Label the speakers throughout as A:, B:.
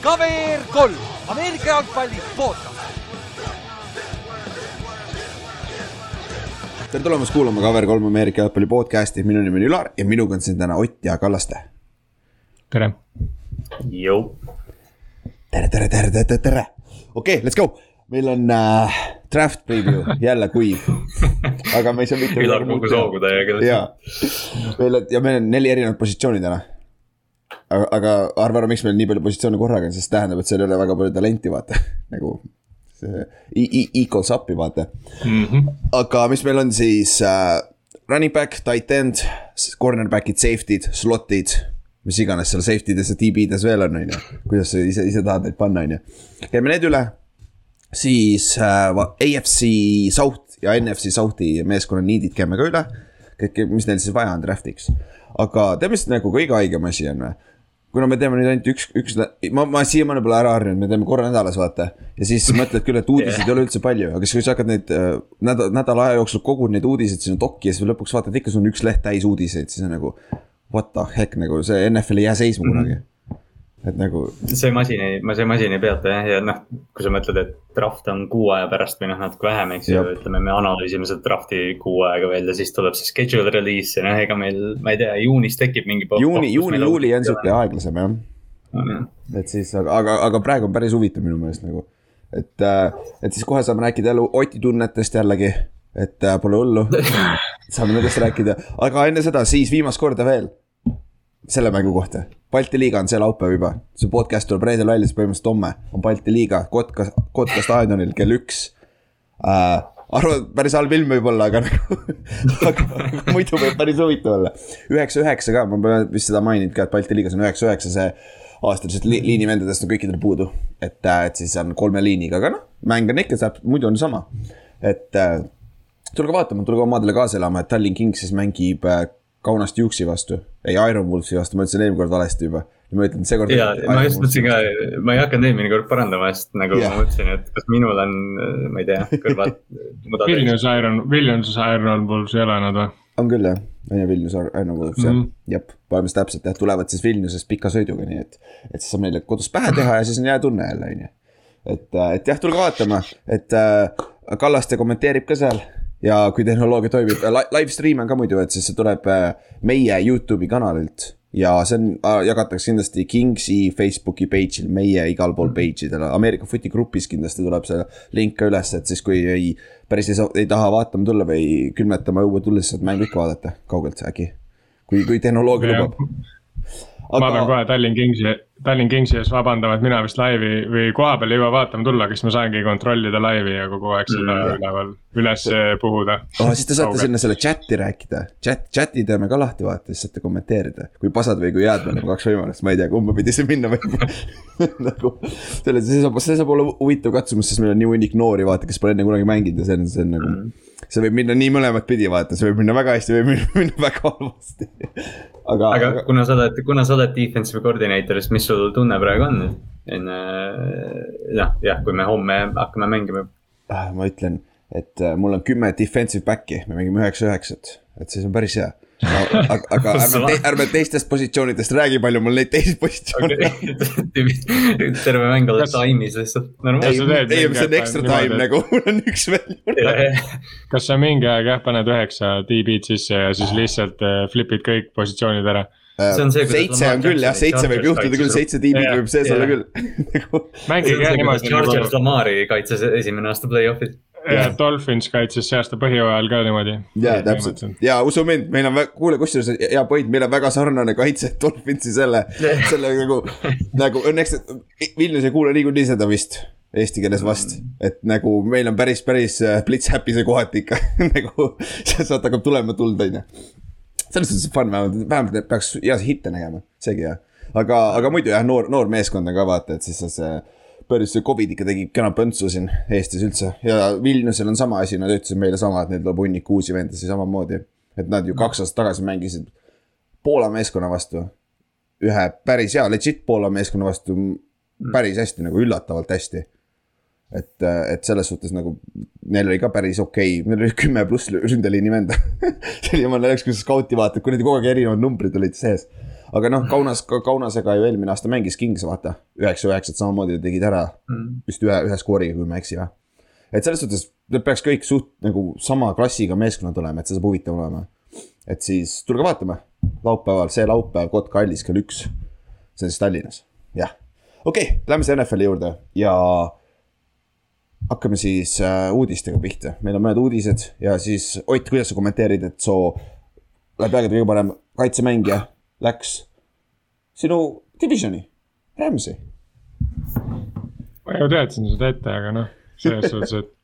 A: KVR kolm, Ameerika jalgpalli podcast.
B: tere tulemast kuulama KVR3 Ameerika jalgpalli podcast'i, minu nimi on Ülar ja minuga on siin täna Ott ja Kallaste.
C: tere.
B: Tere, tere, tere, tere, tere, okei okay,, let's go. meil on äh, draft preview jälle kuiv, aga me ei saa mitte
D: Ülar kukkus hoogu täiega.
B: ja, meil on ja meil on neli erinevat positsiooni täna. aga, aga arva ära, miks meil nii palju positsioone korraga on, sest tähendab, et seal ei ole väga palju talenti, vaata nagu see e equals up'i vaata mm. -hmm. aga mis meil on siis äh, running back, tight end, cornerback'id, safety'd, slot'id mis iganes seal safety des ja DB-des veel on, on ju. kuidas sa ise, ise tahad neid panna, on ju. käime need üle. Siis äh, AFC South ja NFC South'i meeskonna need'id käime ka üle. kõik, mis neil siis vaja on draft'iks. aga tead, mis nagu kõige haigem asi on või? kuna me teeme nüüd ainult üks, üks, ma, ma siiamaani pole ära harjunud, me teeme korra nädalas, vaata. ja siis mõtled küll, et uudiseid ei ole üldse palju, aga siis, kui sa hakkad neid äh, nädala, nädala aja jooksul kogud neid uudiseid sinna dokki ja siis lõpuks vaatad ikka, sul on üks leht täis uudiseid, siis on nagu what the heck nagu see NFL ei jää seisma mm -hmm. Et nagu.
D: see masin ei, see masin ei peata jah, ja noh, kui sa mõtled, et draft on kuu aja pärast või noh, natuke vähem, eks ju, ütleme, me analüüsime seda draft'i kuu aega veel ja siis tuleb see schedule release ja noh, ega meil, ma ei tea, juunis tekib mingi.
B: juuni, juuni, juuli on sihuke aeglasem jah. Mm.. et siis, aga, aga, aga praegu on päris huvitav minu meelest nagu, et, äh, et siis kohe saame rääkida jälle Oti tunnetest jällegi et äh, pole hullu, saame nendest rääkida, aga enne seda siis viimast korda veel selle mängu kohta. Balti liiga on see laupäev juba, see podcast tuleb reedel välja, siis põhimõtteliselt homme on Balti liiga Kotka, Kotka staadionil kell üks äh,. arvan, päris halb ilm võib olla, aga nagu aga muidu võib päris huvitav olla. üheksa, üheksa ka, ma pean vist seda maininud ka, et Balti liigas on üheksa, üheksa see aastalised li liinivendadest on kõikidel puudu. et, äh, et siis on kolme liiniga, aga noh, mäng on ikka, muidu on sama. et äh, tulge vaatama, tulge omadele kaasa elama, et Tallinn Kings siis mängib äh, Kaunast Juuksi vastu, ei Iron Wolfsi vastu, ma ütlesin eelmine kord valesti juba. ma ütlen seekord.
D: ja, ma just mõtlesin ka, ma ei hakanud eelmine kord parandama, sest nagu yeah. ma mõtlesin, et kas minul on, ma ei tea, kõrvad
C: Vilnius Iron, Vilnius Iron Wolves ei ole nad või?
B: on küll jah, on ju Vilnius Iron Wolves jah mm -hmm., jep, paneme siis täpselt jah, tulevad siis Vilniusest pika sõiduga, nii et. et siis saab neile kodus pähe teha ja siis on hea tunne jälle, on ju. et, äh, et jah, tulge vaatama, et äh, Kallaste kommenteerib ka seal ja kui tehnoloogia toimib, live stream on ka muidu, et siis see tuleb äh, meie Youtube'i kanalilt. ja see on, äh, jagatakse kindlasti Kingsi Facebooki page'il, meie igal pool page idel, Ameerika Footi grupis kindlasti tuleb see link ka üles, et siis kui ei. päris ei saa, ei taha vaatama tulla või külmetama õue tulla, siis saad mängu ikka vaadata kaugelt äkki. kui, kui tehnoloogia lubab
C: aga.... ma pean kohe Tallinn Kingsi, Tallinn Kingsi ees vabandama, et mina vist laivi või koha peal ei jõua vaatama tulla, kas ma saangi kontrollida laivi ja kogu aeg seda mm, üleval, üles puhuda.
B: oh, siis te saate sinna selle chat'i rääkida, chat, chat'i teeme ka lahti, vaata, siis saate kommenteerida. kui pasad või kui head me oleme, kaks võimalust, ma ei tea, kumba pidi see minna võib nagu selle, see saab, see saab olla huvitav katsumus, sest meil on nii hunnik noori, vaata, kes pole enne kunagi mänginud ja see on, see on nagu mm. see võib minna nii mõlemat pidi, vaata, see võib minna väga hästi, võib minna, minna väga halvasti
D: aga, aga kuna sa oled, kuna sa oled defensive coordinator, siis mis sul tunne praegu on? enne, noh, jah, kui me homme hakkame mängima.
B: Ah, ma ütlen, et äh, mul on kümme defensive back'i, me mängime üheksa-üheksat, et siis on päris hea aga, aga ärme, te, ärme teistest positsioonidest räägi, palju mul neid teisi positsioone
D: on terve mäng oled time'is lihtsalt.
B: ei, see on extra time nagu, mul on üks veel.
C: kas sa mingi aeg jah, paned üheksa DB-d sisse ja siis lihtsalt äh, flip'id kõik positsioonid ära?
B: see on see, seitse on küll jah, seitse võib juhtuda küll, seitse tiimid võib sees olla küll.
D: mängige jah niimoodi. Chargers nagu- Lamari kaitses esimene aasta play-off'is
C: ja Dolphins kaitses see aasta põhjooajal ka niimoodi.
B: ja täpselt ja usu mind, meil on, kuule, kusjuures hea point, meil on väga sarnane kaitse Dolphinsi selle, selle nagu, nagu õnneks Vilnius ei kuule niikuinii seda vist eesti keeles vast, et nagu meil on päris, päris plits-happy see kohati ikka nagu sealt hakkab tulema tuld, on ju. selles suhtes fun vähemalt, vähemalt peaks heas hitte nägema, seegi hea. aga, aga muidu jah, noor, noor meeskond on ka vaata, et siis on see päris see Covid ikka tegi kena põntsu siin Eestis üldse ja Vilniusel on sama asi, nad ütlesid meile sama, et neil tuleb hunnik uusi vendasid samamoodi. et nad ju kaks aastat tagasi mängisid Poola meeskonna vastu. ühe päris hea legit Poola meeskonna vastu päris hästi nagu üllatavalt hästi. et, et selles suhtes nagu neil oli ka päris okei okay., neil oli kümme pluss ründeliini venda see oli jumala naljakas, kui sa skauti vaatad, kuradi kogu aeg erinevad numbrid olid sees. Aga noh, Kaunas, Kaunasega ju eelmine aasta mängis Kings, vaata. üheksa, üheksat samamoodi tegid ära mm. vist ühe, ühe skooriga, kui ma ei eksi või. et selles suhtes, need peaks kõik suht nagu sama klassiga meeskonnad olema, et see saab huvitav olema. et siis tulge vaatama, laupäeval, see laupäev Kotka-Allis kell üks. see on siis Tallinnas, jah. okei okay,, lähme siis NFL-i juurde ja hakkame siis äh, uudistega pihta, meil on mõned uudised ja siis Ott, kuidas sa kommenteerid, et soo läbi aegade kõige parem kaitsemängija läks sinu divisioni, Rams'i?
C: ma ju teadsin seda ette, aga noh, selles suhtes, et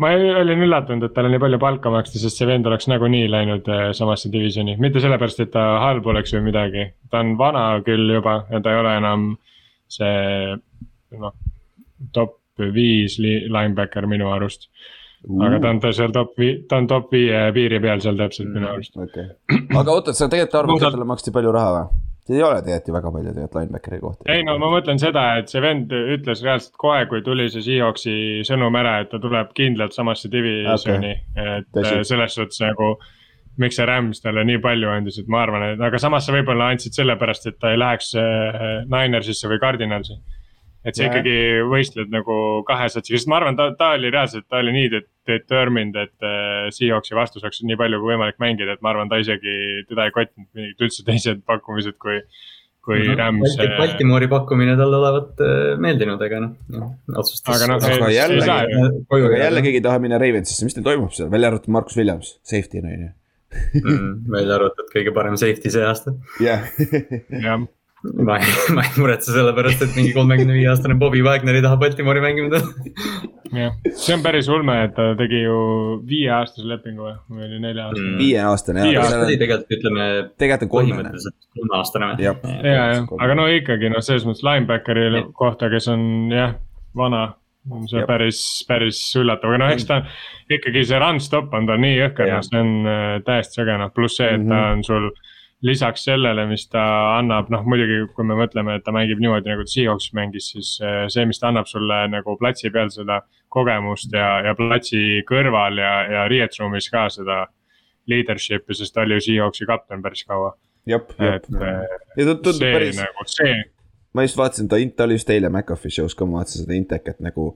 C: ma olin üllatunud, et talle nii palju palka maksti, sest see vend oleks nagunii läinud äh, samasse divisioni, mitte sellepärast, et ta halb oleks või midagi. ta on vana küll juba ja ta ei ole enam see noh, top viis linebacker minu arust uh.. aga ta on ta seal top vii-, ta on top viie piiri peal seal täpselt mm, minu arust
B: okay.. aga oota, sa tegelikult arvad, et talle maksti palju raha või? see ei ole tegelikult ju väga palju tegelikult linebackeri kohta.
C: ei no ma mõtlen seda, et see vend ütles reaalselt kohe, kui tuli see Seahawksi sõnum ära, et ta tuleb kindlalt samasse divisioni okay., et Tõsi. Äh, selles suhtes nagu miks see Rams talle nii palju andis, et ma arvan, et aga samas sa võib-olla andsid sellepärast, et ta ei läheks äh, Ninersisse või Cardinalsi et sa ikkagi võistled nagu kahe satsiga, sest ma arvan, ta, ta oli reaalselt, ta oli nii determined, et äh, Seahawksi vastu saaks nii palju kui võimalik mängida, et ma arvan, ta isegi, teda ei kottinud mingid üldse teised pakkumised kui kui no, Rams.
D: Baltimoori pakkumine talle olevat äh, meeldinud, aga noh, otsustas.
B: aga noh, aga jälle, aga jälle keegi ei taha minna Ravensisse, mis teil toimub seal, välja arvatud Markus Williams, safety on ju.
D: Mm, välja arvatud kõige parem safety see aasta.
B: jah.
D: Ma ei, ma ei muretse selle pärast, et mingi kolmekümne viie aastane Bobby Wagner ei taha Baltimori mängima
C: jah, see on päris ulme, et ta tegi ju viieaastase lepingu või, või oli nelja-aastane mm.?
B: viieaastane
D: jah. viie aastane tegelikult ütleme.
B: tegelikult on kolmene.
D: kolmeaastane või?
C: ja, ja, aga no ikkagi noh, selles mõttes linebackeri kohta, kes on jah, vana on see Jep. päris, päris üllatav, aga noh, eks ta ikkagi see run stop on tal nii jõhker, noh, see on äh, täiesti sõge, noh, pluss see, et mm -hmm. ta on sul lisaks sellele, mis ta annab, noh muidugi, kui me mõtleme, et ta mängib niimoodi nagu ta Seahawksis mängis, siis eh, see, mis ta annab sulle nagu platsi peal seda kogemust ja, ja platsi kõrval ja, ja riietusruumis ka seda leadership'i, sest ta oli ju Seahawksi kapten päris kaua.
B: jep, jep.
C: Eh, ja ta tundub päris. nagu see.
B: ma just vaatasin, ta, ta oli just eile McAfee show's ka, ma vaatasin seda Intekat nagu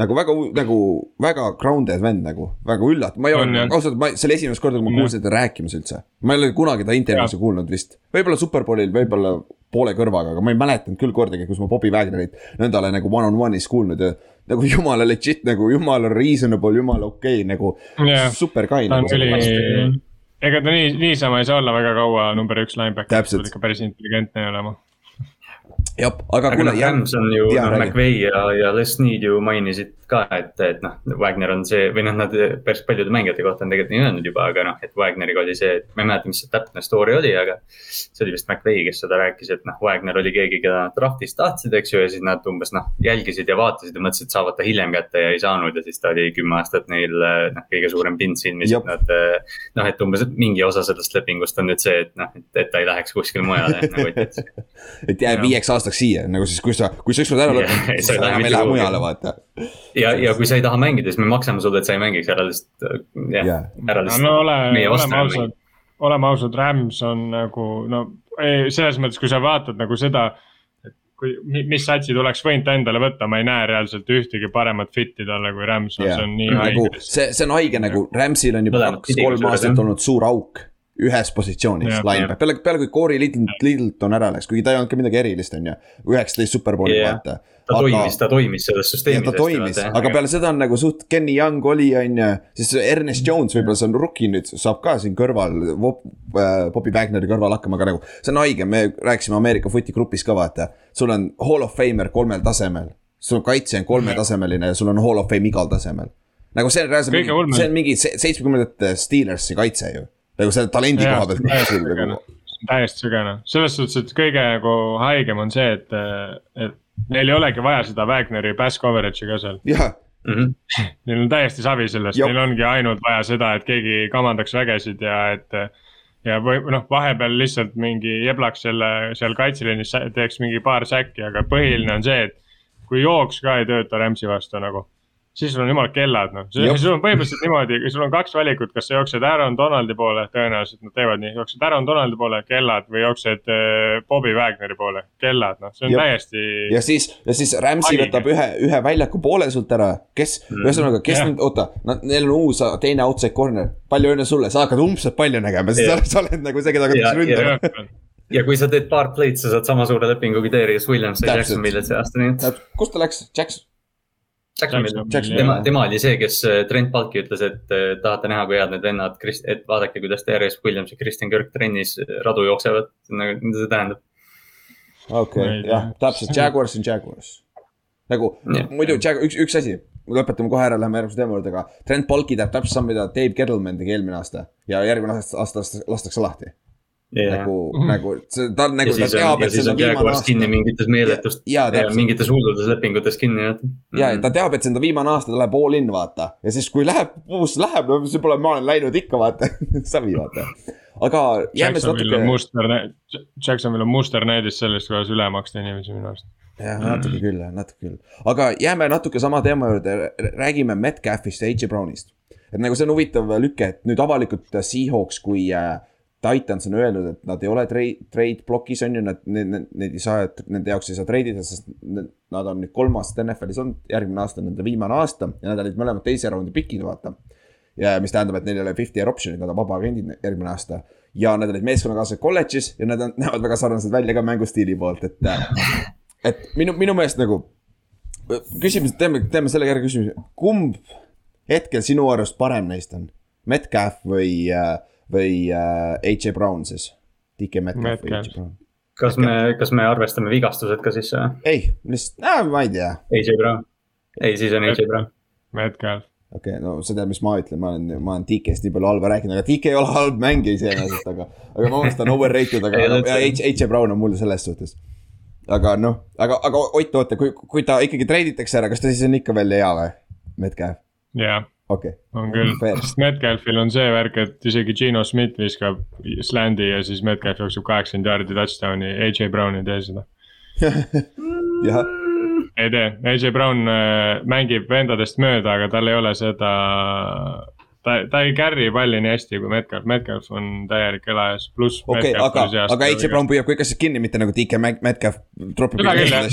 B: nagu väga, nagu väga grounded vend nagu, väga üllatav, ma ei ole, ausalt, ma, see oli esimest korda, kui ma kuulsin teda rääkimas üldse. ma ei ole kunagi ta intervjuusse kuulnud vist, võib-olla Superbowlil, võib-olla poole kõrvaga, aga ma ei mäletanud küll kordagi, kus ma Bobby Wagnerit nõndale nagu one on one'is kuulnud ja. nagu jumala legit nagu jumala reasonable, jumala okei okay, nagu yeah. super kind.
C: ta on nagu, üli, ega ta nii, niisama ei saa olla väga kaua number üks linebacker, ta peab ikka päris intelligentne olema
B: jah, aga
D: kuule. Rams on ju, noh, McVay ja, ja Les Snead ju mainisid ka, et, et noh, Wagner on see või noh, nad päris paljude mängijate kohta on tegelikult nii öelnud juba, aga noh, et Wagneriga oli see, et ma ei mäleta, mis see täpne story oli, aga. see oli vist McVay, kes seda rääkis, et noh, Wagner oli keegi, keda nad draft'is tahtsid, eks ju, ja siis nad umbes noh, jälgisid ja vaatasid ja mõtlesid, saavad ta hiljem kätte ja ei saanud ja siis ta oli kümme aastat neil noh, kõige suurem pind silmis, et nad. noh, et umbes mingi osa sellest lepingust on nüüd see, et noh, et ta ei läheks kuskile mujale nagu
B: et et jääb viieks aastaks siia nagu siis, kui sa, kui sa ükskord ära lõpetad, siis sa enam ei lähe mujale, vaata
D: ja, ja kui sa ei taha mängida, siis me maksame sulle, et sa ei mängiks, ära lihtsalt, jah yeah., ära
C: lihtsalt no, ole, meie vastu ära mängida. oleme ausad, Rams on nagu no selles mõttes, kui sa vaatad nagu seda, et kui, mis satsid oleks võinud ta endale võtta, ma ei näe reaalselt ühtegi paremat fit'i talle kui Rams yeah., see on nii
B: nagu, haige. see, see on haige nagu, Ramsil on juba kaks-kolm aastat olnud suur auk ühes positsioonis linebacker, peale, peale kui Corey Littleton ära läks, kuigi ta ei olnud ka midagi erilist, on ju. üheksateist superbowli yeah. vaata.
D: ta aga, toimis, ta toimis selles süsteemis.
B: ta toimis, aga peale seda on nagu suht, Kenny Young oli, on ju. siis Ernest Jones võib-olla see on rookie nüüd, saab ka siin kõrval, äh, Bobby Wagneri kõrval hakkama, aga nagu. see on haige, me rääkisime Ameerika footi grupis ka vaata, sul on hall of famer kolmel tasemel. sul on kaitse on kolmetasemeline ja sul on hall of fame igal tasemel nagu see on reaalselt, see on mingi seitsmekümnendate Steelersi kaitse ju nagu selle talendi koha pealt.
C: Nagu- täiesti sügane, selles suhtes, et kõige nagu haigem on see, et, et neil ei olegi vaja seda Wagneri pass coverage'i ka seal.
B: jah. Mm
C: -hmm. Neil on täiesti savi sellest, neil ongi ainult vaja seda, et keegi kamandaks vägesid ja et. ja või noh, vahepeal lihtsalt mingi jeblaks selle seal kaitseliinis teeks mingi paar säkki, aga põhiline on see, et kui jooks ka ei tööta Rams'i vastu nagu siis sul on jumala kellad, noh, sul on põhimõtteliselt niimoodi, sul on kaks valikut, kas sa jooksed Aaron Donaldi poole, tõenäoliselt nad teevad nii, jooksed Aaron Donaldi poole, kellad või jooksed äh, Bobby Wagneri poole, kellad, noh, see on ja. täiesti.
B: ja siis, ja siis Ramsey võtab ühe, ühe väljaku poole sult ära, kes mm., ühesõnaga, kes yeah. nüüd, oota, neil on uus teine outside corner, palju õnne sulle, sa hakkad umbselt palju nägema, sest yeah. sa oled nagu see, keda hakatakse ründama
D: ja kui sa teed paar play'd, sa saad sama suure lepingu kui Darius Williams Jacksonville'i see aasta, nii et.
B: kus ta läks, Jackson?
D: Tema, tema oli see, kes äh, Trent Balki ütles, et äh, tahate näha, kui head need vennad, et vaadake, kuidas Darius Williams ja Kristjan Kirk trennis äh, radu jooksevad, nagu, mida see tähendab.
B: okei okay,, jah, täpselt, Jaguars on Jaguars. nagu ja, muidu, üks, üks asi, lõpetame kohe ära, läheme järgmise teema juurde, aga Trent Balki teeb täpselt sama, mida Dave Gettleman tegi eelmine aasta. Ja järgmine aasta, aasta lastakse lahti yeah. nagu mm, -hmm. nagu see, ta nagu, ta teab, et see on viimane aasta.
D: kinni mingites ja, mingites hulludes lepingutes kinni, jah.
B: ja, ja ta teab, et see on ta viimane aasta, ta läheb all in, vaata. ja siis, kui läheb, puusse läheb, no see pole, ma olen läinud ikka, vaata savi, vaata. aga jääme siis natuke.
C: muster, Jacksonvil on muster näidis sellest, kuidas üle maksta inimesi minu arust
B: jah, natuke küll, jah, natuke küll. aga jääme natuke sama teema juurde, räägime Metcalfist ja H. Brownist. et nagu see on huvitav lüke, et nüüd avalikult Seahawks kui äh, Titans on öelnud, et nad ei ole trade, trade blokis on ju, nad, need ei saa, nende jaoks ei saa treidida, sest nad on nüüd kolm aastat NFL-is olnud, järgmine aasta on nende viimane aasta ja nad olid mõlemad teise raundi pikid, vaata. ja mis tähendab, et neil ei ole fifty year option'id, nad on vabaagendid järgmine aasta. ja nad olid meeskonnakaaslased kolledžis ja nad on, näevad väga sarnased välja ka mängustiili poolt, et. et minu, minu meelest nagu küsimus, teeme, teeme selle järgi küsimuse, kumb hetkel sinu arust parem neist on? Metcalf või äh, või äh, H.A. Brown siis, DK Metcalf või H.A. Brown.
D: kas me, kas me arvestame vigastused ka sisse või?
B: ei, lihtsalt äh,, ma ei tea.
D: H.A. Brown, ei, siis on H.A. Brown.
C: Metcalf.
B: okei okay,, no sa tead, mis ma ütlen, ma olen, ma olen DK-st nii palju halba rääkinud, aga DK ei ole halb mängija iseenesest, aga, aga ma arvan, et ta on overrated, aga ja H.A. Brown on mul selles suhtes aga noh, aga, aga Ott, oota, kui, kui ta ikkagi treiditakse ära, kas ta siis on ikka veel hea või? Metcalf.
C: jah
B: okay..
C: on küll, sest Metcalfil on see värk, et isegi Gino Schmidt viskab slandi ja siis Metcalf jookseb kaheksakümmend jaardi touchdown'i, AJ Brown ei tee seda. Ei tee, AJ Brown äh, mängib vendadest mööda, aga tal ei ole seda ta, ta ei carry palli nii hästi kui Metcalf, Metcalf on täielik elajas, pluss.
B: okei aga, aga AJ Brown püüab kõik asjad kinni, mitte nagu DK Metcalf.
C: seda küll jah,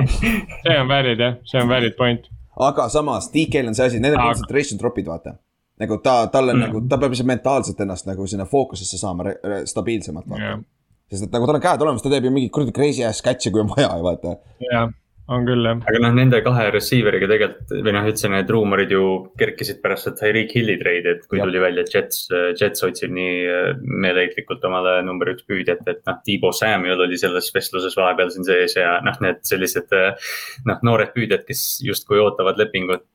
C: see on valid jah, see on valid point
B: aga samas DK-l on see asi, nende concentration drop'id, vaata. nagu ta, tal on mm. nagu, ta peab ise mentaalselt ennast nagu sinna fookusesse saama stabiilsemalt, vaata yeah.. sest et nagu tal on käed olemas, ta teeb ju mingit kuradi crazy ass catch'e, kui on vaja, vaata.
C: jah on küll jah.
D: aga noh, nende kahe receiver'iga tegelikult või noh, üldse need ruumorid ju kerkisid pärast seda Tyreek Hilli treidi, et kui ja. tuli välja, et Jets, Jets otsib nii äh, meeleheitlikult omale number üks püüdjat, et noh, Tiibo Samuel oli selles vestluses vahepeal siin sees ja noh, need sellised. Äh, noh, noored püüdjad, kes justkui ootavad lepingut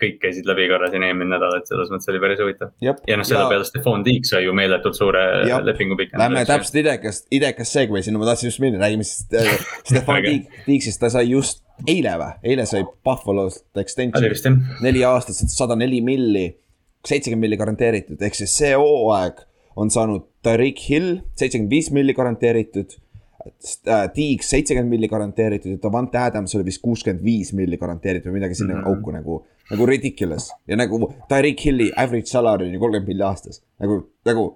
D: kõik käisid läbi korra siin eelmine nädal, et selles mõttes oli päris huvitav. ja noh, selle ja... peale Stefan Tiik sai ju meeletult suure Jab. lepingu pikenduse.
B: Lähme täpselt idekas, idekas segway, sinna ma tahtsin just minna, räägime siis äh, Stefan Tiik, Tiiksist, ta sai just eile või, eile sai Buffalo'st extension. neli aastat, sada neli milli, seitsekümmend milli garanteeritud, ehk siis see hooaeg on saanud Tariq Hill, seitsekümmend viis milli garanteeritud Tiiks äh, seitsekümmend milli garanteeritud ja Davante Adams oli vist kuuskümmend viis milli garanteeritud või midagi sinna mm -hmm. auku nagu, nagu ridiculous. ja nagu Tyreek Hilli average salary oli kolmkümmend milli aastas, nagu, nagu.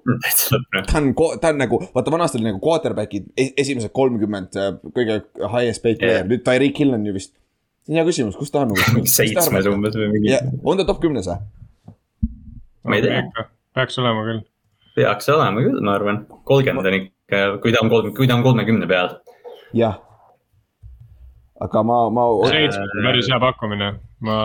B: ta on, ta on nagu, vaata vanasti oli nagu quarterback'id esimesed kolmkümmend äh, kõige highest paid player yeah., nüüd Tyreek Hill on ju vist. see on hea küsimus, kus ta on
D: nagu? seitsmes umbes või mingi.
B: on ta top kümnes või?
D: ma ei tea.
C: peaks olema küll.
D: peaks olema küll, ma arvan, kolmkümmend on ikka kui ta on kolm, kui ta on kolmekümne peal.
B: jah, aga ma, ma.
C: seitsmes on päris hea pakkumine, ma,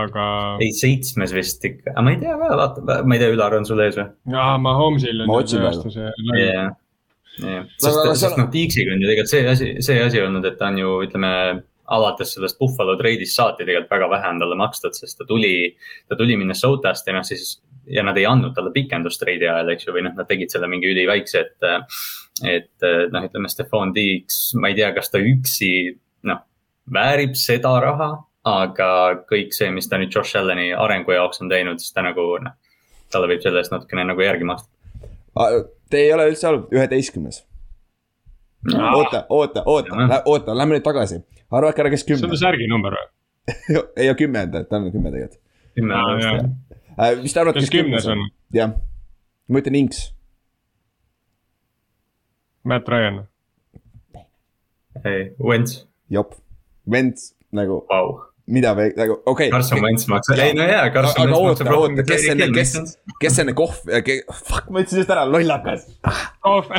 C: aga.
D: ei, seitsmes vist ikka, aga ma ei tea ka, vaata, ma ei tea, Ülar on sul ees või?
C: jaa, ma Holmesil.
B: ma otsin praegu.
D: jah, sest, sest noh, Tiiksiga on ju tegelikult see asi, see asi olnud, et ta on ju, ütleme alates sellest Buffalo treidist saati tegelikult väga vähe on talle makstud, sest ta tuli, ta tuli Minnesotast ja noh, siis ja nad ei andnud talle pikendust treidi ajal, eks ju, või noh, nad tegid selle mingi üliväikse, et. et noh, ütleme Stefan Diggs, ma ei tea, kas ta üksi noh, väärib seda raha, aga kõik see, mis ta nüüd Josh Allan'i arengu jaoks on teinud, siis ta nagu noh, talle võib selle eest natukene nagu järgi maksta.
B: Te ei ole üldse olnud üheteistkümnes oota, oota, oota, oota, lähme nüüd tagasi. arvake ära, kes kümne.
C: see on särgi number või?
B: ei, kümnenda, ta on kümme tegelikult.
D: kümme on
B: jah. Äh, mis te arvate,
C: kes kümnes on?
B: jah, ma ütlen Inks.
C: Matt Ryan.
D: ei, Wentz.
B: jop, Wentz nagu
D: wow
B: mida me nagu, okei okay..
D: Carson Wentz maksab, ei no jaa, Carson Wentz maksab rohkem
B: kui kes enne, kes, kes enne kohv, fuck, ma ütlesin just ära, lollakas.
C: kohv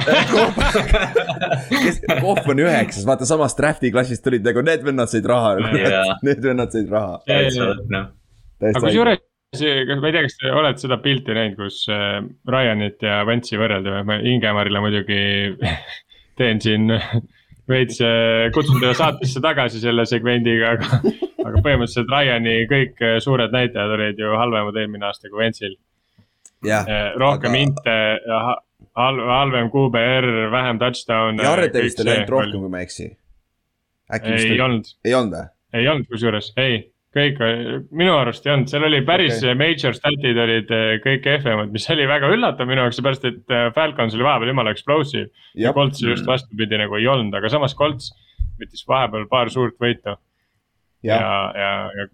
B: kes, kohv on üheksas, vaata samast draft'i klassist tulid nagu need vennad said raha
D: yeah.,
B: need vennad said raha.
C: aga kusjuures, kas ma ei tea, kas te olete seda pilti näinud, kus äh, Ryanit ja Wentzi võrreldi või, ma Ingemarile muidugi teen siin veits kutsun teda saatesse tagasi selle segmendiga, aga, aga põhimõtteliselt Ryan'i kõik äh, suured näitajad olid ju halvemad eelmine aasta kui Ventsil
B: yeah,.
C: Äh, rohkem aga... inte, halv, halvem QBR, vähem touchdown'e.
B: Jarrete vist oli ainult rohkem, kui ma ei eksi.
C: ei olnud.
B: ei olnud või?
C: ei olnud kusjuures, ei kõik, minu arust ei olnud, seal oli päris okay. major stat'id olid eh, kõik kehvemad, mis oli väga üllatav minu jaoks, seepärast et eh, Falcons oli vahepeal jumala explosive. ja Coltsil just vastupidi nagu ei olnud, aga samas Colts võttis vahepeal paar suurt võitu. ja, ja, ja, ja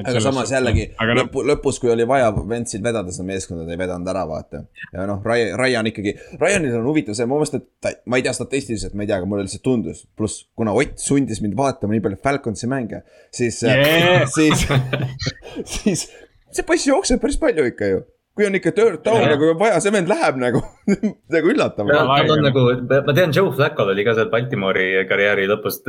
B: aga samas jällegi aga lõpu, lõpus, kui oli vaja Ventsil vedada seda meeskonda, ta ei vedanud ära, vaata. ja noh, Ryan, Ryan ikkagi, Ryanil on huvitav see, ma mõtlesin, et ta, ma ei tea statistiliselt, ma ei tea, aga mulle lihtsalt tundus. pluss, kuna Ott sundis mind vaatama nii palju Falconsi mänge, siis yeah., siis siis see poiss jookseb päris palju ikka ju kui on ikka third down nagu on vaja, see vend läheb nagu nagu üllatav.
D: Nad on nagu, ma tean, Joe Flacco'l oli ka seal Baltimore'i karjääri lõpus,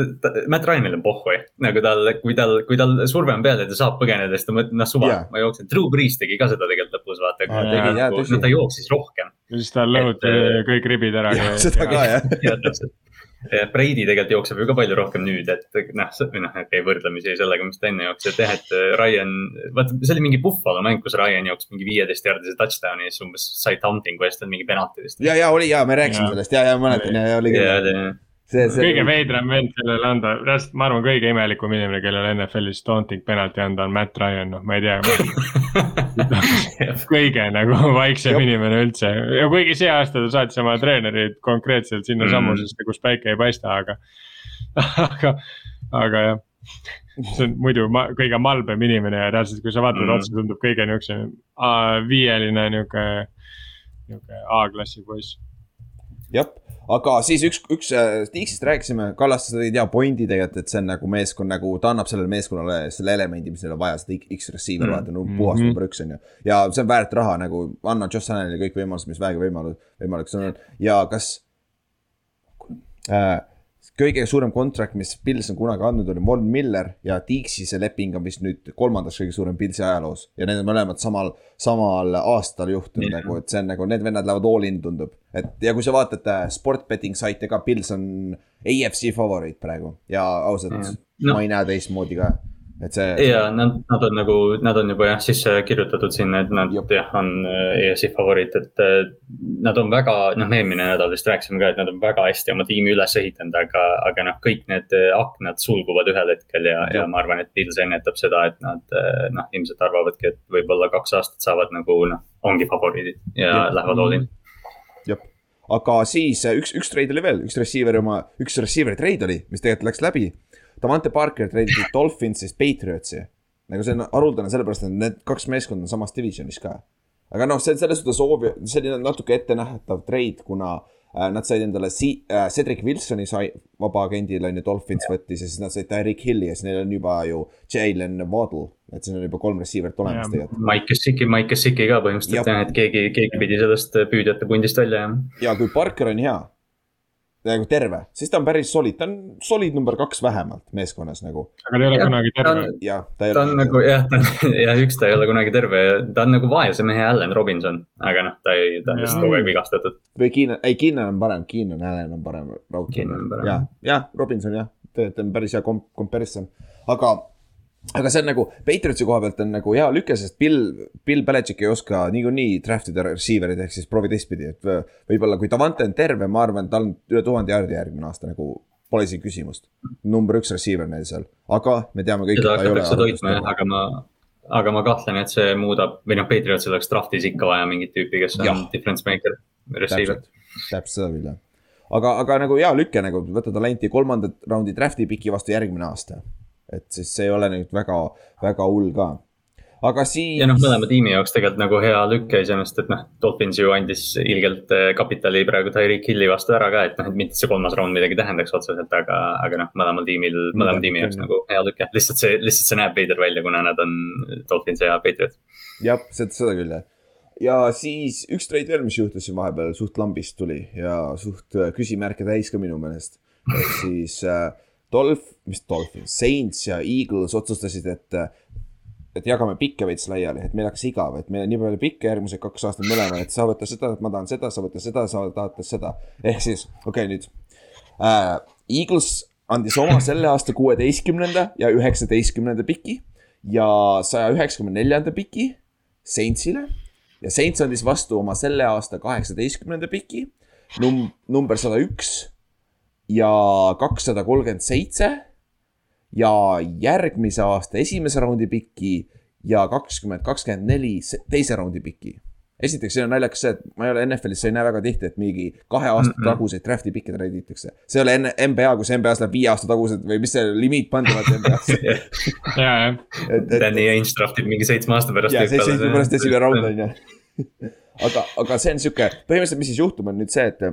D: Matt Ryanil on pohhu, nagu tal, kui tal, kui tal surve on peal ja ta saab põgeneda, siis ta mõtleb, noh suva yeah., ma jooksen. Drew Brees tegi ka seda tegelikult lõpus, vaata ah,. Nagu, no ta jooksis rohkem.
C: ja siis ta lõhuti kõik ribid ära.
B: seda ka jah.
D: Brady tegelikult jookseb ju ka palju rohkem nüüd, et noh, noh okei okay,, võrdlemisi sellega, mis ta enne jooksis, et jah, et Ryan, vaata, see oli mingi Buffalo mäng, kus Ryan jooksis mingi viieteist jaardise touchdown'i ja siis umbes sai taunting'u eest mingi penaltidest.
B: ja, ja oli ja me rääkisime ja. sellest ja, ja mäletan ja, ja oli küll
C: see, see. kõige veidram vend, kellele anda, ma arvan, kõige imelikum inimene, kellele NFL-is taunting penalti anda on Matt Ryan, noh, ma ei tea kõige nagu vaiksem Jop. inimene üldse ja kuigi see aasta ta saatis oma treenerid konkreetselt sinna mm. sammusesse, kus päike ei paista, aga aga, aga jah see on muidu ma, kõige malbem inimene ja reaalselt, kui sa vaatad mm. otsa, tundub kõige niukse viieline niuke, niuke A-klassi poiss.
B: jah, aga siis üks, üks äh, Stixist rääkisime, Kallaste tõi hea pointi tegelikult, et see on nagu meeskond nagu, ta annab sellele meeskonnale selle elemendi, mis neil on vaja, seda X-receiver mm., vaata, no puhas mm -hmm. number üks on ju. ja see on väärt raha nagu, anna Josh Allanile kõik võimalused, mis vähegi võimalus, võimalik on ja kas äh, kõige suurem kontrakt, mis Pils on kunagi andnud, oli Von Miller ja Dixi see leping on vist nüüd kolmandas kõige suurem Pilsi ajaloos. ja need on mõlemad samal, samal aastal juhtunud yeah. nagu, et see on nagu, need vennad lähevad all in, tundub. et ja kui sa vaatad äh, sportbetting saite ka, Pils on AFC favoriit praegu ja ausalt yeah. no. ma ei näe teistmoodi ka et see.
D: ja nad, nad on nagu, nad on juba jah sisse kirjutatud sinna, et nad Jop. jah, on äh, ESi favoriit, et äh, nad on väga, noh, me eelmine nädal vist rääkisime ka, et nad on väga hästi oma tiimi üles ehitanud, aga, aga noh, kõik need äh, aknad sulguvad ühel hetkel ja, ja ma arvan, et Pils ennetab seda, et nad noh, ilmselt arvavadki, et võib-olla kaks aastat saavad nagu noh, ongi favoriidid ja, ja. lähevad all in.
B: jah, aga siis üks, üks treid oli veel, üks receiver'i oma, üks receiver'i treid oli, mis tegelikult läks läbi Davante Parker treiditi Dolphinsist Patriotsi. nagu see on haruldane sellepärast, et need kaks meeskonda on samas divisionis ka. aga noh, see selles suhtes soovi, selline natuke ettenähtav treid, kuna äh, nad said endale si-, äh, Cedric Wilsoni sai vabaagendil on ju, Dolphins võttis ja siis nad said Tyreek Hilli ja siis neil on juba ju Jalen Waddle. et siin on juba kolm receiver'it olemas tegelikult.
D: Mike Gesicki, Mike Gesicki ka põhimõtteliselt jah, et keegi, keegi pidi sellest püüdjate pundist välja jääma.
B: ja kui Parker on hea nagu terve, siis ta on päris solid, ta on solid number kaks vähemalt meeskonnas nagu.
C: aga ta ei ole ja, kunagi terve.
B: jah,
D: ta ei ole. ta on nagu jah, ta on jah, üks ta ei ole kunagi terve ja ta on nagu vaese mehe Allan Robinson, aga noh, ta ei, ta on lihtsalt kogu aeg vigastatud.
B: või Keenan, ei Keenan on parem, Keenan Allan on parem. jah, jah, Robinson jah, tegelikult on päris hea komp-, comparison, aga aga see on nagu, Patriotsi koha pealt on nagu hea lüke, sest Bill, Bill Belichik ei oska niikuinii draft ida receiver'id, ehk siis proovi teistpidi, et võib-olla kui Davante on terve, ma arvan, tal on üle tuhande jaardi järgmine aasta nagu pole isegi küsimust. number üks receiver neil seal, aga me teame kõik.
D: seda hakatakse toitma jah, aga ma, aga ma kahtlen, et see muudab või noh, Patriotsil oleks draft'is ikka vaja mingit tüüpi, kes on ja. difference maker, receiver.
B: täpselt seda küll jah aga, aga nagu hea lüke nagu võtta talenti kolmandat raundi draft'i piki vastu järgmine aasta. Et siis see ei ole nüüd väga, väga hull ka aga siis.
D: ja noh, mõlema tiimi jaoks tegelikult nagu hea lükke iseenesest, et noh, Dolphins ju andis ilgelt eh, kapitali praegu Tyreek Hilli vastu ära ka, et noh, et mitte see kolmas round midagi tähendaks otseselt, aga, aga noh, mõlemal tiimil, mõlema tiimi jaoks nagu hea lüke. lihtsalt see, lihtsalt see näeb veider välja, kuna nad on Dolphins ja Patriot.
B: jah, seda, seda küll jah ja siis üks treid veel, mis juhtus siin vahepeal, suht lambist tuli ja suht äh, küsimärke täis ka minu meelest. ehk siis äh, Dolph, mis Dolphins, Saints ja Eagles otsustasid, et et jagame pikke veits laiali, et meil hakkas igav, et meil on nii palju pikke järgmised kaks aastat mõlemal, et sa võta seda, ma tahan seda, sa võta seda, sa tahad seda. ehk siis, okei okay, nüüd äh,. Eagles andis oma selle aasta kuueteistkümnenda ja üheksateistkümnenda piki ja saja üheksakümne neljanda piki Saintsile. ja Saints andis vastu oma selle aasta kaheksateistkümnenda piki num-, number sada üks ja kakssada kolmkümmend seitse ja järgmise aasta esimese raundi piki ja kakskümmend, kakskümmend neli teise raundi piki. esiteks, siin on naljakas see, et ma ei ole NFL-is, sa ei näe väga tihti, et mingi kahe aasta taguseid draft'i pikke treiditakse. see ei ole enne NBA, kus NBA-s läheb viie aasta tagused või mis see limiit
D: ja, jah. Danny Ainge draftib mingi seitsme aasta pärast.
B: ja, seitsme pärast esimene raund on ju. aga, aga see on sihuke, põhimõtteliselt, mis siis juhtub, on nüüd see, et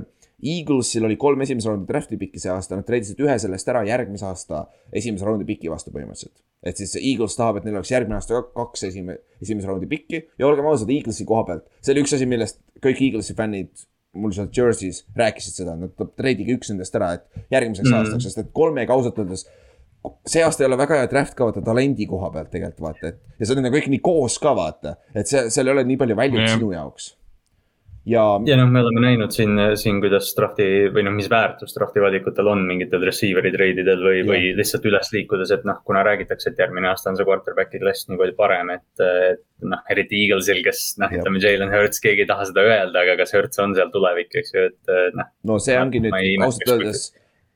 B: Eaglesil oli kolm esimese raundi draft'i pikki see aasta, nad treidisid ühe sellest ära järgmise aasta esimese raundi piki vastu põhimõtteliselt. et siis Eagles tahab, et neil oleks järgmine aasta kaks esime-, esimese raundi pikki ja olgem ausad, Eaglesi koha pealt, see oli üks asi, millest kõik Eaglesi fännid mul seal Jersey's rääkisid seda, nad treidige üks nendest ära, et järgmiseks mm -hmm. aastaks, sest et kolmega ausalt öeldes see aasta ei ole väga hea draft ka vaata talendi koha pealt tegelikult vaata, et ja see on nagu kõik nii koos ka vaata, et see, seal ei ole nii palju väljut sinu jaoks
D: ja. ja noh, me oleme näinud siin, siin, kuidas drafti või noh, mis väärtus drafti valikutel on mingitel receiver'i treididel või, või lihtsalt üles liikudes, et noh, kuna räägitakse, et järgmine aasta on see quarterback'i klass nii palju parem, et, et noh, eriti Eaglesil, kes noh, ütleme Jalen Hurts, keegi ei taha seda öelda, aga kas Hurts on seal tulevik, eks ju, et noh.
B: no see ongi nüüd ausalt öeldes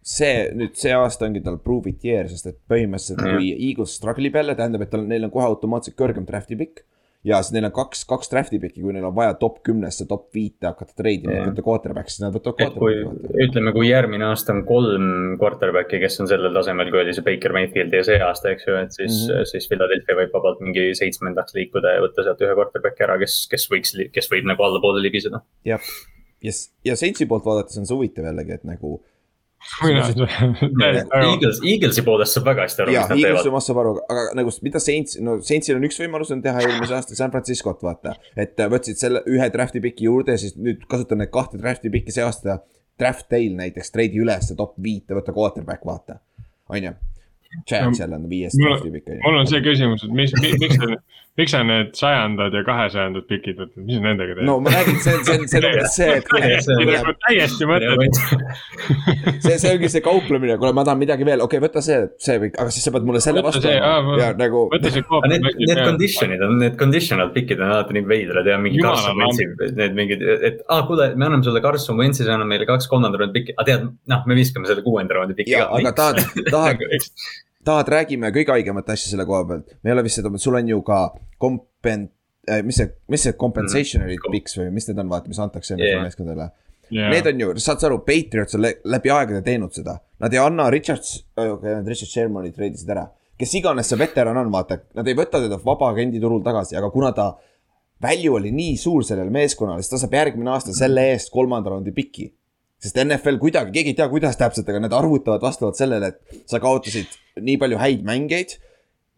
B: see nüüd see aasta ongi tal prove it year, sest et põhimõtteliselt mm kui Eagles struggle ib jälle, tähendab, et tal, neil on kohe automaatselt kõrgem draft'i pikk ja siis neil on kaks, kaks draft'i piki, kui neil on vaja top kümnesse, top viite hakata treidima yeah., võtta quarterback'i, siis nad võtavad
D: quarterback'i. ütleme, kui järgmine aasta on kolm quarterback'i, kes on sellel tasemel, kui oli see Baker Mayfield ja see aasta, eks ju, et siis mm, -hmm. siis Philadelphia võib vabalt mingi seitsmendaks liikuda ja võtta sealt ühe quarterback'i ära, kes, kes võiks, kes võib nagu allapoole libiseda.
B: jah, ja, ja Saintsi poolt vaadates on see huvitav jällegi, et nagu
D: Eagles, Eaglesi poolest saab väga hästi aru,
B: mis nad teevad. Eaglesi omast saab aru, aga nagu mida Saints, no Saintsil on üks võimalus on teha eelmise aasta San Franciscot, vaata. et võtsid selle ühe draft'i piki juurde ja siis nüüd kasutan neid kahte draft'i pikki see aasta. Draft teil näiteks, treidi üles top viite, võta quarterback, vaata, on ju. Giants jälle on viies
C: draft'i pikk. mul on see küsimus, et mis, miks te miks sa need sajandad ja kahesajandad pikid võtad, mis sa nendega teed?
B: no ma räägin, see, see, see on umbes see, et.
C: Nagu täiesti mõttetu.
B: see, see ongi see kauplemine, kuule, ma tahan midagi veel, okei okay,, võta see, see või, aga siis sa pead mulle selle vastu andma. ja nagu.
D: Need, need condition'id on, need conditional pikid on alati nii veidrad ja mingi Carson Wentzi, need mingid, et aa ah,, kuule, me anname sulle Carson Wentzi, sa annad meile kaks kolmanda raundi pikki, aga tead, noh, me viskame selle kuuenda raundi
B: jaa, aga tahad, tahad tahad, räägime kõige haigemat asja selle koha pealt, me ei ole vist seda, sul on ju ka kompen- äh,, mis see, mis see compensationary mm picks või mis need on, vaata, mis antakse yeah. meeskondadele yeah.. Need on ju, saad sa aru, Patriots on läbi aegade teinud seda, nad ei anna Richards, okei okay,, nad Richard Shermani treidisid ära. kes iganes see veteran on, vaata, nad ei võta teda vaba agendi turul tagasi, aga kuna ta value oli nii suur sellel meeskonnal, siis ta saab järgmine aasta selle eest kolmanda raundi piki sest NFL kuidagi, keegi ei tea, kuidas täpselt, aga need arvutavad vastavalt sellele, et sa kaotasid nii palju häid mängijaid.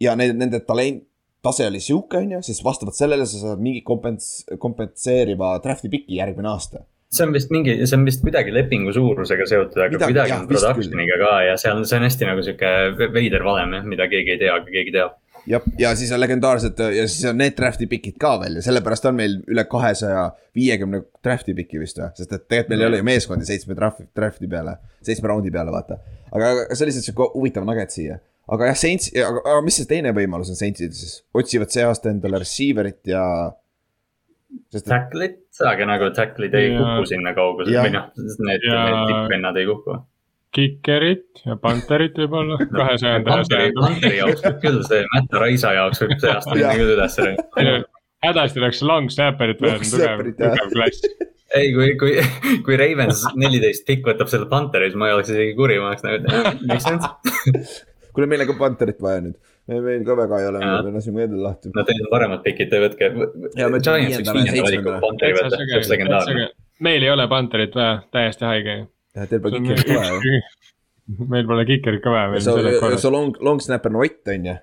B: ja need, nende talent, tase oli sihuke, on ju, siis vastavalt sellele sa saad mingi kompens-, kompenseeriva draft'i piki järgmine aasta
D: see on vist mingi, see on vist kuidagi lepingu suurusega seotud, aga midagi, kuidagi jah, on production'iga ka ja seal, see on hästi nagu sihuke veider valem, mida keegi ei tea, aga keegi teab
B: jah, ja siis on legendaarsed ja siis on need draft'i pikid ka veel ja sellepärast on meil üle kahesaja viiekümne draft'i piki vist või, sest et tegelikult meil ei ole ju meeskondi seitsme draft'i, draft'i peale, seitsme raundi peale, vaata. aga see oli lihtsalt sihuke huvitav nugget siia. aga jah, Saints, aga, aga mis see teine võimalus on Saintsil siis, otsivad see aasta endale receiver'it ja.
D: Sest... Tacklit, aga nagu tackle'id ei ja... kuku sinna kaugusele või noh, need, need tippvennad ei kuku
C: Kikerit ja Panterit võib-olla kahesajanda ja sajanda.
D: Panteri jaoks võib küll see, Matt Raisa jaoks võib see aasta minna küll üles.
C: hädasti oleks long snapper'it vaja, see on tugev, tugev klass.
D: ei, kui, kui, kui Ravens neliteist pikk võtab selle Panteri, siis ma ei oleks isegi kuri, ma oleks nagu, et make sense.
B: kuule, meil on ka Panterit vaja nüüd. meil ka väga ei ole, me lasime endale lahti.
D: no teil on paremad pikid, te võtke.
B: Me
C: meil ei ole Panterit vaja, täiesti haige.
B: Teil pole kikerit vaja
C: meil pole kikerit ka vaja, selleks
B: see
C: korras.
B: long, long snapper on Ott on ju.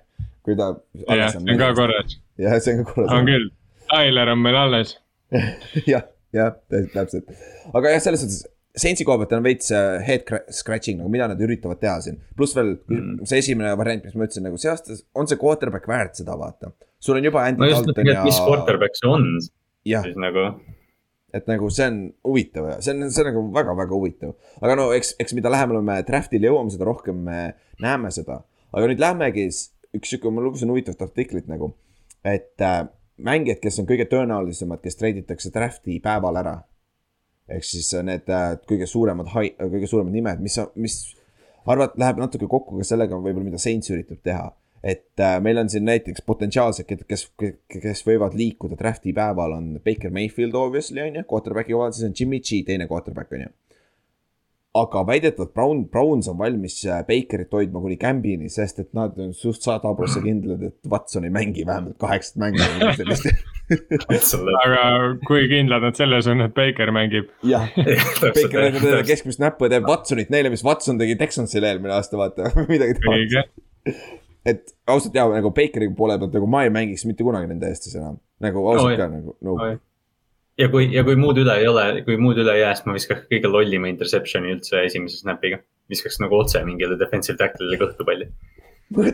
B: kui ta.
C: jah, see on ka. korras,
B: jah, see on ka korras.
C: on küll. Tyler on meil alles.
B: jah, jah, täpselt. aga jah, selles suhtes, Saintsi koha pealt on veits äh, head cra- scratching nagu, mida nad üritavad teha siin. pluss veel mm. see esimene variant, mis ma ütlesin nagu see aasta, on see quarterback väärt seda vaata. sul on juba Andy
D: no
B: Dalton ja
D: mis. quarterback see on siis nagu.
B: Et nagu see on huvitav ja see on, see on nagu väga-väga huvitav. aga no eks, eks mida lähemale me draft'ile jõuame, seda rohkem me näeme seda. aga nüüd lähmegi, üks sihuke, ma lugesin huvitavat artiklit nagu, et äh, mängijad, kes on kõige tõenäolisemad, kes treiditakse draft'i päeval ära. ehk siis need äh, kõige suuremad, kõige suuremad nimed, mis, mis arvad, läheb natuke kokku ka sellega võib-olla, mida Saints üritab teha. Et äh, meil on siin näiteks potentsiaalsed, kes, kes võivad liikuda draft'i päeval on Baker Mayfield obviously on ju, quarterback'i kohal, siis on Jimmy G teine quarterback on ju. aga väidetavalt Brown, Browns on valmis äh, Bakerit hoidma kuni Cambini, sest et nad on suht sada prossa kindlad, et Watson ei mängi vähemalt kaheksat mängu või sellist.
C: aga kui kindlad nad selles on, et Baker mängib?
B: jah, Baker neile keskmist näppu ja teeb Watsonit neile, mis Watson tegi Texansile eelmine aasta, vaata, midagi taolist. Et ausalt jaa, nagu Bakeri poole pealt nagu ma ei mängiks mitte kunagi nende Eestis enam. nagu ausalt
D: Oi.
B: ka nagu, no
C: Oi.
D: ja kui, ja kui muud üle ei ole, kui muud üle ei jää, siis ma viskaks kõige lollima interception'i üldse esimese snap'iga. viskaks nagu otse mingile defensive tackle'ile kõhtu palli.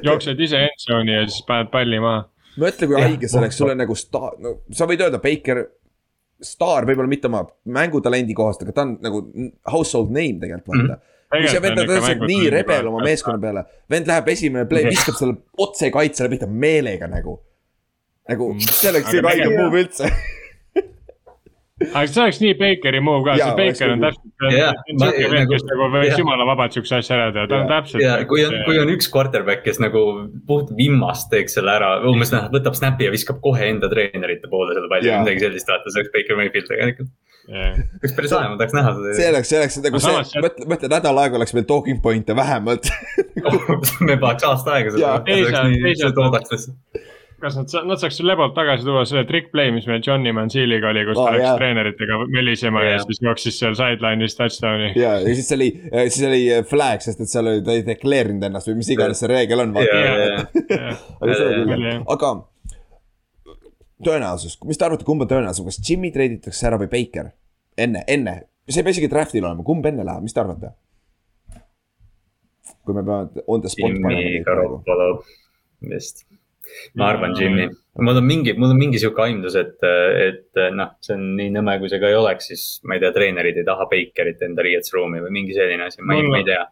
C: jooksed ise endzone'i ja siis paned palli maha.
B: mõtle, kui haige see oleks, sul on nagu staar, no sa võid öelda Baker, staar võib-olla mitte oma mängutalendi kohast, aga ta on nagu household name tegelikult vaata mm. Kui see vend on tõeliselt nii rebel oma meeskonna peale, vend läheb esimene play, viskab selle otse kaitsele pihta meelega nagu. nagu see oleks haigem
C: tegelikult-
B: move üldse.
C: aga see oleks nii Bakeri move ka, sest Baker on täpselt siuke vend, kes
D: nagu-
C: nagu võiks jumala vabalt siukse asja ära teha, ta on täpselt.
D: ja kui on, kui on üks quarterback, kes nagu puht vimmast teeks selle ära, umbes noh, võtab snap'i ja viskab kohe enda treenerite poole selle palli midagi sellist, vaata, see oleks Baker Mayfield tegelikult. Oleks päris lahe, ma tahaks näha
B: see
D: seda.
B: oleks, see oleks nagu see
C: see-
B: mõtle, mõtle nädal aega oleks meil talking point'e vähemalt.
D: me paneks aasta aega seda, see
C: Teisalt-
D: see toodaks lihtsalt.
C: kas nad, nad saaks lebalt tagasi tuua selle trick play, mis meil Johnny Mansiliga oli, kus
B: Aa,
C: ta läks
B: jaa.
C: treeneritega mölisema ja
D: Jaa.
C: siis jooksis seal sideline'is touchdown'i.
B: ja, ja siis oli, siis oli flag, sest et seal oli, ta ei deklareerinud ennast või mis iganes see reegel on, aga seda
D: Jaa,
B: küll
C: jaa.,
B: aga tõenäosus, mis te arvate, kumb on tõenäosusem, kas Jimmy treiditakse ära või Baker? enne, enne, see ei pea isegi draft'il olema, kumb enne läheb, mis te arvate? kui me peame on the spot
D: Jimmy
B: panema
D: vist. ma arvan Jimmy, mul on mingi, mul on mingi sihuke aimdus, et, et noh, see on nii nõme, kui see ka ei oleks, siis ma ei tea, treenerid ei taha Bakerit enda riietusruumi või mingi selline asi, ma ei,
C: Mul-
D: ma ei tea.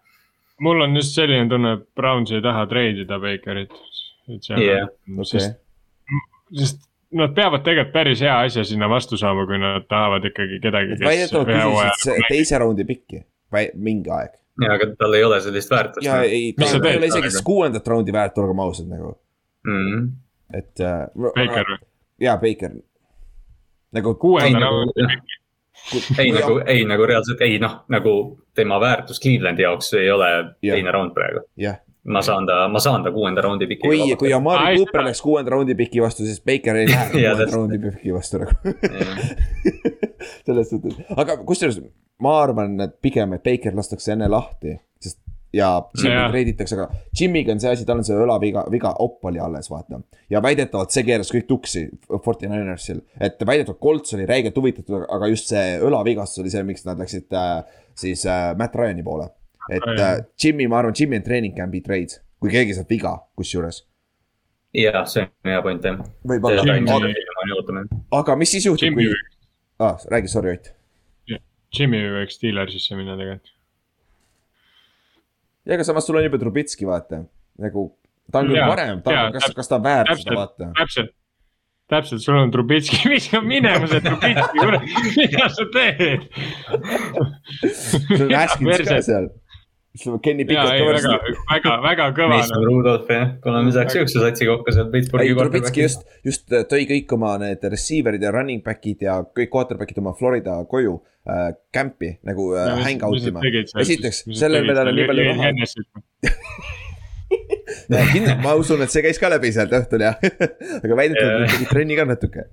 C: mul on just selline tunne, et Browns ei taha treidida Bakerit.
D: Jah.
B: okei,
C: sest nad peavad tegelikult päris hea asja sinna vastu saama, kui nad tahavad ikkagi kedagi,
B: väidetavalt küsisid teise raundi pikki, mingi aeg.
D: ja, aga tal ei ole sellist väärtust.
B: ja ei,
C: Mis
B: ta
C: sa
B: ei ole isegi
C: sellega?
B: kuuendat raundi väärt, olgem ausad nagu,
D: mm..
B: et äh,.
C: Baker või?
B: jaa, Baker. nagu
D: ei
C: kuuenda
D: nagu
C: raundi,
D: ei nagu, ei nagu reaalselt ei noh, nagu tema väärtus Clevelandi jaoks ei ole
B: Jah.
D: teine raund praegu.
B: jah,
D: ma saan ta, ma saan ta kuuenda raundi piki.
B: kui, kui Amari Cooper läks kuuenda raundi piki vastu, siis Baker ei lähe kuuenda raundi piki vastu nagu. selles suhtes, aga kusjuures ma arvan, et pigem, et Baker lastakse enne lahti, sest ja Jimmy
C: Jaa.
B: treiditakse, aga Jimmy'ga on see asi, tal on see õlaviga, viga, opp oli alles, vaata. ja väidetavalt see keeras kõik tuksi Forty Ninersil, et väidetavalt Colts oli räigelt huvitatud, aga just see õlavigastus oli see, miks nad läksid äh, siis äh, Matt Ryan'i poole. Et äh. Jimmy, ma arvan, Jimmy on training camp'i trade, kui keegi saab viga, kusjuures.
D: jah, see on hea point jah.
B: võib-olla,
C: Jimmy-
B: aga, mis siis juhtub, kui, ah, räägi, sorry Ott.
C: Jimmy võiks Steelersisse minna tegelikult.
B: ja aga samas sul on juba Trubitski, vaata, nagu ta on küll parem, kas, kas ta on väärt seda,
C: täpselt.
B: vaata.
C: täpselt, täpselt, sul on Trubitski, viska minema see Trubitski, kuule, mida sa teed?
B: sul on Askins ka seal. Kenny
C: ei
B: ka
C: väga väga, väga kõva
D: Mason. Rudolph jah, kuna me saaks siukse satsi kokku seal
B: ei,
D: Pittsburghi
B: Trubitski. just, just äh, tõi kõik oma need receiver'id ja running back'id ja kõik quarterback'id oma Florida koju äh, camp'i nagu äh, hang out ima. esiteks, sellel vedel on nii palju raha. kindlalt, ma usun, et see käis ka läbi sealt õhtul jah. aga väidetavalt tegi trenni ka natuke.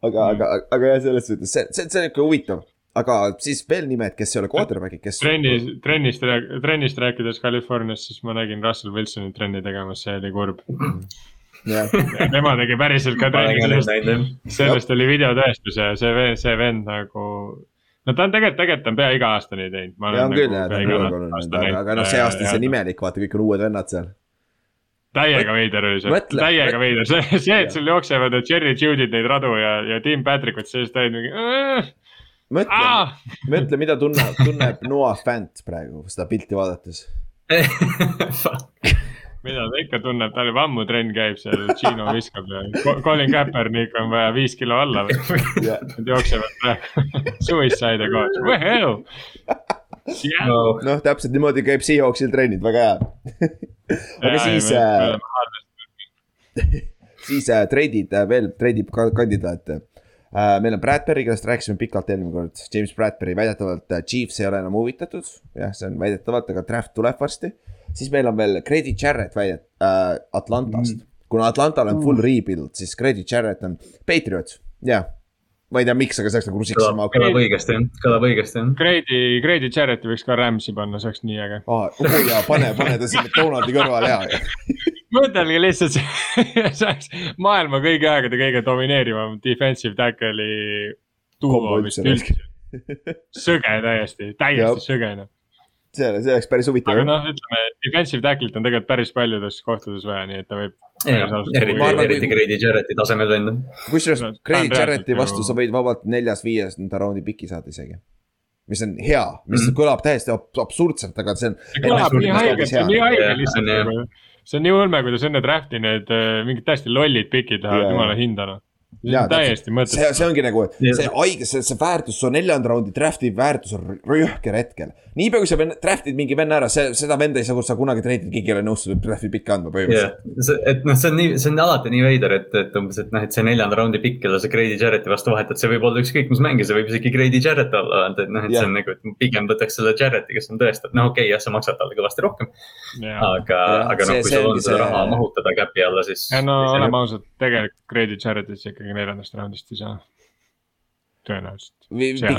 B: aga, aga, aga jah, selles suhtes see, see, see on ikka huvitav. Aga siis veel nimed, kes ei ole quarterback'id, kes.
C: trennis, trennist, trennist rääkides Californias, siis ma nägin Russell Wilsoni trenni tegemas, see oli kurb.
B: jah,
C: tema tegi päriselt ka trenni, sellest, sellest oli videotõestus ja see vend, see vend nagu. no ta on tegelikult, tegelikult on pea iga aasta nii teinud.
B: ja on küll jah, ta on kogu aeg olnud, aga, aga noh, see aasta on see. nimelik, vaata, kõik on uued vennad seal.
C: täiega veider oli see täiega veider, see, see, et sul jooksevad need Jerry Judy'd neid radu ja, ja Tim Patrick'ut, siis ta oli mingi.
B: mõtle, mõtle, mida tunneb, tunneb Noah Fant praegu seda pilti vaadates.
C: mida ta ikka tunneb, tal juba ammu trenn käib seal, Gino viskab ja Co- Colin Kaepernick on vaja viis kilo alla või. Nad jooksevad praegu suicide koos, võheu.
D: no
B: noh, täpselt niimoodi käib Seahawksil trennid, väga hea. aga siis, siis äh, treidid äh, veel, treidi ka- kandidaate äh,. Meil on Bradbury, kellest rääkisime pikalt eelmine kord, James Bradbury väidetavalt äh, Chiefs ei ole enam huvitatud. jah, see on väidetavalt, aga draft tuleb varsti. siis meil on veel Grady Jarrett väidet- äh, Atlantast mm.. kuna Atlantal on full rebuild, siis Grady Jarrett on Patriots, jah. ma ei tea, miks, aga see oleks nagu rusikas
D: kõlab,
B: sama.
D: kõlab õigesti kõlab õigesti.
C: Grady, Grady Jarretti võiks ka Rams'i panna, see oleks nii äge.
B: aa, oh jaa, pane, pane ta sinna Donaldi kõrvale ja.
C: mõtelge lihtsalt, see oleks maailma kõigi aegade kõige domineerivam defensive tackle'i duo vist
B: üldse.
C: söge täiesti, täiesti söge noh.
B: see, see oleks päris huvitav
C: aga. noh, ütleme defensive tackle'it on tegelikult päris paljudes kohtades vaja, nii et ta võib.
D: eriti, Grady Jarretti tasemel vend.
B: kusjuures
C: No, on
B: Grady Jarretti
C: ju-
B: vastu sa võid vabalt neljas-viienda raundi piki saada isegi. mis on hea, mis
D: Mhm.
B: kõlab täiesti ab- absurdselt, aga see on.
C: see kõlab nii haigelt, see on nii haige lihtsalt
D: on
C: nagu. See on nii ulme, kuidas enne draft'i need äh, mingid täiesti lollid pikid lähevad
B: Jaa,
C: jumala
B: jaa. Jaa,
C: täiesti
B: see,
C: mõttetu.
B: see ongi nagu see haige, see, see väärtus, su neljanda raundi draft'i väärtus on rõ- rõhker hetkel. niipea kui sa ven- draft'id mingi venna ära, see, seda venda ei saa, sa kunagi treidid, keegi ei ole nõus sulle draft'i pikka andma põhimõtteliselt.,
D: see, et noh, see on nii, see on alati nii veider, et, et umbes, et noh, et see neljanda raundi pikk, kelle sa Grady Jarretti vastu vahetad, see võib olla ükskõik mis mängija, see võib isegi Grady Jarrett olla, et noh, et
B: Jah.
D: see on nagu, et pigem võtaks selle Jarretti, kes on tõestatud, noh, okei okay,, jah, sa maksad talle kõvasti rohkem. aga,
B: Jah,
D: aga noh
B: see-,
D: kui
B: see
D: sul on seda
B: see-
D: raha mahutada käpi alla, siis.
C: ja no oleme ausad, tegelikult Grady Jarrettist ikkagi neljandast raundist ei saa. tõenäoliselt.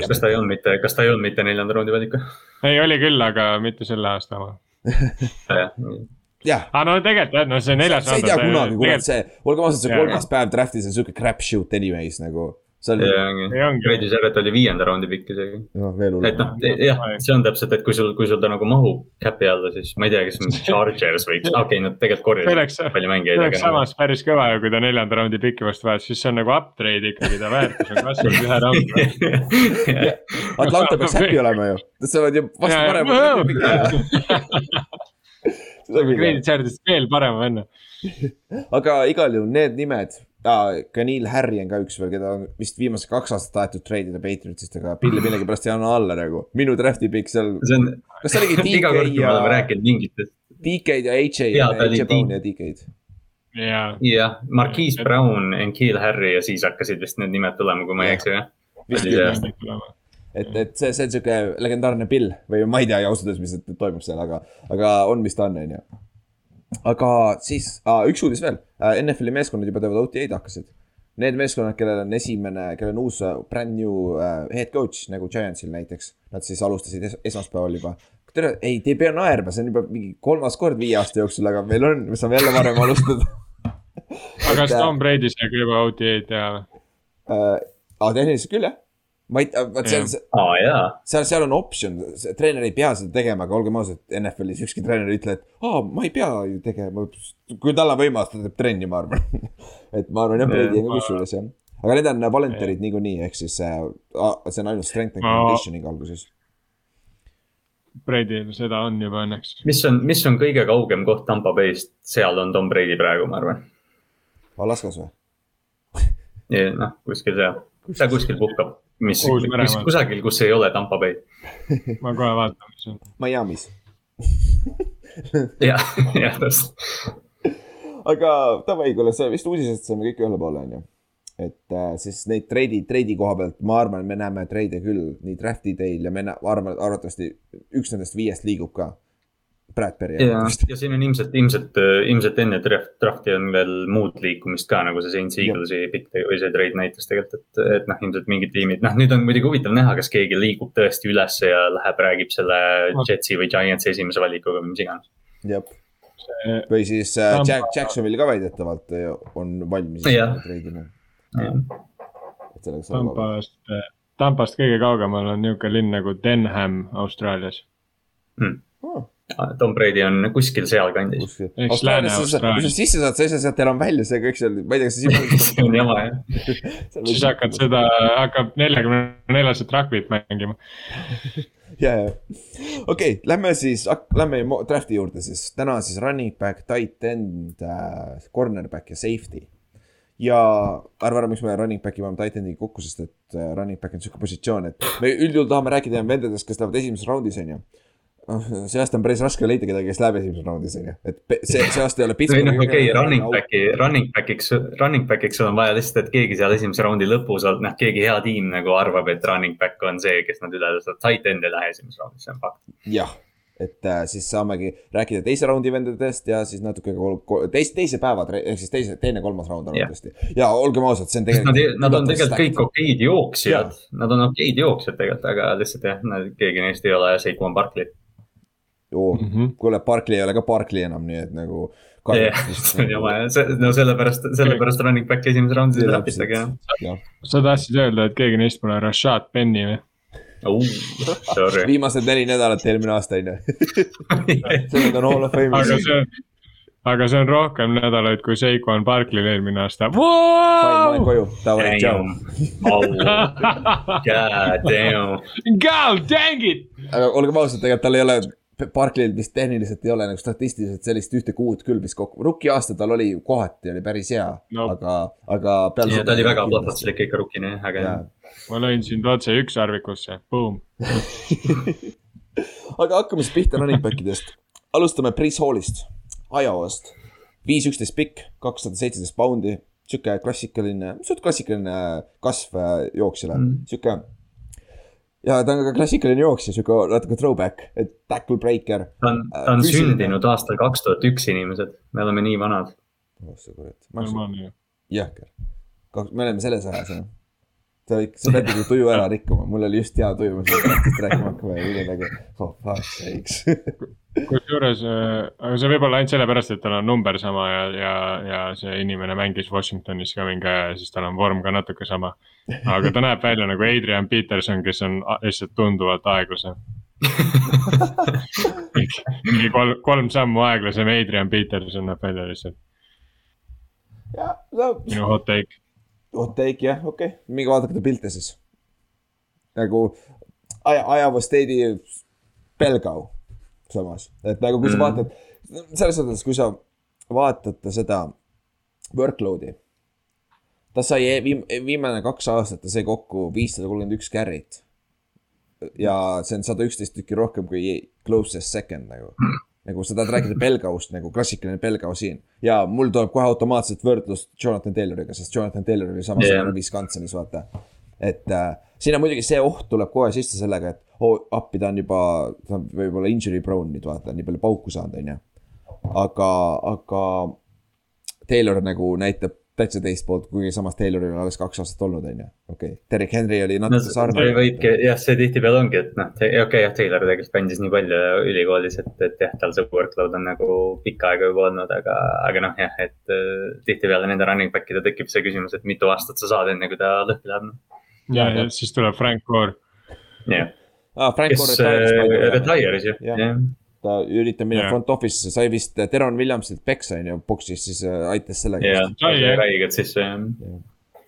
D: kas ta ei olnud mitte, kas ta ei olnud mitte neljanda raundi valik või?
C: ei, oli küll, aga mitte selle aasta oma.
B: jah,
C: aga no tegelikult jah, no see neljas
B: sa ei tea kunagi, kurat, see, olgem ausad, see kolmas päev draft'is on siuke crap shoot anyways nagu. See
C: ongi.
D: Grady Jarrett oli viienda raundi pikk isegi. et noh, jah, see on täpselt, et kui sul, kui sul ta nagu mahub käpi alla, siis ma ei tea, kas Chargers võiks, okei okay,, nad tegelikult
C: See oleks-
D: korjavad palju
C: see
D: mängijaid,
C: oleks
D: aga.
C: samas päris kõva ju, kui ta neljanda raundi piki vastu vahetas, siis see on nagu upgrade ikkagi, ta väärtus on kasvanud ühe raundi.
B: Atlanta peaks happy olema ju, nad saavad ju vastu parema.
C: Grady Jarrettist veel parema venna.
B: aga igal juhul need nimed ah,, ka Neil Harry on ka üks veel, keda on vist viimased kaks aastat tahetud treidida Patriotsist, aga Pilli millegipärast ei anna alla nagu. minu draft'i pikk seal, kas see oligi
D: iga kord,
B: DK ja,
D: rääkinud mingitest,
B: DK-d ja
D: ta oli
B: AJ Brown ja DK-d.
D: jah, Marquise Brown, Enkeel Harry ja siis hakkasid vist need nimed tulema, kui ma ei
B: Jah.
D: eksi, jah.
B: Et, et see, see on siuke legendaarne pill või ma ei tea ausalt öeldes, mis toimub seal, aga, aga on, mis ta on, on ju. Aga siis ah, üks uudis veel, NFL-i meeskonnad juba teevad OTA-d hakkasid. Need meeskonnad, kellel on esimene, kellel on uus äh, brand new uh, head coach nagu Giantsil näiteks, nad siis alustasid es esmaspäeval juba. tere, ei, te ei pea naerma, see on juba mingi kolmas kord viie aasta jooksul, aga meil on, me saame jälle varem alustada
C: aga kas
B: äh,
C: Tom Brady sai ka juba OTA-d teha või?
B: tehniliselt küll jah, ma ei, vot see on
C: Jah.
B: see
D: aa jaa,
B: seal, seal on optsioon, treener ei pea seda tegema, aga olgem ausad, NFL-is ükski treener ei ütle, et aa, ma ei pea ju tegema. kui tal on võimalus, ta teeb trenni, ma arvan. et ma arvan jah, Brady on ka kusjuures jah. aga need on volunteerid niikuinii, ehk siis äh, see on ainult strength and
C: Ma-
B: conditioning alguses.
C: Brady'l seda on juba õnneks.
D: mis on, mis on kõige kaugem koht Tampa Bay'st, seal on Tom Brady praegu, ma arvan.
B: Alaskas või?
D: noh, kuskil seal, ta kuskil puhkab, mis, mis kusagil, kus ei ole Tampa Bay.
C: ma kohe vaatan, mis on.
B: Miami's.
D: jah, jah täpselt.
B: aga davai, kuule, sa vist uudisest saime kõik ühele poole, on ju. et äh, siis neid treidi, treidi koha pealt, ma arvan, me näeme treide küll nii draft'i teil ja me arvame, arvatavasti üks nendest viiest liigub ka Bradbury.
D: ja, ja siin on ilmselt, ilmselt, ilmselt enne draft'i on veel muud liikumist ka, nagu see Saints Eaglesi pikk või see trade näitas tegelikult, et, et noh, ilmselt mingid tiimid, noh, nüüd on muidugi huvitav näha, kas keegi liigub tõesti ülesse ja läheb, räägib selle Jetsi või Giantsi esimese valikuga või mis iganes.
B: jah, või siis äh, Jack, Jacksonville ka väidetavalt on valmis.
C: Tampast, Tampast kõige kaugemal on niisugune linn nagu Denham Austraalias.
D: Hmm.. Oh Tom Brady on kuskil sealkandis.
B: kui sa sisse saad, sa ei saa sealt enam välja, see kõik seal, ma ei tea, kas
D: see see on jama jah.
C: siis hakkad seda, hakkab neljakümne neljaset rugby't mängima.
B: ja, ja, okei lähme siis, lähme draft'i juurde siis, täna siis running back, tight end äh,, cornerback ja safety. ja arva ära, miks me running back'i paneme tight end'iga kokku, sest et äh, running back on sihuke positsioon, et me üldjuhul tahame rääkida vendadest, kes lähevad esimeses raundis, on ju see aasta on päris raske leida kedagi, kes läheb esimeses raundis, on ju, et see, see aasta ei ole
D: Pittsburghi. noh, okei okay,, running back'i, running back'iks, running back'iks on vaja lihtsalt, et keegi seal esimese raundi lõpus, noh, keegi hea tiim nagu arvab, et running back on see, kes nad üle tõstavad, tight end ei lähe esimeses raundis, see on fakt.
B: jah, et äh, siis saamegi rääkida teise raundi vendadest ja siis natuke teise, teise päeva, ehk siis teise, teine, kolmas raund arvatavasti ja olgem ausad, see on
D: tegelikult. Nad, nad on tegelikult kõik okeid jooksjad, nad on okeid jooksjad tegelikult, aga lihtsalt jah, keegi neist ei ole Seikuan Barkley
B: oo mm -hmm., kuule, Barkley ei ole ka Barkley enam, nii et nagu.
D: jah, see on jama jah, no sellepärast, sellepärast running back esimeses raundis ei läbitage jah.
C: sa tahtsid öelda, et keegi neist pole Rashad Penny või?
D: Uh,
B: viimased neli nädalat eelmine aasta on ju. see on Hall of Fame'is.
C: aga see on, aga see on rohkem nädalaid kui Seikon Barkley'l eelmine aasta wow!.
B: ma lähen koju, davai, tšau.
D: God damn.
C: God dang it.
B: aga olgem ausad, tegelikult tal ei ole Barclay'l vist tehniliselt ei ole nagu statistiliselt sellist ühte kuud küll vist kokku, rookie aasta tal oli kohati oli päris hea no., aga, aga.
D: ja ta oli väga plahvatuslik ikka rookina jah, aga jah.
C: ma lõin sind otse ükssarvikusse, boom
B: aga hakkame siis pihta running back idest. alustame Priis Hallist, Iowast. viis, üksteist pikk, kakssada seitseteist poundi, sihuke klassikaline, suht klassikaline kasv jooksjale mm., sihuke ja ta on ka klassikaline jooksja, sihuke natuke throwback, et tackle breaker.
D: ta on, ta on Füüsiline. sündinud aastal kaks tuhat üks inimesed, me oleme nii vanad.
B: oh sa kurat. jõhker, me oleme selles ajas jah. Sa ikka, sa pead nagu tuju ära rikkuma, mul oli just hea tuju, ma siin praktiliselt rääkima hakkama ja kuidagi, oh fuck sakes
C: kusjuures, äh, aga see võib olla ainult sellepärast, et tal on number sama ja, ja, ja see inimene mängis Washingtonis ka mingi aja ja siis tal on vorm ka natuke sama. aga ta näeb välja nagu Adrian Peterson, kes on lihtsalt tunduvalt aeglasem mingi kolm, kolm sammu aeglasem Adrian Peterson näeb välja lihtsalt. Minu hot take.
B: Hot take jah, okei okay., minge vaadake ta pilte siis. nagu Iowa State'i Belgao samas, et nagu kui sa mm. vaatad, selles mõttes, kui sa vaatad seda workload'i. ta sai e-, viim-, viimane kaks aastat, ta sai kokku viissada kolmkümmend üks carry't. ja see on sada üksteist tükki rohkem kui closest second nagu. Nagu sa tahad rääkida Belgaust nagu klassikaline Belgao siin. ja mul tuleb kohe automaatselt võrdlus Jonathan Tayloriga, sest Jonathan Taylor oli samas yeah. Wisconsinis, vaata. et äh, siin on muidugi see oht tuleb kohe sisse sellega, et oh, appi ta on juba, ta on võib-olla injury prone nüüd vaata, nii palju pauku saanud, on ju. aga, aga Taylor nagu näitab täitsa teist poolt, kuigi samas Tayloril on alles kaks aastat olnud, on ju, okei okay.. Derek Henry oli natuke no, sarnane.
D: võibki, jah, see tihtipeale ongi, et noh, okei okay,, jah, Taylor tegelikult kandis nii palju ülikoolis, et, et jah, tal see workload on nagu pikka aega juba olnud, aga, aga noh, jah, et uh, tihtipeale nende running back'ide tekib see küsimus, et mitu aastat sa saad, enne kui ta lõhki läheb.
C: ja, ja siis tuleb Frank Gore.
D: jah ah,. kes äh, retire'is ju, jah
B: ta üritab minna yeah. front office'isse, sai vist Teron Williamsilt peksa on ju boksis, siis äh, aitas sellega.
D: jah, sai räigelt sisse jah ja.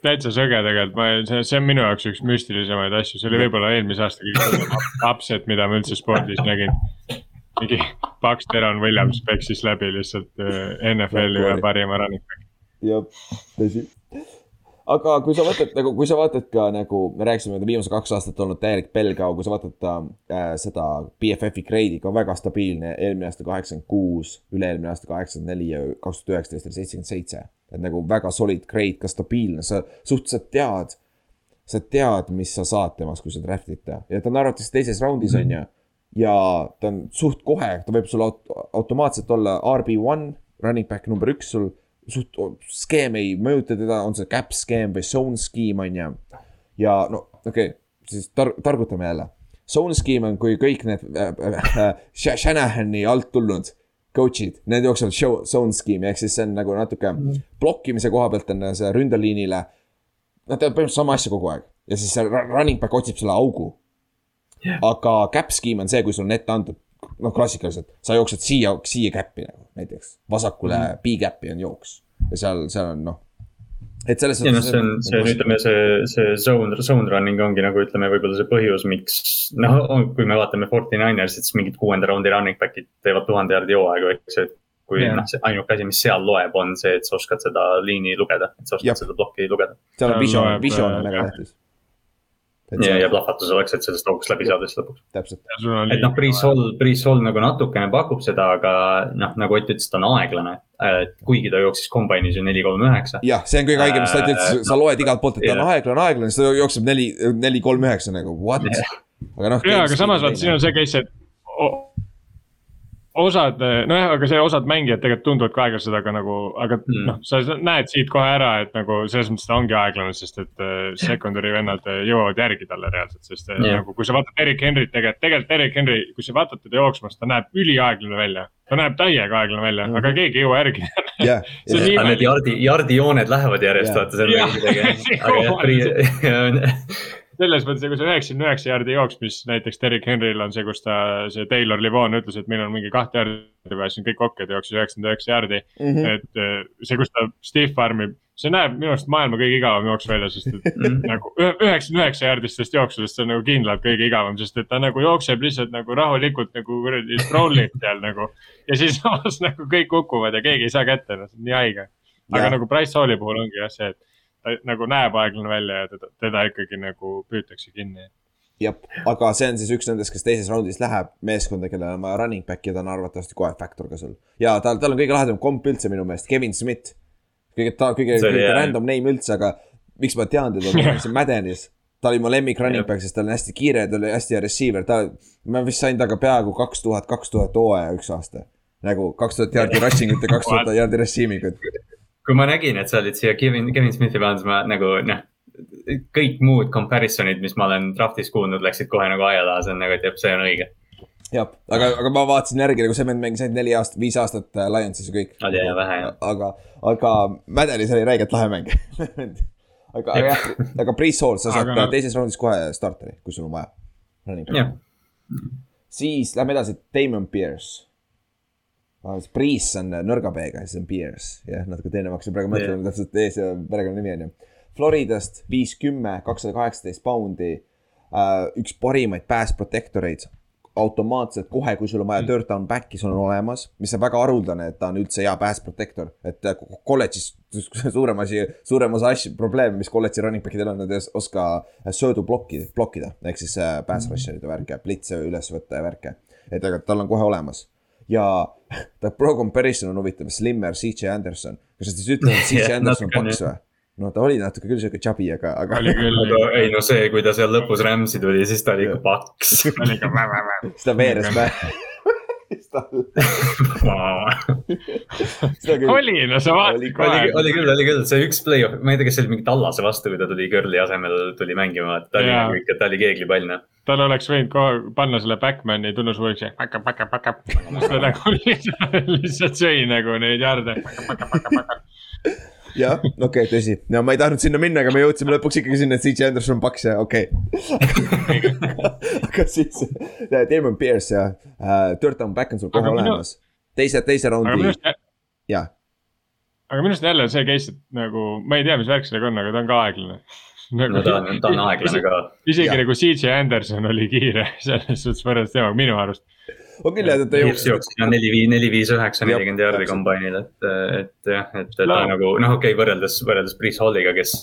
C: täitsa sõge tegelikult, ma, see, see on minu jaoks üks müstilisemaid asju, see oli võib-olla eelmise aasta kõige upset, mida ma üldse spordis nägin. mingi paks Teron Williams peksis läbi lihtsalt äh, NFL-i ühe parima running back'i.
B: jah, tõsi aga kui sa võtad nagu, kui sa vaatad ka nagu, me rääkisime, et viimased kaks aastat olnud täielik pelgao, kui sa vaatad äh, seda BFF-i grade'i ka väga stabiilne, eelmine aasta kaheksakümmend kuus, üle-eelmine aasta kaheksakümmend neli ja kaks tuhat üheksateist oli seitsekümmend seitse. et nagu väga solid grade, ka stabiilne, sa suhteliselt tead, sa tead, mis sa saad temast, kui sa draft'id ta ja ta on arvates teises raundis, on ju. ja ta on suht kohe, ta võib sul aut automaatselt olla RB one, running back number üks sul suht skeem ei mõjuta teda, on see cap skeem või zone scheme on ju. ja no okei okay,, siis tar-, targutame jälle. Zone scheme on, kui kõik need äh, äh, Shanahani alt tulnud coach'id, need jooksevad show, zone scheme'i ehk siis see on nagu natuke mm. blokkimise koha pealt on see ründeliinile. Nad teevad põhimõtteliselt sama asja kogu aeg ja siis see running back otsib selle augu yeah.. aga cap scheme on see, kui sul on ette antud noh, klassikaliselt, sa jooksed siia, siia käppi nagu näiteks, vasakule mm -hmm. B-käppi on jooks ja seal, seal on noh.
D: et selles suhtes. noh, see on, see on, ütleme, see, see zone, zone running ongi nagu ütleme, võib-olla see põhjus, miks. noh, kui me vaatame Forty Ninersit, siis mingid kuuenda raundi running back'id teevad tuhande jaardi hooaegu, eks ju, kui yeah. noh, see ainuke asi, mis seal loeb, on see, et sa oskad seda liini lugeda, et sa oskad Jab. seda plokki lugeda.
B: seal on visioon, visioon on väga tähtis
D: ja, ja plahvatus oleks, et sellest august läbi saada siis lõpuks.
B: täpselt.
D: et noh, Priis Hall, Priis Hall nagu natukene pakub seda, aga noh, nagu Ott ütles, ta on aeglane. kuigi ta jooksis kombainis ju neli, kolm, üheksa.
B: jah, see on kõige haigem, sest ta ütles, sa loed igalt poolt, et ta on aeglane, aeglane, siis ta jookseb neli, neli, kolm, üheksa nagu what.
C: aga noh. jaa, aga samas vaata, siin on see case, et osad, nojah, aga see osad mängijad tegelikult tunduvad ka aeglased, aga nagu, aga mm. noh, sa näed siit kohe ära, et nagu selles mõttes ta ongi aeglane, sest et äh, secondary vennad äh, jõuavad järgi talle reaalselt, sest yeah. Äh, nagu kui sa vaatad Erik Henryt tegelikult, tegelikult Erik Henry, kui sa vaatad teda jooksmas, ta näeb üliaeglane välja. ta näeb täiega aeglane välja mm, -hmm. aga keegi ei jõua järgi
D: yeah, yeah. aga need jardi, jardijooned lähevad järjest yeah., vaata, on mingi midagi
C: selles mõttes nagu see üheksakümne üheksa jaardi jooks, mis näiteks Derek Henry'l on see, kus ta, see Taylor Livon ütles, et meil on mingi kahte jaardi vaja, siis on kõik ta jooksis üheksakümmend üheksa jaardi mm. -hmm. et äh, see, kus ta stiff arm'ib, see näeb minu arust maailma kõige igavam jooks välja, sest et mhm. nagu üheksakümne üheksa jaardistest jooksudest on nagu kindlalt kõige igavam, sest et ta nagu jookseb lihtsalt nagu rahulikult nagu kuradi strollib seal nagu. ja siis samas nagu kõik kukuvad ja keegi ei saa kätte, noh, see on nii haige. aga ja. nagu Price Halli puhul ongi jah see, et ta nagu näeb aeglane välja ja teda, teda ikkagi nagu püütakse kinni.
B: jah, aga see on siis üks nendest, kes teises raundis läheb meeskonda, kellel on vaja running back'i ja ta on arvatavasti kohe factor ka sul. ja tal, tal on kõige lahedam komp üldse minu meelest, Kevin Smith. kõige, ta kõige, kõige random name üldse, aga miks ma tean teda, ma olen siin Maddenis ta oli mu lemmik running back, sest ta on hästi kiire, ta oli hästi hea receiver, ta, ma vist sain temaga peaaegu kaks tuhat, kaks tuhat hooaja üks aasta. nagu kaks tuhat jaardi rushing ut ja kaks tuhat jaardi receiving ut
D: kui ma nägin, et sa olid siia Kevin, Kevin Smithi pannud, siis ma nagu noh, kõik muud comparison'id, mis ma olen draft'is kuulnud, läksid kohe nagu taha, see on nagu, et jah, see on õige.
B: jah, aga, aga ma vaatasin järgi, nagu see vend mängis ainult neli aastat, viis aastat äh, Lionsis ja kõik.
D: oli jah, vähe jah.
B: aga, aga Mädelis oli räigelt lahe mäng aga, aga jah, aga Priis Hall, sa saad aga... teises raundis kohe starteri, kui sul on vaja. siis lähme edasi, Damon Pierce Priis on nõrga B-ga ja siis on Pierce, jah, natuke teine, ma hakkasin praegu mõtlema täpselt ees ja perekonnanimi on ju. Floridast viis, kümme, kakssada kaheksateist poundi uh,. üks parimaid pass protector eid. automaatselt kohe, kui sul on vaja third down back'i, sul on olemas, mis on väga haruldane, et ta on üldse hea pass protector, et äh, kolledžis suurem asi, suurem osa asju, probleem, mis kolledži running back idel on, nad ei oska söödu blokki, blokkida, ehk siis äh, pass rusher'id ja värke, blitse üles võtta ja värke. et aga tal on kohe olemas ja ta pro comparison on huvitav, Slimmer, CJ Anderson. kas sa siis ütled, et CJ Anderson on paks või? no ta oli natuke küll sihuke chubby, aga, aga.
D: oli küll. aga ei no see, kui ta seal lõpus Rams'i tuli, siis ta oli ikka paks.
B: siis ta veeres pähe
C: oli, no sa vaatasid
D: kohe. oli küll, oli küll, see üks play-off, ma ei tea, kas see oli mingi Tallase vastu, kui ta tuli Curly asemel tuli mängima, et ta oli nagu ikka, ta oli keeglipall noh.
C: tal oleks võinud kohe panna selle backman'i tunnusmärgi, back-up, back-up, back-up. siis ta nagu lihtsalt sõi nagu neid jarde
B: jah, okei okay,, tõsi, no ma ei tahtnud sinna minna, aga me jõudsime lõpuks ikkagi sinna, et CJ Anderson on paks ja okei okay. aga siis äh, Damon Pierce ja uh, Dirt on back on sul kohe olemas. teise, teise raundi. jah.
C: aga minu arust jälle see case, et nagu ma ei tea, mis värk sellega on, aga ta on ka aeglane
D: nagu, no ta on, ta on aeglane ka.
C: isegi ja. nagu CJ Anderson oli kiire selles suhtes võrreldes temaga minu arust
B: on küll jah, et ta
D: jooksis. jooksis neli, viis, neli, viis, üheksa, nelikümmend jardi kombainil, et, et jah, et ta no. nagu noh, okei okay,, võrreldes, võrreldes Priis Halliga, kes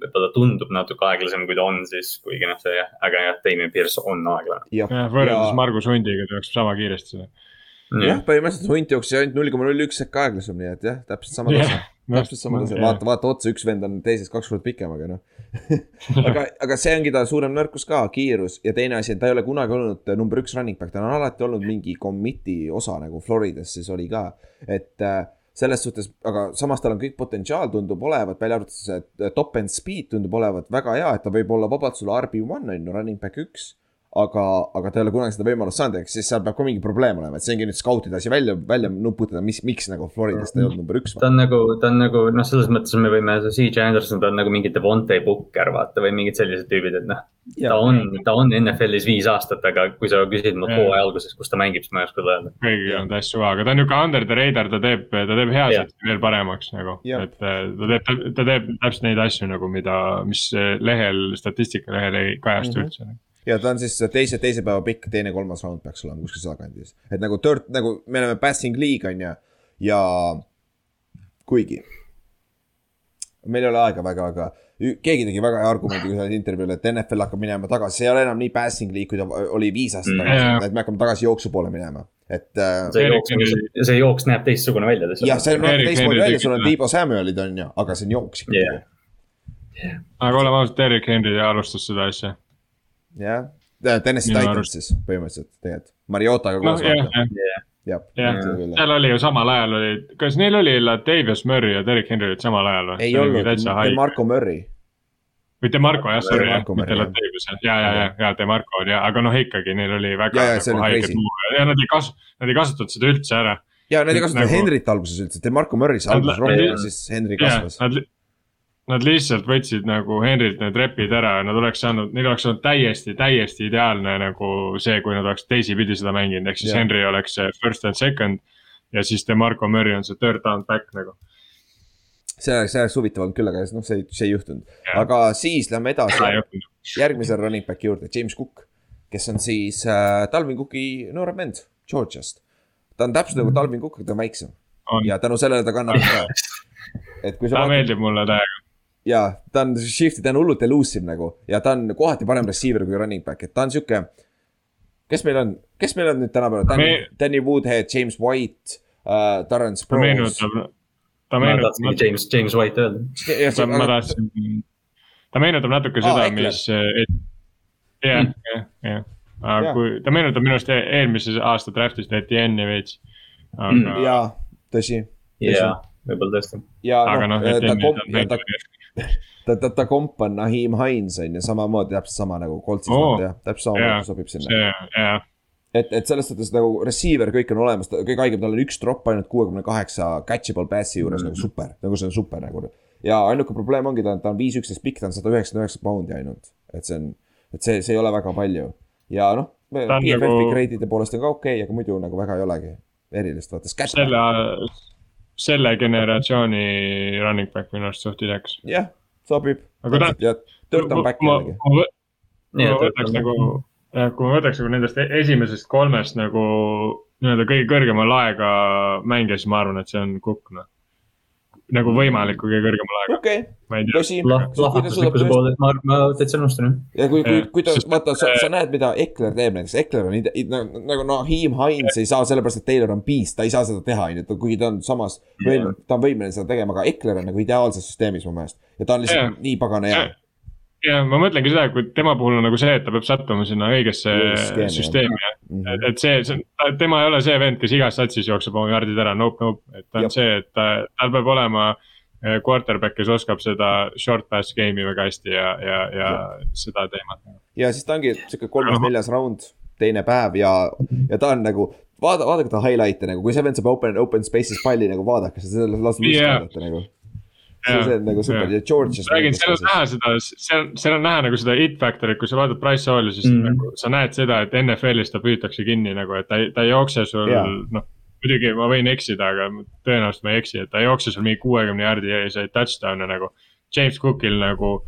D: võib-olla tundub natuke aeglasem, kui ta on, siis kuigi noh, see äge jah, Damien Pierce on aeglane.
C: jah, võrreldes ja... Margus Hundiga ta jookseb sama kiiresti
B: jah, põhimõtteliselt Hunt jooksis ainult null koma null üks sekka aeglasem, nii et jah, täpselt sama tase täpselt sama tase, vaata, vaata otsa, üks vend on teisest kaks korda pikem, aga noh. Aga, aga see ongi ta suurem nõrkus ka, kiirus ja teine asi, et ta ei ole kunagi olnud number üks running back, ta on alati olnud mingi commit'i osa nagu Floridas siis oli ka. et äh, selles suhtes, aga samas tal on kõik potentsiaal tundub olevat, välja arvatud see top end speed tundub olevat väga hea, et ta võib olla vabalt sul RB1 on ju, running back üks aga, aga ta ei ole kunagi seda võimalust saanud, ehk siis seal peab ka mingi probleem olema, et see ongi nüüd scout'ide asi välja, välja nuputada, mis, miks nagu Floridas ta ei olnud number üks.
D: ta on nagu, ta on nagu noh, selles mõttes me võime, see CJ Anderson, ta on nagu mingi Devonte Booker vaata või mingid sellised tüübid, et noh. ta on, ta on NFL-is viis aastat, aga kui sa küsid mult hooaja alguses, kus ta mängib, siis ma ei oska öelda.
C: kõigil on ta asju, aga ta on nihuke under the radar, ta teeb, ta teeb heasid veel paremaks nagu, et äh, ta teeb, ta teeb täpselt neid asju nagu, mida, mis lehel, statistikalehel ei kajastu mm -hmm. üldse
B: ja ta on siis teise, teise päeva pikk, teine, kolmas round peaks olema kuskil sealkandis. et nagu third, nagu me oleme passing league on ju, ja kuigi. meil ei ole aega väga, aga keegi tegi väga hea argumendi ühel intervjuul, et NFL hakkab minema tagasi, see ei ole enam nii passing league, kui ta oli viis aastat mm. tagasi mm., et me hakkame tagasi jooksu poole minema, et äh,.
D: see jooks, see jooks näeb teistsugune välja.
B: jah, see näeb teistmoodi välja, sul on Tiibo Samuelid on ju, aga see on jooks ikkagi yeah..
C: Yeah. aga oleme ausad, Derek Henry alustas seda asja
B: jah, Tennessee Titans siis põhimõtteliselt tegelikult, Mariotaga koos no,.
C: jah, jah, jah, seal oli ju samal ajal oli, kas neil oli Latavius Murry ja Derek Henry olid samal ajal
B: või? ei olnud, Marco Murry.
C: või Demarco jah, sorry jah, mitte Latavius jah, ja, ja, ja, ja Demarco oli jah, aga noh, ikkagi neil oli väga ja, nagu haiged muu ja nad ei kasu-, nad ei kasutanud seda üldse ära.
B: ja nad ei kasutanud nagu... Henryt alguses üldse, Demarco Murry sai alguses rohkem ja siis Henry kasvas.
C: Nad lihtsalt võtsid nagu Henrilt need repid ära ja nad oleks saanud, neil oleks olnud täiesti, täiesti ideaalne nagu see, kui nad oleks teisipidi seda mänginud, ehk siis yeah. Henry oleks see first and second. ja siis DeMarco Murry on see third down back nagu.
B: see oleks, see oleks huvitav olnud küll, aga noh, see, see ei juhtunud yeah., aga siis lähme edasi. järgmise running back'i juurde, James Cook, kes on siis äh, Talvin Cooki noorem vend Georgiast. ta on täpselt nagu Talvin Cook, aga ta on väiksem ja tänu sellele ta kannab ka
C: et kui sa ta vaatad... meeldib mulle täiega
B: jaa, ta on shift'i, ta on hullult elusive nagu ja ta on kohati parem receiver kui running back, et ta on sihuke. kes meil on, kes meil on nüüd tänapäeval, Danny Me..., Danny Woodhead, James White uh,, Terence
C: Prose. ta meenutab,
D: ta meenutab. James, James White öelda.
C: ma tahtsin, ta meenutab natuke seda, mis, jah, jah, jah. aga kui, ta meenutab minu arust e-, eelmise aasta draft'ist Etienne'i veits.
B: Mm, jaa, tõsi.
D: jaa, võib-olla tõesti.
B: aga noh, Etienne'i ta ta, ta, ta komp on Nahim Hines on ju, samamoodi täpselt sama nagu Coltsis oh, jah, täpselt samamoodi yeah, sobib sinna
C: yeah..
B: et, et selles suhtes nagu receiver kõik on olemas, kõige haigem, tal on üks drop ainult kuuekümne kaheksa catchable pass'i juures mm. nagu super, nagu see on super nagu. ja ainuke probleem ongi, ta on, ta on viis üksteist pikk, ta on sada üheksakümmend üheksa poundi ainult, et see on, et see, see ei ole väga palju ja noh. PFF-i nagu... grade'ide poolest on ka okei okay,, aga muidu nagu väga ei olegi erilist, vaata.
C: selle selle generatsiooni running back minu arust suht idekas.
B: jah, sobib. aga ta. Dirt on back jällegi.
C: kui ma võtaks nagu, kui ma võtaks nagu nendest e-, esimesest kolmest nagu nii-öelda kõige kõrgemal aega mängija, siis ma arvan, et see on Cook, noh nagu võimaliku kõige kõrgemal
B: okei okay., tõsi.
D: plahvatuslikkuse poole, ma, ma täitsa nõustun.
B: ja kui, kui, kui ta, vaata, sa, sa näed, mida Ekler teeb näiteks, Ekler on nagu, nagu Nahim Hines ei saa sellepärast, et Taylor on beast, ta ei saa seda teha, on ju, kuigi ta on samas võim-, ta on võimeline seda tegema, aga Ekler on nagu ideaalses süsteemis mu meelest. ja ta on lihtsalt ja. nii pagana hea
C: ja ma mõtlengi seda, et kui tema puhul on nagu see, et ta peab sattuma sinna õigesse Skeemi, süsteemi mm, -hmm. et see, see, tema ei ole see vend, kes igas satsis jookseb oma jardid ära, nope, nope, et ta on Jop. see, et ta, tal peab olema eh, quarterback, kes oskab seda short pass game'i väga hästi ja, ja, ja, ja seda teemat.
B: ja siis ta ongi sihuke kolmas-neljas round, teine päev ja, ja ta on nagu vaada, vaadake ta highlight'e nagu, kui see vend saab open, open space'is palli nagu vaadake las yeah. vaadata nagu see, on nagu super ja George'is.
C: räägin, seal on näha seda, seal, seal on näha nagu seda it factor'it, kui sa vaatad Price Halli, siis mm. nagu sa näed seda, et NFL-is ta püütakse kinni nagu, et ta ei, ta ei jookse sul noh. muidugi ma võin eksida, aga tõenäoliselt ma ei eksi, et ta ei jookse sul mingi kuuekümne jaardi eeseid touchdown'e nagu. James Cookil nagu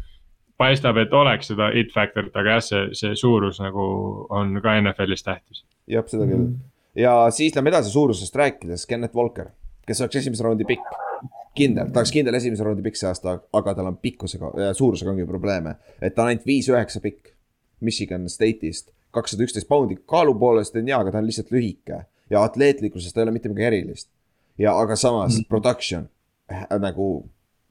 C: paistab, et oleks seda it factor'it, aga jah, see, see suurus nagu on ka NFL-is tähtis.
B: jah, seda küll mm ja siis lähme edasi suurusest rääkides, Kennet Walker, kes oleks esimese raundi pikk. Kindel, ta oleks kindel esimese raundi pikk see aasta, aga tal on pikkusega ja suurusega ongi probleeme. et ta on ainult viis-üheksa pikk Michigan State'ist, kakssada üksteist poundi, kaalu poolest on hea, aga ta on lihtsalt lühike. ja atleetlikkuses ta ei ole mitte midagi erilist. ja aga samas mm. production äh, nagu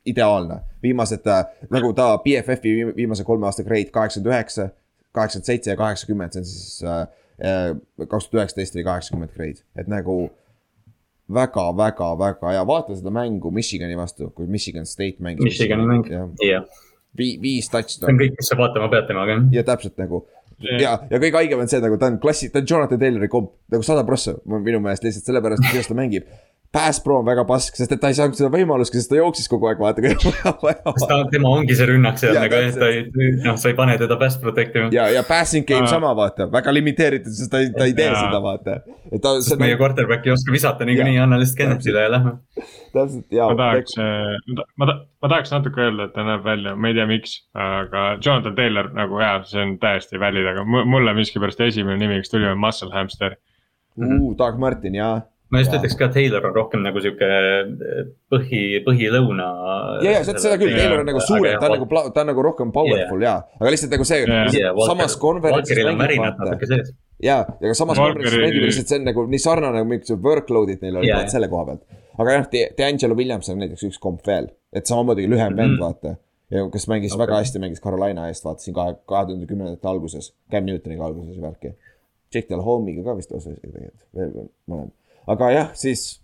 B: ideaalne, viimased äh, nagu ta BFF-i viimase kolme aasta grade kaheksakümmend üheksa, kaheksakümmend seitse ja kaheksakümmend, see on siis äh, kaks tuhat üheksateist oli kaheksakümmend grade, et nagu väga, väga, väga hea, vaata seda mängu Michigani vastu, kui Michigan State mängis.
D: Michigani mäng, jah.
B: Vi-, viis touchdown'i.
D: see on kõik, kes sa vaatama pead temaga.
B: ja täpselt nagu ja, ja kõige haigem on see nagu ta on klassi, ta on Jonathan Taylori komp nagu sada prossa minu meelest lihtsalt sellepärast, kuidas ta mängib Pass Pro on väga pask, sest et ta ei saanud seda võimalust, sest ta jooksis kogu aeg, vaata
D: vaja. ta, tema ongi see rünnak seal nagu, et ta ei, noh, sa ei pane teda pass protect ima.
B: ja, ja passing game uh, sama, vaata, väga limiteeritud, sest ta ei, ta ei tee ja. seda, vaata.
D: et ta. sest meie nagu... quarterback ei oska visata niikuinii, anna lihtsalt Kennethile ja lähme.
B: täpselt, jaa.
C: ma tahaks, ma, ma, ma tahaks natuke öelda, et ta näeb välja, ma ei tea, miks, aga Jonathan Taylor nagu jaa, see on täiesti valid, aga mulle miskipärast esimene nimi, kes tuli, on Muscle Hamster.
B: Doug Martin, jaa
D: ma just ütleks ka, Taylor on rohkem nagu sihuke põhi, põhilõuna.
B: ja, ja seda küll, Taylor on nagu suurem, ta on nagu, ta on nagu rohkem powerful yeah. ja, aga lihtsalt nagu see yeah., samas konverentsis
D: mängib vaata.
B: ja, ja samas konverentsis mängib lihtsalt see on nagu nii sarnane, nagu mingisugused workload'id neil olid yeah. selle koha pealt. aga jah, D'Angelo Williams on näiteks üks komp veel, et samamoodi lühem vend mm -hmm. vaata ja kes mängis okay. väga hästi, mängis Carolina eest, vaatasin kahe, kahe tuhande kümnendate alguses, Cam Newtoniga alguses ja värki. Jack Del Home'iga ka vist osalesid tegelikult, veel mõned aga jah, siis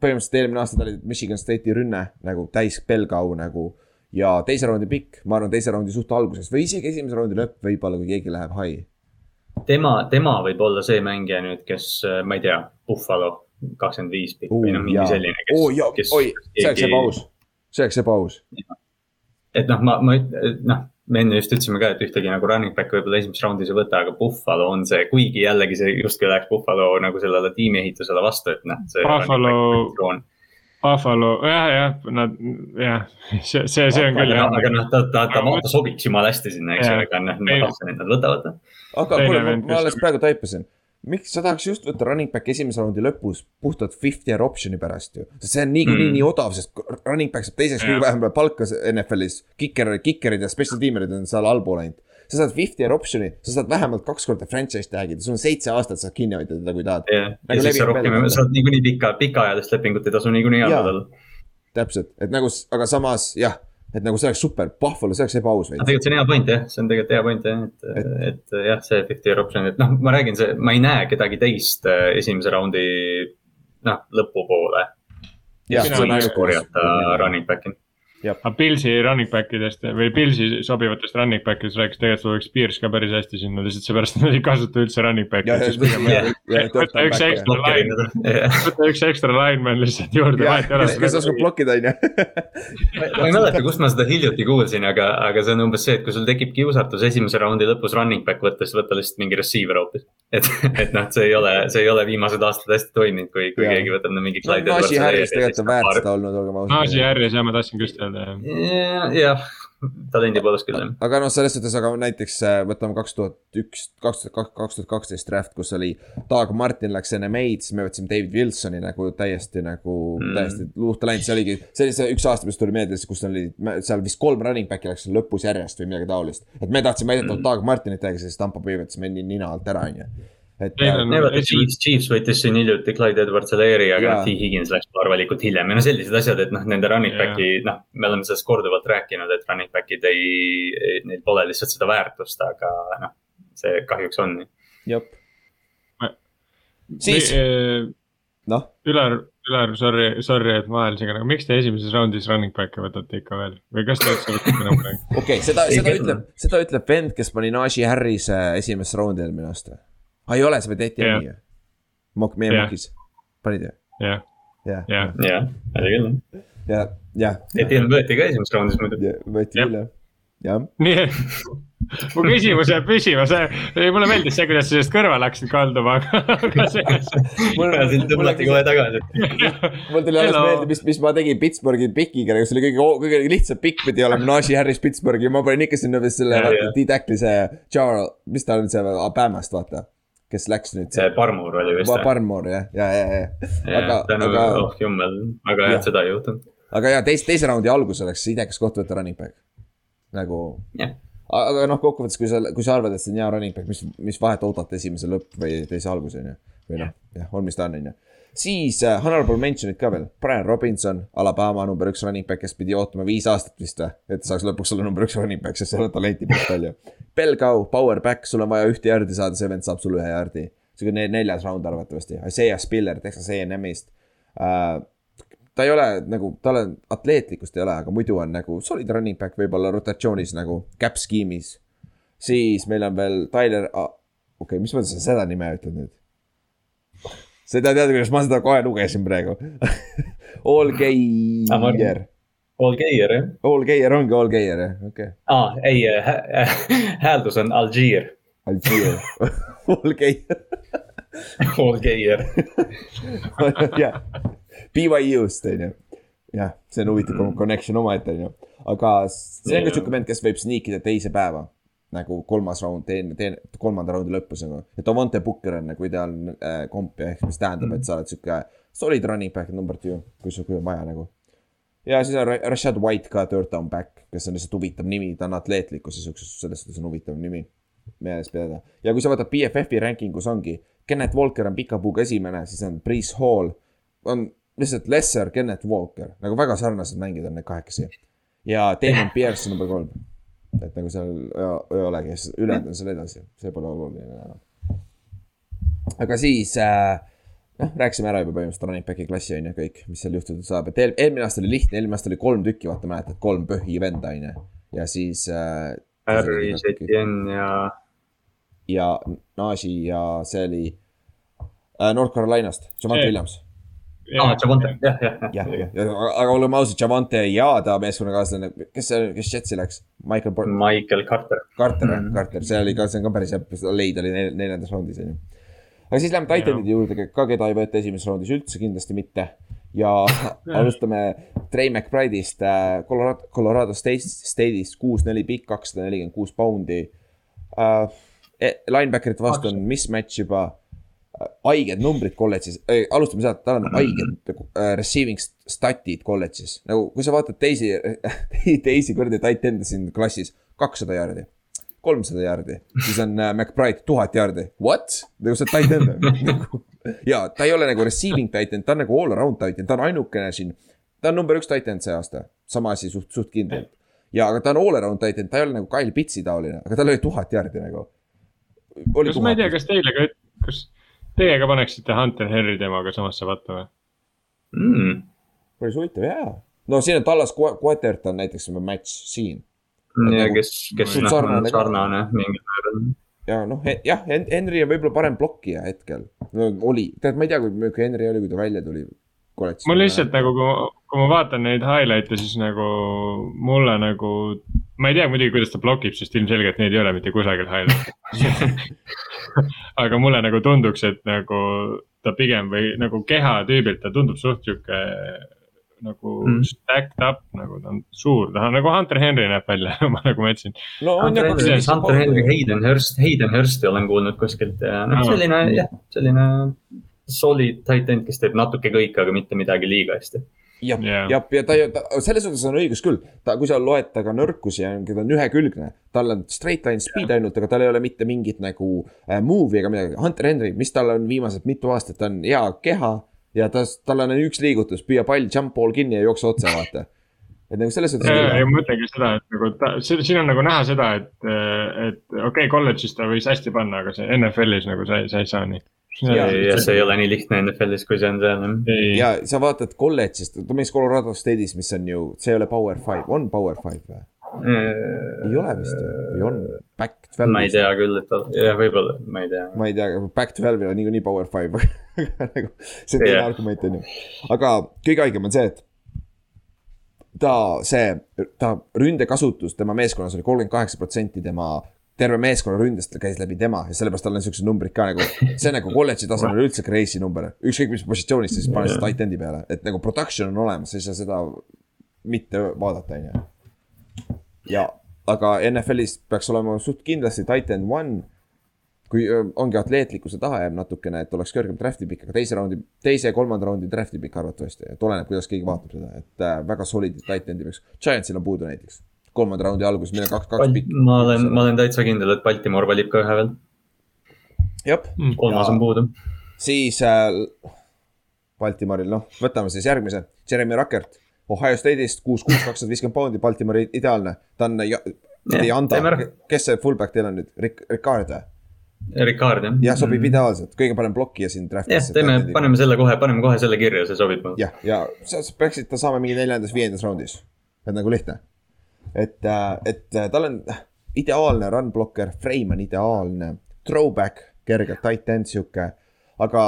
B: põhimõtteliselt eelmine aasta ta oli Michigan State'i rünne nagu täis pelgau nagu. ja teise raundi pikk, ma arvan, teise raundi suht alguses või isegi esimese raundi lõpp võib-olla, kui keegi läheb high.
D: tema, tema võib olla see mängija nüüd, kes, ma ei tea, Buffalo kakskümmend viis pikk või noh, mingi selline.
B: oo ja, oi, see oleks ebaus, see oleks ebaus.
D: et noh, ma, ma, noh me enne just ütlesime ka, et ühtegi nagu running back'i võib-olla esimeses raundis ei võta, aga Buffalo on see, kuigi jällegi see justkui läheks Buffalo nagu sellele tiimiehitusele vastu, et noh.
C: Buffalo, Buffalo, jah, jah, nad, jah, see, see, see on küll
D: jah. aga noh, ta, ta, ta, ta sobiks jumala hästi sinna, eks ju, aga noh, ma tahtsin, et nad võtavad.
B: aga kuule, ma alles praegu taipasin miks sa tahaks just võtta running back esimese raundi lõpus puhtalt fifth year option'i pärast ju. sest see on niikuinii mm. nii odav, sest running back saab teiseks kõige vähem palka NFL-is. Kiker, kikerid ja special teamer'id on seal allpool ainult. sa saad fifth year option'i, sa saad vähemalt kaks korda franchise tag'ida, sul on seitse aastat, saad kinni hoida teda, kui tahad.
D: ja nagu siis sa rohkem, sa saad niikuinii pika, pikaajalist lepingut ei tasu niikuinii anda talle.
B: täpselt, et nagu, aga samas jah et nagu see oleks super, Buffalo, see oleks ebaaus veits.
D: tegelikult see on hea point jah, see on tegelikult hea point jah, et, et, et jah, see year option, et noh, ma räägin, see, ma ei näe kedagi teist äh, esimese raundi noh, lõpupoole. korjata running back'i
C: aga Pilsi running back idest või Pilsi sobivatest running back idest rääkis, tegelikult tuleks Spears ka päris hästi sinna, lihtsalt seepärast, et nad ei kasuta üldse running back'i. võta üks ekstra line, võta üks ekstra lineman lihtsalt juurde.
B: kes oskab blokkida, on ju.
D: ma ei mäleta, kust ma seda hiljuti kuulsin, aga, aga see on umbes see, et kui sul tekib kiusatus esimese raundi lõpus running back võtta, siis võta lihtsalt mingi receiver hoopis. Et, et noh, see ei ole, see ei ole viimased aastad hästi toiminud, kui, kui keegi võtab mingi.
B: Nashi Harris tegelikult on väärt seda olnud, olgem ausad.
C: Nashi Harris, jah, ma tahtsin just öelda
D: öelda jah talendi poolest küll jah.
B: aga noh, selles suhtes, aga näiteks äh, võtame kaks tuhat üks, kaks tuhat, kaks tuhat kaksteist draft, kus oli. Doug Martin läks enne meid, siis me võtsime David Wilsoni nagu täiesti nagu mm., täiesti luhta läinud, see oligi. see oli see üks aasta, mis tuli meelde, kus oli seal vist kolm running back'i läks lõpus järjest või midagi taolist. et me tahtsime aidata mm. Doug Martinit, aga siis Bay võttis meil nina alt ära, on ju
D: et. Chiefs, Chiefs võttis siin hiljuti Clyde Edwards-Helairi, aga T Higgins läks paar valikut hiljem ja no sellised asjad, et noh, nende running back'i, noh, me oleme sellest korduvalt rääkinud, et running back'id ei, ei, neil pole lihtsalt seda väärtust, aga noh, see kahjuks on nii.
B: jep. siis,
C: noh. Ülar, Ülar, sorry, sorry, et vahele segan, aga miks te esimeses raundis running back'e võtate ikka veel või kas te üldse võtate enam praegu?
B: okei, seda, seda ütleb, seda ütleb vend, kes pani Najee Harrise esimesse raundi eelmine aasta aa, ei ole, sa pead ETM-i ju. Mok-, meie yeah. mokis, panid ju?
C: jah.
B: jah,
D: jah, oli küll.
B: ja, jah.
D: ETM võeti ka esimeses raundis muidu.
B: võeti küll jah, jah.
C: nii mu küsimus jääb püsima, see, mulle meeldis see, kuidas sa sellest kõrvale hakkasid kalduma, aga
D: mul sind tõmmati kohe tagasi.
B: mul tuli alles meelde, mis, mis ma tegin Pittsburghi pikiga, see oli kõige, kõige lihtsam pikk pidi olema Najee Harris Pittsburghi, ma panin ikka sinna vist selle D-Tackli see Charles, mis ta on see, Alabamast vaata kes läks nüüd.
D: Barmore oli vist.
B: Barmore jah, ja, ja, ja,
D: ja. aga, tänu aga..., oh jummel, hea, et seda ei juhtunud.
B: aga ja teise, teise raundi alguses oleks idekas koht võtta running back, nagu aga noh, kokkuvõttes, kui sa, kui sa arvad, et see on hea running back, mis, mis vahet oodata esimese lõpp või teise algus, on ju. või noh, jah, on, mis ta on, on ju siis uh, honorable mention'id ka veel, Brian Robinson, Alabama number üks running back, kes pidi ootama viis aastat vist või, et saaks lõpuks olla number üks running back, sest seal on talenti päris palju. Belgau, power back, sul on vaja ühte jardi saada, see vend saab sulle ühe jardi. sihuke neljas round arvatavasti, Isaiah Spiller Texas A&M-ist uh,. ta ei ole nagu, tal on atleetlikkust ei ole, aga muidu on nagu solid running back võib-olla rotatsioonis nagu cap skeemis. siis meil on veel Tyler okei okay,, mis mõttes sa seda nime ütled nüüd? Taha teada, kuidas ma seda kohe lugesin praegu. All Geier.
D: All Geier jah.
B: All Geier ongi All Geier jah, okei. Okay..
D: aa, ei hä, hääldus on Algier.
B: Algier. All Geier
D: All Geier
B: jah, BYU-st on ju. jah, see on huvitav connection omaette on ju, aga see on ka sihuke vend, kes võib sniikida teise päeva nagu kolmas raund, teine, teine, kolmanda raundi lõpus nagu. et Avante Booker on nagu ideaalne äh, komp ja ehk mis tähendab, et sa oled sihuke solid running back number two, kui sul, kui on vaja nagu. ja siis on Rashad White ka third down back, kes on lihtsalt huvitav nimi, ta on atleetlikkus ja siukses, selles suhtes on huvitav nimi meeles pidada. ja kui sa võtad BFF-i ranking us ongi, Kenneth Walker on pika puuga esimene, siis on Priis Hall, on lihtsalt Lesser, Kenneth Walker, nagu väga sarnased mängijad on need kahekesi. ja Damon Pierce number kolm et nagu seal ei olegi, siis ülejäänud on seal edasi, see pole oluline enam. aga siis äh, noh, rääkisime ära juba põhimõtteliselt running back'i klassi on ju kõik, mis seal juhtuda saab, et eel, eelmine aasta oli lihtne, eelmine aasta oli kolm tükki, vaata mäletad, kolm põhi venda on ju. ja siis äh,.
D: Harry, Etienne ja.
B: ja Naji ja see oli äh, North Carolinast, Jamal Williams
D: aa, Javante, jah, jah,
B: jah. jah, jah, aga olgem ausad, Javante ja ta meeskonnakaaslane, kes see, kes Jetsi läks? Michael
D: Port-. Michael Carter.
B: Carter mm -hmm., Carter, see oli ka, see on ka päris hea, leid oli neljandas raundis, on ju. aga siis läheme Titanide juurde ka, keda ei võeta esimeses raundis üldse kindlasti mitte. ja alustame Trey McBride'ist äh,, Colorado, Colorado State'ist, kuus-neli pikk, kakssada nelikümmend kuus poundi uh,. Linebacker'ite vastu on mismatch juba haiged numbrid kolledžis äh,, alustame sealt, tal on haiged äh, receiving stat'id kolledžis. nagu kui sa vaatad teisi teisi kuradi tight end'e siin klassis, kakssada jaardi, kolmsada jaardi, siis on äh, McBride tuhat jaardi, what? nagu end on nagu, ja ta ei ole nagu receiving tight end, ta on nagu all around tight end, ta on ainukene siin. ta on number üks tight end see aasta, sama asi suht, suht kindlalt. ja, aga ta on all around tight end, ta ei ole nagu Kyle Pitsi taoline, aga tal oli tuhat jaardi nagu.
C: kas ma ei tea, kas teile ka, kas Teie ka paneksite Hunter Henry temaga samasse patta või
B: mm.? päris huvitav, jaa. no siin on Tallas Quatert on näiteks match siin.
D: ja nagu, kes, kes noh, on sarnane mingil määral.
B: ja noh, jah, Henry on võib-olla parem blokkija hetkel no,. oli, tead, ma ei tea, kui Henry oli, kui ta välja tuli
C: mul lihtsalt nagu, kui ma vaatan neid highlight'e, siis nagu mulle nagu, ma ei tea muidugi, kuidas ta blokib, sest ilmselgelt neid ei ole mitte kusagil highlight'e aga mulle nagu tunduks, et nagu ta pigem või nagu kehatüübilt ta tundub suht sihuke nagu mm. stacked up, nagu ta on suur, ta on nagu Hunter Henry näeb välja ma nagu ma ütlesin.
D: no on jah. Hunter Henry, Hayden Hurst, Hayden Hursti olen kuulnud kuskilt ja noh, selline jah, selline solid tight end, kes teeb natuke kõike, aga mitte midagi liiga hästi
B: jah yeah., jah, ja ta ju, selles suhtes on õigus küll, ta, kui sa loed ta ka nõrkusi, ta on ühekülgne. tal on straight line speed yeah. ainult, aga tal ei ole mitte mingit nagu äh, move'i ega midagi. Hunter Henry, mis tal on viimased mitu aastat, ta on hea keha ja ta, tal on üks liigutus, püüa pall jump ball kinni ja jookse otse, vaata et nagu selles suhtes.
C: ja ma mõtlengi seda, et nagu ta, siin on nagu näha seda, et, et okei okay,, kolledžis ta võis hästi panna, aga see NFL-is nagu sa ei, sa ei saa nii
D: ja, ja see ei ole nii lihtne NFL-is, kui see on seal.
B: ja sa vaatad kolledžist, ta mees Colorado State'is, mis on ju, see ei ole power five, on power five või? ei ole vist või on? Back
D: twelve. ma ei tea küll, et jah, võib-olla, ma ei tea.
B: ma ei tea, back twelve'il on niikuinii power five nagu see on teine yeah. argument, on ju. aga kõige haigem on see, et ta, see, ta ründekasutus tema meeskonnas oli kolmkümmend kaheksa protsenti tema terve meeskonna ründest käis läbi tema ja sellepärast tal on siuksed numbrid ka nagu, see on nagu kolledži tasemel üldse crazy number. ükskõik mis positsioonist siis paned seda tight end'i peale, et nagu production on olemas, sa ei saa seda mitte vaadata, on ju. ja, aga NFL-is peaks olema suht kindlasti tight end one. kui ongi atleetlikkuse taha jääb natukene, et oleks kõrgem draft'i pikk, aga teise raundi, teise ja kolmanda raundi draft'i pikk arvatavasti, et oleneb, kuidas keegi vaatab seda, et äh, väga solidid tight end'i peaks. Giantsil on puudu näiteks, kolmanda raundi alguses, meil on kaks, kaks pikki.
D: ma olen, ma olen täitsa kindel, et Baltimore valib ka ühe veel.
B: jah.
D: kolmas on puudu.
B: siis äh, Baltimoril, noh, võtame siis järgmise, Jeremy Ruckert. Ohio State'ist kuus, kuus, kakssada viiskümmend poundi, Baltimori ideaalne, ta on, ei anda, kes see fullback teil on nüüd, Rick, Ricard või?
D: Ricard jah.
B: jah, sobib mm ideaalselt, kõige parem blokkija siin
D: draft'is. jah, teeme, paneme selle kohe, paneme kohe selle kirja, see sobib mulle.
B: jah, ja sa peaksid ta saama mingi neljandas-viiendas raundis. et nagu lihtne. Et, äh, et äh, tal on ideaalne run blocker, frame on ideaalne, throwback, kerge tight end sihuke. aga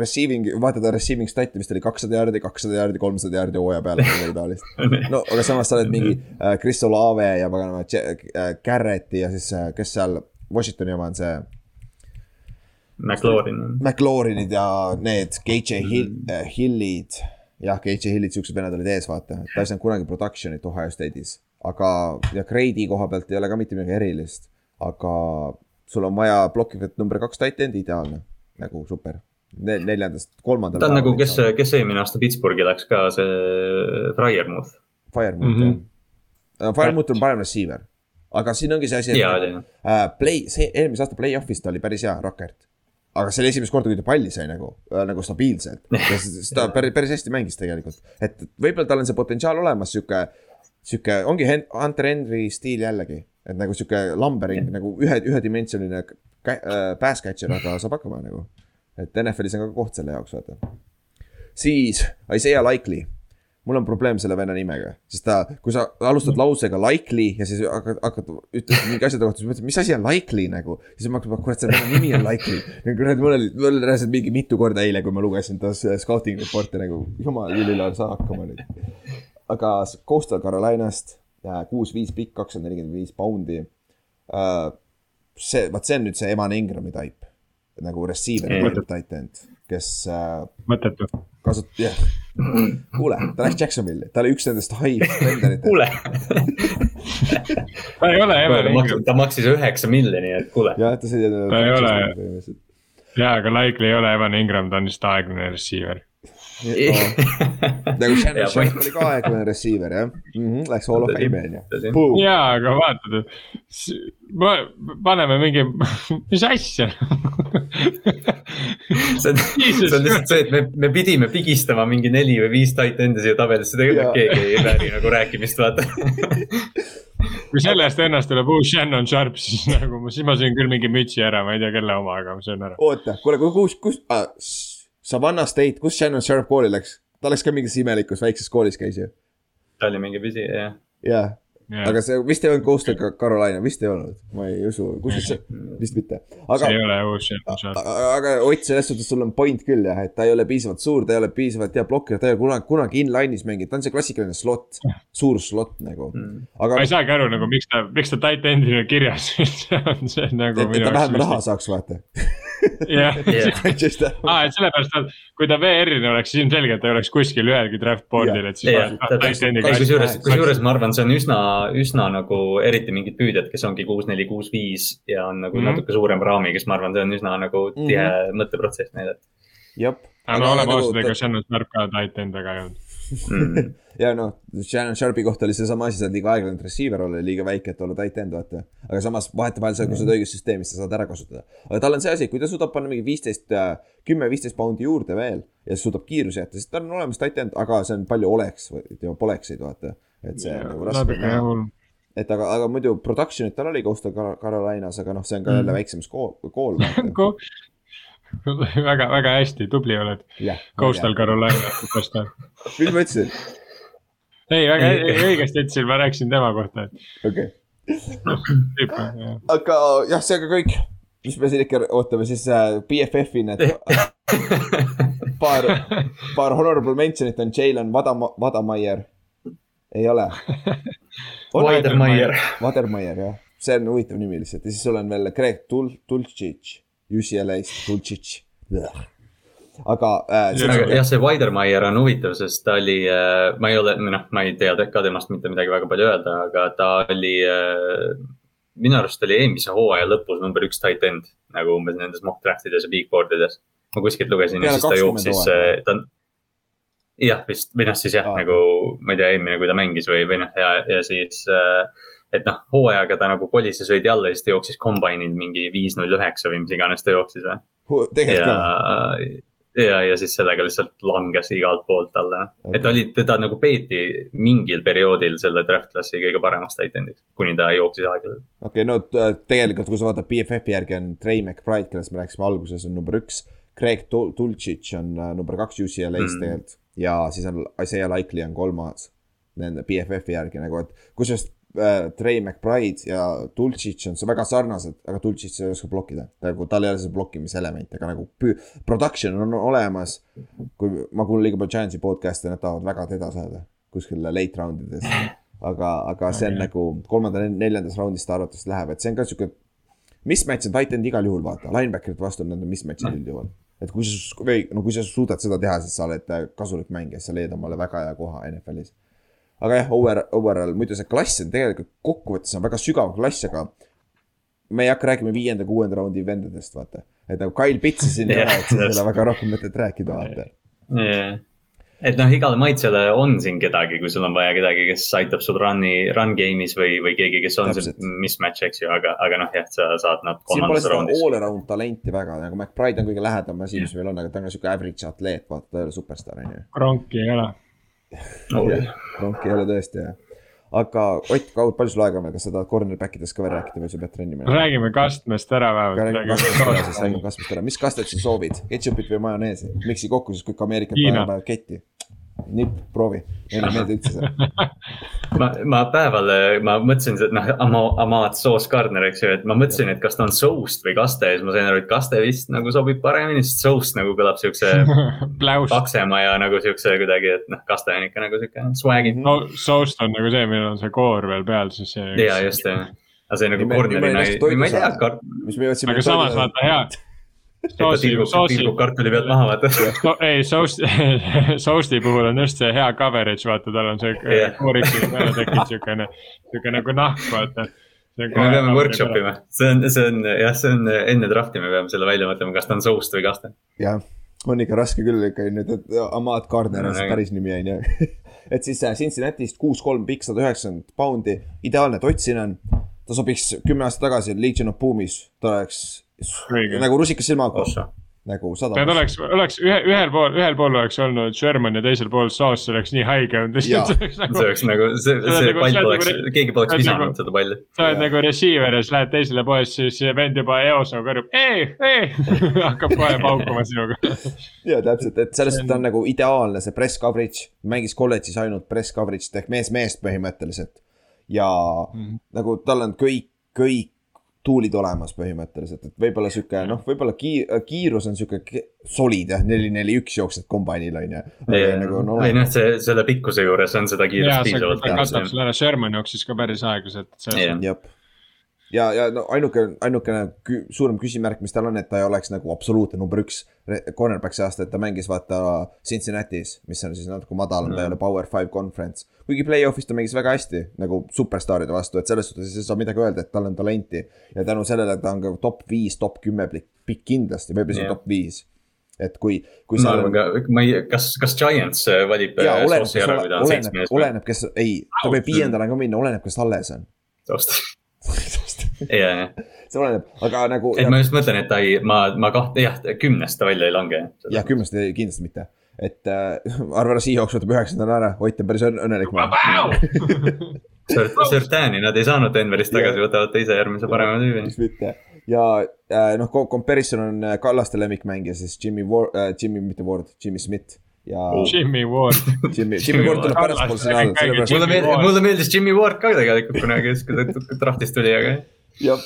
B: receiving, vaata ta receiving stat'i vist oli kakssada jaardi, kakssada jaardi, kolmsada jaardi hooaja peale midagi taolist. no aga samas sa oled mingi äh, Chris Olave ja paganama äh, Garrett'i ja siis äh, kes seal Washingtoni oma on see
D: McLaurin.
B: McLaurinid ja need KJ Hill äh,, Hillid. jah, KJ Hillid, siuksed vennad olid ees, vaata, ta ei saanud kunagi production'it Ohio State'is. Aga, ja grade'i koha pealt ei ole ka mitte midagi erilist. aga sul on vaja plokivat number kaks tight end'i, ideaalne, nagu super ne. neljandast, kolmandal.
D: ta on nagu, kes, kes eelmine aasta Pittsburghi läks ka, see Firemouth.
B: Firemouth mm -hmm. jah. Firemouth on parem receiver aga siin ongi see asi, et uh, play, see eelmise aasta play-off'is ta oli päris hea, Rockert aga see oli esimest korda, kui ta palli sai nagu, nagu stabiilselt. ja siis ta päris, päris hästi mängis tegelikult, et võib-olla tal on see potentsiaal olemas, sihuke, sihuke ongi Hunter Henry stiil jällegi. et nagu sihuke lumbering nagu ühe, ühedimensiooniline äh, pass catcher, aga saab hakkama nagu. et NFL-is on ka koht selle jaoks, vaata. siis Isaiah Likely mul on probleem selle venna nimega, sest ta, kui sa alustad lausega likely ja siis hakkad, hakkad, ütled mingi asjade kohta, siis mõtled, mis asi on likely nagu. siis ma hakkan, kurat, selle venna nimi on likely. kurat, mul oli, mul oli reaalselt mingi mitu korda eile, kui ma lugesin ta scouting report'i nagu, jumal, Üllar, saa hakkama nüüd. Aga Coastal Carolinast, kuus-viis pikk, kakssada nelikümmend viis poundi. Äh, see, vaat see on nüüd see Evan Ingrami type, nagu receiver tight end, kes. Äh,
C: mõttetu
B: kasut-, jah yeah.. kuule, ta läks Jacksonville'i, ta oli üks nendest high spenderitest.
D: kuule
C: ta ei ole Evan
D: Ingram. ta maksis üheksa miljoni, et kuule.
B: jah, ta sai.
C: ta ei ole. jaa, aga Likely ei ole Evan Ingram, ta on lihtsalt aeglane receiver
B: nagu Shannon Sharp oli ka aeglane receiver jah? Mm, -hmm, läks hall of fame'i on ju.
C: jaa, aga vaata, paneme mingi, mis asja?
D: See on, see on lihtsalt see, et me, me pidime pigistama mingi neli või viis tight end'i siia tabelisse, tegelikult keegi ei vääri nagu rääkimist, vaata.
C: Kui sellest ennast tuleb uus Shannon Sharp, siis nagu, siis ma söön küll mingi mütsi ära, ma ei tea, kelle oma, aga ma söön ära.
B: oota, kuule, kus, kus ah,, Savannah State, kus Shannon Sharp kooli läks? ta läks ka mingis imelikus väikses koolis käis ju.
D: ta oli mingi püsi, jah.
B: jah, Yeah. aga see vist ei olnud Coastal Carolina, vist ei olnud, ma ei usu, kus see, vist mitte.
C: aga, see ei ole uus Shannon.
B: aga Ott, selles suhtes sul on point küll jah, et ta ei ole piisavalt suur, ta ei ole piisavalt hea blokker, ta ei ole kunagi, kunagi inline'is mänginud, ta on see klassikaline slot, suur slot nagu
C: mm.. aga. ma ei saagi aru nagu, miks ta, miks ta tight end'ina kirjas üldse on, see on nagu.
B: et ta vähem raha saaks vaata
C: jah, aa, et sellepärast, et kui ta VR-ina oleks, siis ilmselgelt ta ei oleks kuskil ühelgi draft board'il, et siis.
D: kusjuures, kusjuures ma arvan, see on üsna, üsna nagu eriti mingid püüdjad, kes ongi kuus, neli, kuus, viis ja on nagu mm -hmm. natuke suurema raamiga, siis ma arvan, see on üsna nagu tihe mm -hmm. mõtteprotsess näidata.
B: aga
C: no oleme ausad, ega Shannon Sharp ka tight end väga ei olnud
B: mm. ja noh, Shannon Sharpi kohta oli seesama asi, sa oled liiga aeglane receiver olla, liiga väike, et olla tight end, vaata. aga samas vahetevahel sa, kui sa oled õiges süsteemis, sa saad ära kasutada. aga tal on see asi, kui ta suudab panna mingi viisteist, äh, kümme, viisteist poundi juurde veel ja suudab kiiruse jätta, siis tal on olemas tight end, aga see on palju oleks poleksid, vaata. Et see on nagu raske. et aga, aga muidu production'it tal oli Coastal Carolinas, aga noh, see on ka jälle mm. väiksem skool, kool
C: väga, väga hästi, tubli oled. Coastal Carolina superstaar.
B: mis ma ütlesin?
C: ei, väga õigesti ütlesin, ma rääkisin tema kohta.
B: okei. aga jah, see on ka kõik, mis me siin ikka ootame siis äh, BFF-i need paar, paar honorable mention'it on Jalen Vadam-, Vadamaier. Ei ole.
D: Vadermaier.
B: Vadermaier jah, see on huvitav nimi lihtsalt ja siis sul on veel Greg Tul-, Tultšitš UCLA-st, Dulcich. aga äh,.
D: jah, see Weidermeier on huvitav, sest ta oli äh,, ma ei ole, noh, ma ei tea ka temast mitte midagi väga palju öelda, aga ta oli äh, minu arust oli eelmise hooaja lõpus number üks tight end nagu umbes nendes mock draft ides ja big board ides. ma kuskilt lugesin ja siis ta jooksis, ta on. Jah, vist või noh, siis jah ah., nagu ma ei tea, eelmine, kui ta mängis või, või noh, ja, ja siis äh, et noh, hooajaga ta nagu kolis ja sõidi alla ja siis ta jooksis kombainil mingi viis null üheksa või mis iganes ta jooksis või.
B: ka
D: ja, ja siis sellega lihtsalt langes igalt poolt alla okay.. et oli, teda nagu peeti mingil perioodil selle draft class'i kõige paremaks titan'iks, kuni ta jooksis aeglaselt.
B: okei okay,, no tegelikult, kui sa vaatad BFF-i järgi on Trey McBride, kellest me rääkisime alguses, on number üks. Craig Dulcich on äh, number kaks UCLA-s mm. tegelikult ja siis on Isaiah Likely on kolmas. Nende BFF-i järgi nagu, et kusjuures äh, Trey McBride ja Dulcich on väga sarnased, aga Dulcich ei oska blokkida. nagu tal ei ole seda blokkimiselementi, aga nagu production on olemas. kui ma kuulan liiga palju Giantsi podcast'e, nad tahavad väga teda saada kuskil late round ides. aga, aga see on nagu kolmanda-neljandas raundis ta arvatavasti läheb, et see on ka sihuke. Mismatch on titan igal juhul vaata, linebacker'ite vastu on need mismatch'id üldjuhul. Et kui sa, või no kui sa suudad seda teha, siis sa oled kasulik mängija, sa leiad omale väga hea koha NFL-is aga jah, over, overall, muidu see klass on tegelikult kokkuvõttes on väga sügav klass, aga me ei hakka rääkima viienda-kuuenda raundi vendadest, vaata. et nagu Kyle Pitsi siin ei ole, et siis ei ole väga rohkem mõtet rääkida, vaata.
D: Et noh, igale maitsele on siin kedagi, kui sul on vaja kedagi, kes aitab sul run'i, run game'is või, või keegi, kes on Täpselt. see mismatch, eks ju, aga, aga noh, jah, sa saad nad kolmandas raundis.
B: all around talenti väga, nagu McBride on kõige lähedam asi, mis meil on, aga ta on ka sihuke average atleet, vaata, ta ei ole superstaar, on ju.
C: Kronki ei ole
B: ronki ei ole tõesti jah aga Ott Kaud, palju sul aega on veel, kas sa tahad cornerback idest ka veel rääkida või sa pead trenni minema?
C: räägime kastmest ära vähemalt.
B: räägime kastmest ära, mis kastet sa soovid, ketšupit või majoneesi, miksi kokku siis kõik Ameerikat panevad ketti nipp, proovi, ei meeldi üldse see
D: ma, ma päeval, ma mõtlesin, et noh, Amaat Soos Gardner, eks ju, et ma mõtlesin, et kas ta on soust või kaste ja siis ma sain aru, et kaste vist nagu sobib paremini, sest soust nagu kõlab siukse paksema ja nagu siukse kuidagi, et noh, kaste on ikka nagu siuke swag'i.
C: no soust on nagu see, millel on see koor veel peal, siis see.
D: ja just jah, aga see nagu corner'ina, ma ei tea.
C: aga samas vaata hea
D: tilgub kartuli pealt maha, vaata
C: so,. ei, Soust, Sousti puhul on just see hea coverage, vaata, tal on see yeah. koorikene peale tekkinud siukene, siuke nagu nahk, vaata.
D: me peame workshop ima, see on, see on jah, see on enne draft'i me peame selle välja mõtlema, kas ta on Soust või Kaste.
B: jah, on ikka raske küll ikka nüüd, et Ahmad Gardner on see päris nimi on ju et siis äh, Cincinnati'st kuus-kolm pikk, sada üheksakümmend poundi, ideaalne tott siin on. ta sobiks kümme aastat tagasi Legion of Boom'is, ta oleks nagu rusikas silmaauku nagu sada.
C: Need oleks, oleks ühe, ühel pool, ühel pool oleks olnud Sherman ja teisel pool Sauce, see oleks nii haige olnud.
D: see oleks nagu, see oleks nagu, see, see nagu, pall poleks nagu,, keegi poleks visanud nagu, seda palli.
C: sa oled nagu receiver ja siis lähed teisele poole, siis vend juba eos nagu karjub, ei, ei hakkab kohe paukuma sinuga.
B: ja täpselt, et selles suhtes on nagu ideaalne see press coverage, mängis kolledžis ainult press coverage'it ehk mees meest põhimõtteliselt. ja mm -hmm. nagu tal on kõik, kõik tuulid olemas põhimõtteliselt, et võib-olla sihuke noh, võib-olla kiir, kiirus on sihuke solid jah, neli, neli, üks jooksed kombainil on ju.
D: Nagu, no, ei noh, see selle pikkuse juures on seda kiirust piisavalt.
C: ta katab selle ära, Sherman jooksis ka päris aeglaselt.
B: jah, ja, ja no ainuke, ainukene kü suurem küsimärk, mis tal on, et ta ei oleks nagu absoluutne number üks cornerback see aasta, et ta mängis vaata Cincinnati's, mis on siis natuke madalam mm., ta ei ole power five conference. kuigi play-off'is ta mängis väga hästi nagu superstaaride vastu, et selles suhtes ei saa midagi öelda, et tal on talenti. ja tänu sellele ta on ka top viis, top kümme pikk kindlasti, võib-olla isegi yeah. top viis et kui, kui
D: ma arvan ka, ma ei, kas, kas Giants valib.
B: jaa, oleneb, oleneb, oleneb, kes, ei, ta võib viiendale ka minna, oleneb, kes alles on.
D: ja, ja.
B: see oleneb, aga nagu.
D: et ma just mõtlen, et ta ei, ma, ma kaht-, jah, kümnest ta välja ei lange.
B: jah, kümnest kindlasti mitte, et äh, arvan, Seahawks võtab üheksandana ära, Ott on päris õnnelik.
D: Sertani nad ei saanud Denverist tagasi, võtavad teise järgmise parema tüübi.
B: miks mitte ja äh, noh, comparison on äh, Kallaste lemmikmängija, siis Jimmy Ward äh,, Jimmy, mitte Ward, Jimmy Smith
C: ja. Jimmy Ward
B: Jimmy, Jimmy Ward tuleb pärastpool sinna alla,
D: sellepärast. mulle meeldis, mulle meeldis Jimmy Ward ka tegelikult kunagi, kui ta draft'ist tuli, aga.
B: Jah,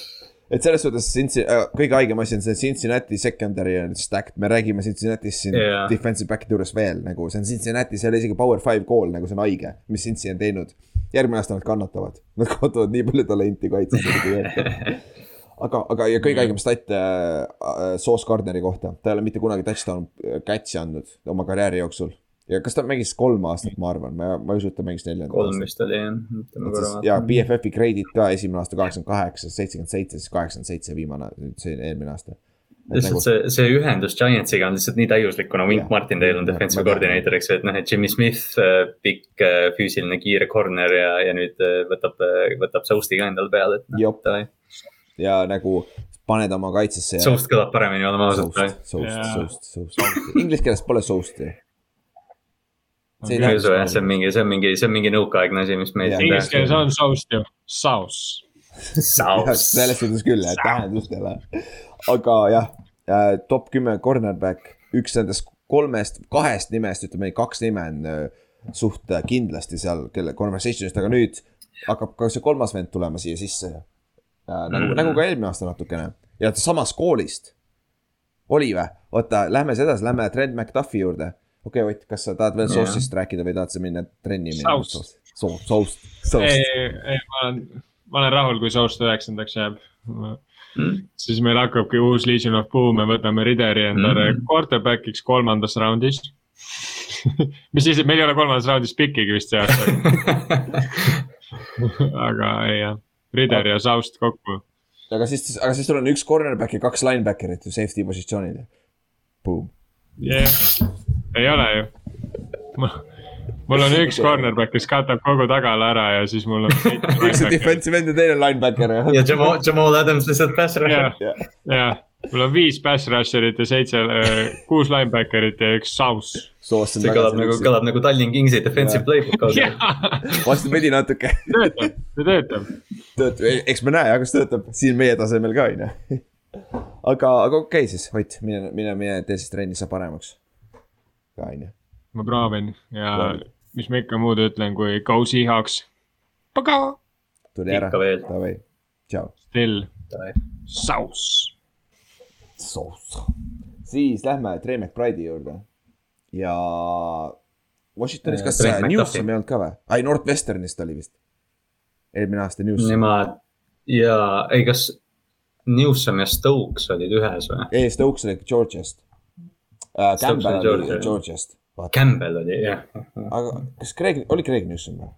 B: et selles suhtes Cincy- äh,, kõige haigem asi on see Cincinnati secondary on stacked, me räägime Cincinnati'st siin yeah. defensive back'ide juures veel nagu see on Cincinnati, see ei ole isegi power five goal nagu see on haige, mis Cincy on teinud. järgmine aasta nad kannatavad, nad kaotavad nii palju talenti kaitses aga, aga ja kõige haigem stat äh, Sauce Gardneri kohta, ta ei ole mitte kunagi touchdown äh, catch'i andnud oma karjääri jooksul. Ja kas ta mängis kolm aastat, ma arvan, ma, ma ei usu, et ta mängis neljandat.
D: kolm vist oli jah, ütleme korra
B: ja BFF-i grade'id ka esimene aasta kaheksakümmend kaheksa, seitsekümmend seitse, siis kaheksakümmend seitse viimane, see eelmine aasta.
D: lihtsalt nagu... see, see ühendus Giantsiga on lihtsalt nii täiuslik, kuna Wink yeah. Martindale on defensive coordinator, eks ju, et noh, et Jimmy Smith, äh, pikk äh, füüsiline kiire corner ja, ja nüüd äh, võtab, võtab Sousti ka endale peale, et
B: noh. ja nagu paned oma kaitsesse.
D: Soust kõlab paremini, oleme
B: ausad. Soust, soust, soust, soust, inglise keeles pole soust'i
D: see ei usu jah, see on mingi, see on mingi, see on mingi nõukaaegne asi, mis meil.
C: Inglise keeles on sauce ju, sauce.
B: selles suhtes küll, et tähendust ei ole. aga jah äh,, top kümme cornerback, üks nendest kolmest, kahest nimest, ütleme nii, kaks nime on äh, suht kindlasti seal, kelle conversation'ist, aga nüüd hakkab ka see kolmas vend tulema siia sisse äh,. nagu mm., nagu ka eelmine aasta natukene ja samast koolist. oli või? oota, lähme edasi, lähme Trent McDuffi juurde okei okay,, Ott, kas sa tahad veel sauce'ist rääkida või tahad sa minna trenni minna?
C: Sauce.
B: Sauce, sauce.
C: ei, ei, ma olen, ma olen rahul, kui sauce üheksandaks jääb mm.. siis meil hakkabki uus Legion of Boom, me võtame Rideri endale mm. quarterback'iks kolmandas raundis mis siis, meil ei ole kolmandas raundis pikkigi vist see aasta aga ei jah, Rider ja Saust kokku.
B: aga siis, aga siis sul on üks cornerback ja kaks linebacker'it ju safety positsioonil. Boom.
C: Jah yeah ei ole ju mul on üks cornerback, kes katab kogu tagala ära ja siis mul on.
B: üks on defensive end ja teine linebacker
D: jah. ja Jamal, Jamal Adams lihtsalt pass rusher.
C: jah, mul on viis pass rusher'it ja seitse, äh, kuus linebacker'it ja üks saus.
D: see kõlab nagu, kõlab nagu Tallinn Kingsi defensive playbook
B: vastupidi natuke.
C: töötab, see töötab.
B: töötab, eks me näe, kas töötab siin meie tasemel ka on ju. Aga, aga okei okay, siis, Ott, mine, mine, mine tee siis trenni, saa paremaks ka, on ju.
C: ma proovin ja Proovin. mis ma ikka muud ütlen, kui go Seahawks.
B: Tuli ära, davai, tšau.
C: Still, sauce.
B: Sauce. siis lähme Trey McBride'i juurde ja Washingtonis, kas see Newsom ei olnud ka või? ei, Northwesternist oli vist. eelmine aasta Newsom.
D: Nemad ja, ei, kas Newsom ja Stokes olid ühes või?
B: ei, Stokes oli Georgiast uh,. Campbell oli Georgia. Georgiast.
D: Campbell oli jah.
B: aga kas Greg, oli Greg Newsom või?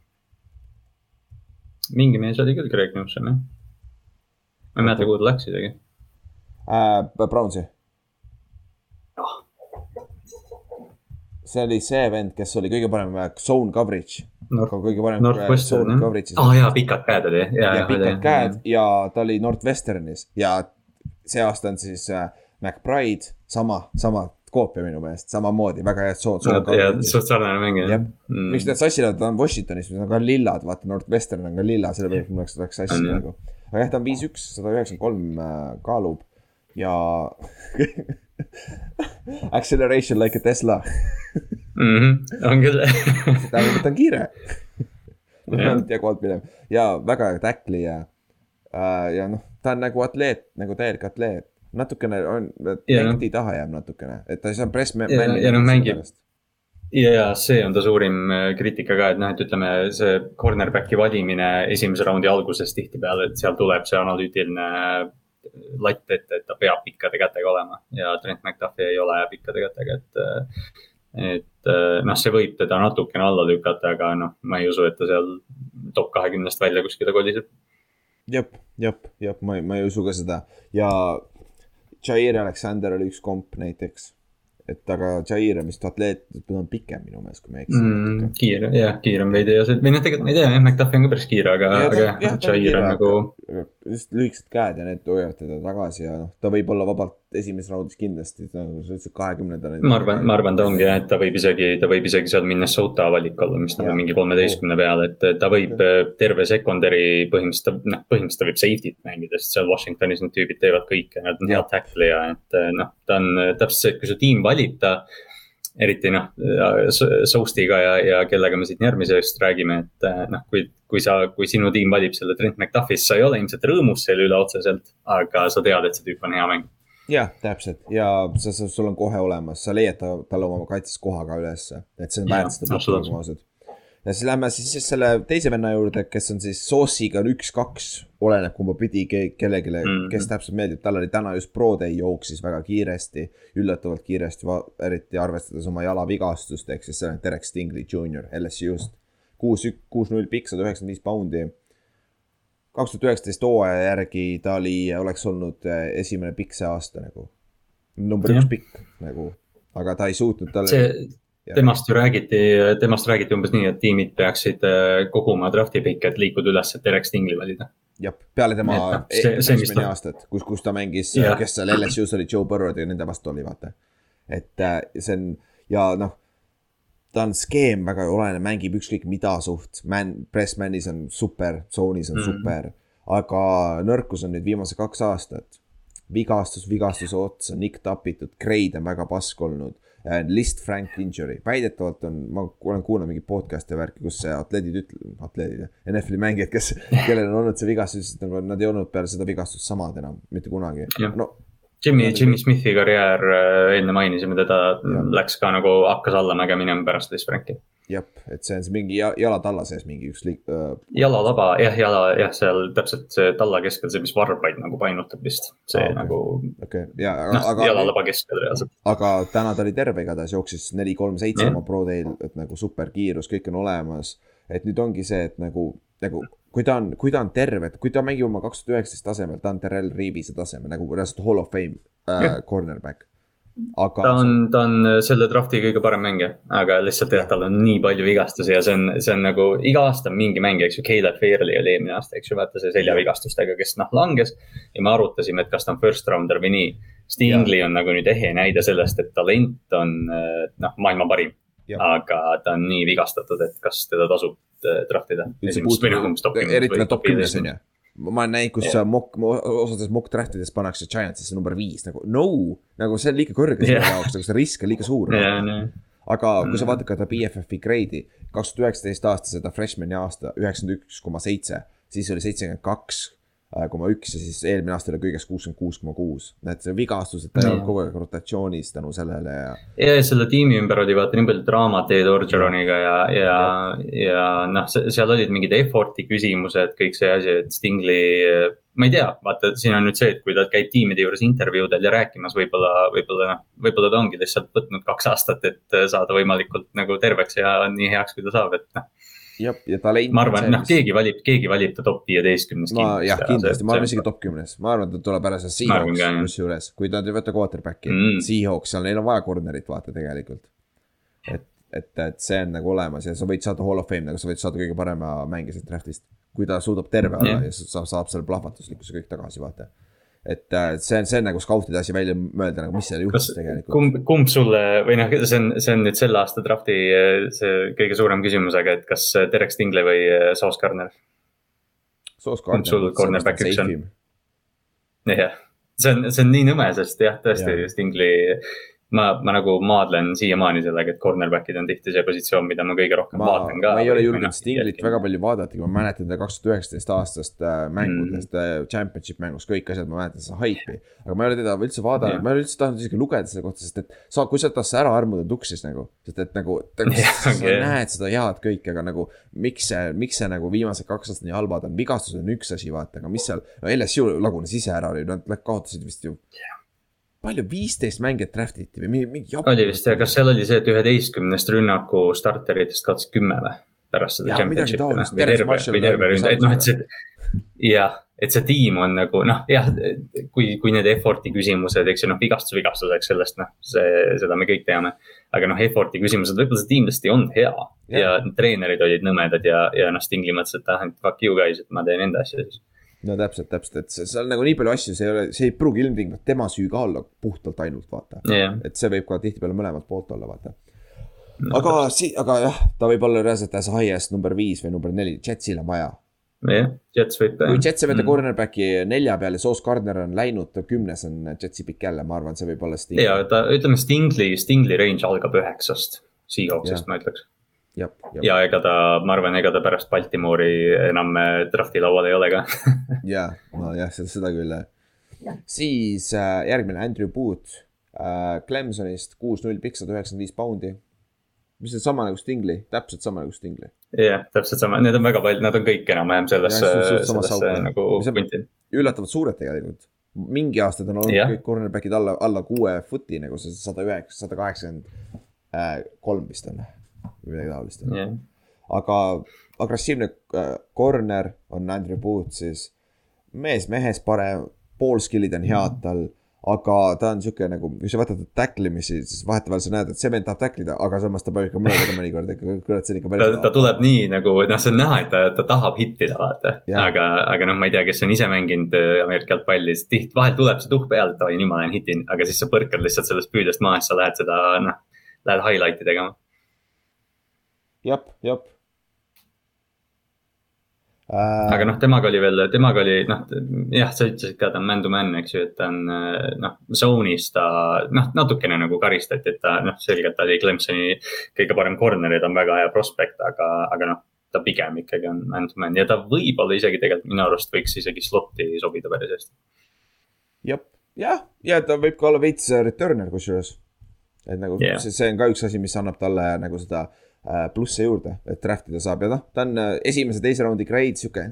D: mingi mees oli küll Greg Newsom jah. ma ei mäleta, kuhu ta läks isegi
B: uh,. Brownsi see oli see vend, kes oli kõige parem äh, zone coverage.
D: kõige parem Northwestern jah. aa oh, jaa, pikad käed oli.
B: ja, ja pikad käed ja ta oli Northwesternis ja see aasta on siis äh, McBride, sama, sama koopia minu meelest, samamoodi väga head sood.
D: suht sarnane mängija.
B: jah mm., miks nad sassi lähevad, ta on Washingtonis, mis on ka lillad, vaata Northwestern on ka lilla, sellepärast mul läks, läks sassi nagu. aga jah, ta on viis-üks, sada üheksakümmend kolm äh, kaalub ja Acceleration like a Tesla.
D: Mm. -hmm, on küll.
B: Tähendab, et ta on kiire. Alt minev ja väga hea tackli ja äh,, ja noh, ta on nagu atleet, nagu täielik atleet. Natukene on, mängiti no. taha jääb natukene, et ta ei saa press
D: ja, ja noh, mängib. ja see on ta suurim äh, kriitika ka, et noh, et ütleme, see cornerback'i valimine esimese raundi alguses tihtipeale, et seal tuleb see analüütiline latt ette, et ta peab pikkade kätega olema ja Trent McDuffi ei ole pikkade kätega, et. Et noh, see võib teda natukene alla lükata, aga noh, ma ei usu, et ta seal top kahekümnest välja kuskile koliseb.
B: jep, jep, jep, ma ei, ma ei usu ka seda ja Jair Alexander oli üks komp näiteks et aga Jair on vist atleet, ta on pikem minu meelest, kui ma ei eksi
D: mm,. kiire, jah, kiirem veidi ja see, või noh, tegelikult ma ei tea, jah, McDuffi on ka päris kiire, aga, aga jah, Jair on nagu.
B: just lühikesed käed ja need hoiavad teda tagasi ja noh, ta võib olla vabalt esimeses raundis kindlasti, nagu sa ütlesid, kahekümnendal.
D: ma arvan, ma arvan, ta ongi jah, et ta võib isegi, ta võib isegi seal Minnesota valik olla, mis nagu mingi kolmeteistkümne peale, et ta võib terve secondary põhimõtteliselt, noh, põhimõtteliselt ta võib safety't mängida, sest seal Washingtonis need tüübid teevad kõike, nad on head tackle'i ja et noh, ta on täpselt see, et kui su tiim valib ta. eriti noh, Soustiga ja, ja kellega me siit järgmisest räägime, et noh, kui, kui sa, kui sinu tiim valib selle Trent McDuffist, sa ei ole ilmselt rõõmus selle üle otseselt, aga sa tead, et see tüüp on hea mäng
B: jah, täpselt. Ja sa, sa, sul on kohe olemas, sa leiad ta, talle oma kaitses koha ka ülesse, et see on väärt seda, olgem ausad ja siis lähme siis, siis selle teise venna juurde, kes on siis Sauce'iga üks-kaks, oleneb kumba pidi ke kellelegi mm, -hmm. kes täpselt meeldib, tal oli täna just Pro Day jooksis väga kiiresti, üllatavalt kiiresti, eriti arvestades oma jalavigastust, ehk siis see on Derek Stingley Jr LSU-st. kuus, kuus, null pikk, sada üheksakümmend viis poundi. Kaks tuhat üheksateist hooaja järgi ta oli, oleks olnud eh, esimene pikk see aasta nagu, number üks pikk nagu, aga ta ei suutnud talle
D: see temast ju räägiti, temast räägiti umbes nii, et tiimid peaksid äh, koguma draft'i pikke, et liikuda üles, et Derek Stingli valida.
B: jah, peale tema no, esimene aastat, kus, kus ta mängis, kes seal LSU-s oli, Joe Burrow'd ja nende vastu oli, vaata. et äh, see on ja noh, ta on skeem väga oluline, mängib ükskõik mida suht, man, press man'is on super, tsoonis on mm. super, aga nõrkus on nüüd viimased kaks aastat. vigastus vigastuse otsa, nick tapitud, grade on väga pask olnud list Frank injury, väidetavalt on, ma olen kuulanud mingeid podcast'e värki, kus atleedid ütlevad, atleedid, NFL-i mängijad, kes, kellel on olnud see vigastus, nagu nad ei olnud peale seda vigastust samad enam, mitte kunagi.
D: no Jimmy, Jimmy Smithi karjäär, äh, enne mainisime teda, läks ka nagu, hakkas allamäge minema pärast List Franki
B: jah, et see on see mingi jala talla sees mingi üks liik- äh....
D: jalataba jah, jala jah, seal täpselt see talla keskel, see, mis varbaid nagu painutab vist, see ah, okay. nagu.
B: okei okay., ja
D: aga. jalataba keskel reaalselt.
B: aga täna ta oli terve igatahes, jooksis neli, kolm, seitse oma pro teil, et nagu superkiirus, kõik on olemas. et nüüd ongi see, et nagu, nagu kui ta on, kui ta on terve, et kui ta mängib oma kaks tuhat üheksateist tasemel, ta on Terrel Riivise tasemel nagu reaalselt hall of fame äh, cornerback
D: aga. ta on, ta on äh, selle draft'i kõige parem mängija, aga lihtsalt jah, tal on nii palju vigastusi ja see on, see on nagu iga aasta mingi mängija, eks ju, Caleb Fairley oli eelmine aasta, eks ju, vaata see seljavigastustega, kes noh langes. ja me arutasime, et kas ta on first rounder või nii. Stingli on nagu nüüd ehe näide sellest, et talent on äh, noh, maailma parim. aga ta on nii vigastatud, et kas teda tasub draft ida.
B: eriti veel top kümnes on ju ma olen näinud, kus yeah. mock, osades mock draft ides pannakse Giantsisse number viis nagu no, nagu see on liiga kõrge yeah. selle jaoks, nagu see risk on liiga suur
D: yeah,. No.
B: aga kui sa mm. vaatad ka ta BFF-i grade'i, kaks tuhat üheksateist aasta seda freshman'i aasta üheksakümmend üks koma seitse, siis oli seitsekümmend kaks Äh, koma üks ja siis eelmine aasta oli kõigest kuuskümmend kuus koma kuus. et see vigastus, et ta ei olnud kogu aeg rotatsioonis tänu sellele ja.
D: ja selle tiimi ümber oli vaata nii palju draamat Ed Orgeroniga ja, ja, ja, ja noh, seal olid mingid effort'i küsimused, kõik see asi, et Stingli. ma ei tea, vaata, siin on nüüd see, et kui ta käib tiimide juures intervjuudel ja rääkimas, võib-olla, võib-olla noh, võib-olla ta ongi lihtsalt võtnud kaks aastat, et saada võimalikult nagu terveks ja nii heaks, kui ta saab, et noh
B: jah, ja talent.
D: ma arvan, noh, keegi valib, keegi valib ta top viieteistkümnes.
B: jah, kindlasti, ma arvan isegi top kümnes, ma arvan, et ta tuleb ära seal Seahawks kusjuures, kui nad ei võta quarterback'i mm., Seahawks, seal neil on vaja corner'it vaata tegelikult. et, et, et see on nagu olemas ja sa võid saada hall of fame, nagu sa võid saada kõige parema mängija siit draft'ist. kui ta suudab terve olla yeah. ja saab, saab selle plahvatuslikkuse kõik tagasi, vaata et äh, see on, see on nagu skautide asi välja mõelda nagu, mis seal juhtus tegelikult.
D: kumb, kumb sulle või noh, see on, see on nüüd selle aasta draft'i see kõige suurem küsimus, aga et kas Derek Stingley või äh, Sauce Gardner?
B: Sauce Gardner.
D: sul cornerback üks on? jah, see on, see on nii nõme, sest jah, tõesti ja. Stingley ma, ma nagu maadlen siiamaani sellega, et cornerback'id on tihti see positsioon, mida ma kõige rohkem
B: ma,
D: vaatan ka.
B: ma ei ole julgenud noh, Stinglit väga palju vaadata, ma mäletan teda kaks tuhat üheksateist aastast äh, mängudest mm., äh, championship mängust, kõik asjad, ma mäletan seda haipi. aga ma ei ole teda üldse vaadanud yeah., ma ei ole üldse tahtnud isegi lugeda selle kohta, sest et sa, kui sa tahad sa ära armuda tuksis nagu. sest et nagu, nagu yeah, sa okay. näed seda head kõike, aga nagu miks see, miks see nagu viimased kaks aastat nii halvad on, vigastused on üks asi, vaata, aga mis seal, no LSU lagunes ise ära, nad kaotasid vist ju yeah palju, viisteist mängijat draft iti või mingi, mingi.
D: oli vist ja kas seal oli see, et üheteistkümnest rünnaku starteritest kaotasid kümme või? pärast seda championship'i noh, et noh, et see. jah, et see tiim on nagu noh, jah, kui, kui need effort'i küsimused, eks ju noh, vigastus vigastuseks sellest noh, see, seda me kõik teame. aga noh, effort'i küsimused, võib-olla see tiim tõesti on hea ja, ja treenerid olid nõmedad ja, ja noh, Stingli mõtles, et ah, fuck you guys, et ma teen enda asja siis
B: no täpselt, täpselt, et seal nagu nii palju asju, see ei ole, see ei pruugi ilmtingimata tema süü ka olla puhtalt ainult vaata
D: yeah..
B: et see võib ka tihtipeale mõlemalt poolt olla, vaata no,. aga si-, aga jah, ta võib olla reaalselt as highest number viis või number neli, Jetsil on vaja.
D: jah, Jets võib.
B: kui Jets ei võta mm. cornerback'i nelja peal ja Sauce Gardner on läinud, kümnes on Jetsi pikk jälle, ma arvan, see võib olla
D: ja ta, ütleme Stingli, Stingli range algab üheksast, Seahawksist ma ütleks ja ega ta, ma arvan, ega ta pärast Baltimoori enam äh, drafti laual ei ole ka
B: ja, no jah, seda küll jah. siis äh, järgmine Andrew Booth äh, Clemsonist kuus-null pikk, sada üheksakümmend viis poundi. mis on sama nagu Stingli, täpselt sama nagu Stingli.
D: jah yeah,, täpselt sama, need on väga palju, nad on kõik enam-vähem sellesse, sellesse nagu punti.
B: üllatavalt suured tegelikult. mingi aastad on olnud yeah. kõik cornerback'id alla, alla kuue foot'i nagu see sada üheksa, sada kaheksakümmend äh, kolm vist on, midagi taolist yeah.. aga agressiivne äh, corner on Andrew Booth siis, mees mehest parem, pool skill'id on head tal aga ta on sihuke nagu, kui sa vaatad tacklimisi, siis vahetevahel sa näed, et see vend tahab tacklida, aga samas ta peab ikka mööda mõnikord ikka, kurat, see on ikka
D: päris. ta tuleb nii nagu, noh, see on näha, et ta, ta tahab hittida, vaata. aga, aga noh, ma ei tea, kes on ise mänginud äh, Ameerika jalgpalli, siis tihti vahel tuleb see tuhk peale, et oi, nüüd ma lähen hitin, aga siis sa põrkad lihtsalt sellest püüdest maha, siis sa lähed seda, noh, lähed highlight'i tegema.
B: Jep, jep
D: äh.... aga noh, temaga oli veel, temaga oli noh, jah, sa ütlesid ka, ta on man to man, eks ju, et ta on noh, zone'is ta noh, natukene nagu karistati, et ta noh, selgelt ta oli Clemsoni kõige parem corner ja ta on väga hea prospekt, aga, aga noh ta pigem ikkagi on man to man ja ta võib-olla isegi tegelikult minu arust võiks isegi slot'i sobida päris hästi.
B: jah, jah, ja ta võib ka olla veits returner kusjuures. et nagu yeah. see, see on ka üks asi, mis annab talle nagu seda äh, Äh, plusse juurde, et draft ida saab ja noh, ta on äh, esimese, teise raundi grade sihuke.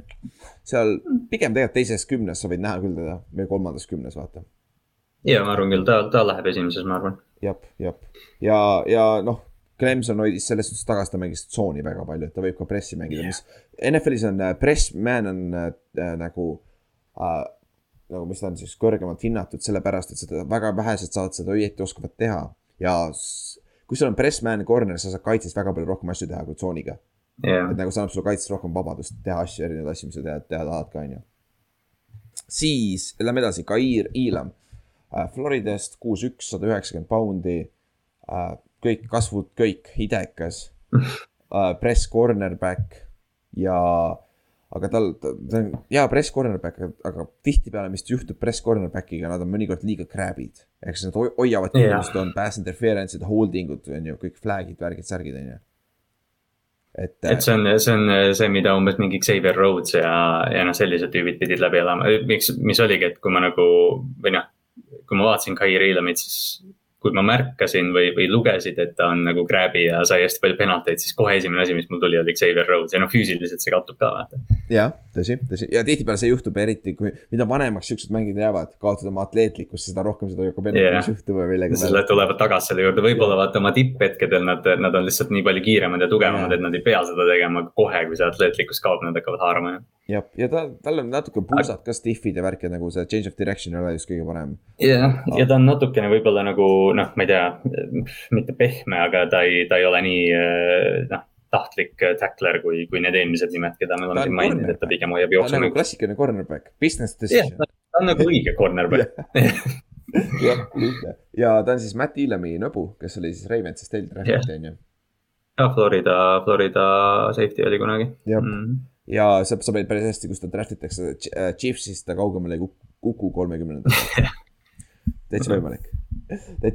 B: seal pigem tegelikult teises kümnes sa võid näha küll teda või kolmandas kümnes, vaata.
D: ja ma arvan küll, ta, ta läheb esimeses, ma arvan.
B: jah, jah ja, ja noh, Clemson hoidis selles suhtes tagasi, ta mängis tsooni väga palju, et ta võib ka pressi mängida yeah., mis NFL-is on äh, press man on äh, nagu äh, nagu mis ta on siis kõrgemalt hinnatud, sellepärast et seda väga vähesed saavad seda õieti oskavad teha ja kui sul on press man corner, sa saad kaitses väga palju rohkem asju teha kui tsooniga yeah.. et nagu see annab sulle kaitses rohkem vabadust teha asju, erinevaid asju, mis sa teha, teha tahad ka, on ju. siis lähme edasi, Kair Iilam äh,. Floridast kuus, üks, sada üheksakümmend poundi äh,. kõik kasvud, kõik, idekas äh,. Press cornerback ja aga tal, ta on hea press cornerback, aga tihtipeale, mis juhtub press cornerback'iga, nad on mõnikord liiga crab'id. ehk siis nad hoiavad kindlust, on pass interference'id, holding ud, on ju, kõik flag'id, värgid, särgid, on ju.
D: et. et see on, see on see, mida umbes mingi Xavier Rhodes ja, ja noh, sellised tüübid pidid läbi elama, miks, mis oligi, et kui ma nagu või noh, kui ma vaatasin Kai Reilamit, siis kui ma märkasin või, või lugesid, et ta on nagu grab'i ja sai hästi palju penalteid, siis kohe esimene asi, mis mul tuli, oli Xavier Rhodes ja noh, füüsiliselt see kattub ka vaata.
B: jah, tõsi, tõsi ja tihtipeale see juhtub eriti, kui, mida vanemaks siuksed mängijad jäävad, kaotavad oma atleetlikkust, seda rohkem seda hakkab
D: penaltis yeah. juhtuma millega. selle tulevad tagasi selle juurde, võib-olla vaata oma tipphetkedel nad, nad on lihtsalt nii palju kiiremad ja tugevamad yeah., et nad ei pea seda tegema kohe, kui see atleetlikkus kaob, nad hakkavad haarama
B: jah, ja ta, tal on natuke puusad ka stiff'id ja värk ja nagu see change of direction ei ole just kõige parem.
D: jah, ja ta on natukene võib-olla nagu noh, ma ei tea, mitte pehme, aga ta ei, ta ei ole nii noh tahtlik tackler kui, kui need eelmised nimed, keda me oleme siin maininud, et ta pigem hoiab jooksu.
B: ta on nagu klassikaline cornerback, business decision.
D: ta on nagu õige cornerback
B: jah, lihtne ja ta on siis Matt Ilami nõbu, kes oli siis Ravensist draft'iti on ju.
D: ja Florida, Florida safety oli kunagi.
B: jah mm -hmm ja sa, sa panid päris hästi, kus ta draft itakse, äh, Chiefsist ta kaugemale ei kuku kolmekümnendal. Täitsa võimalik,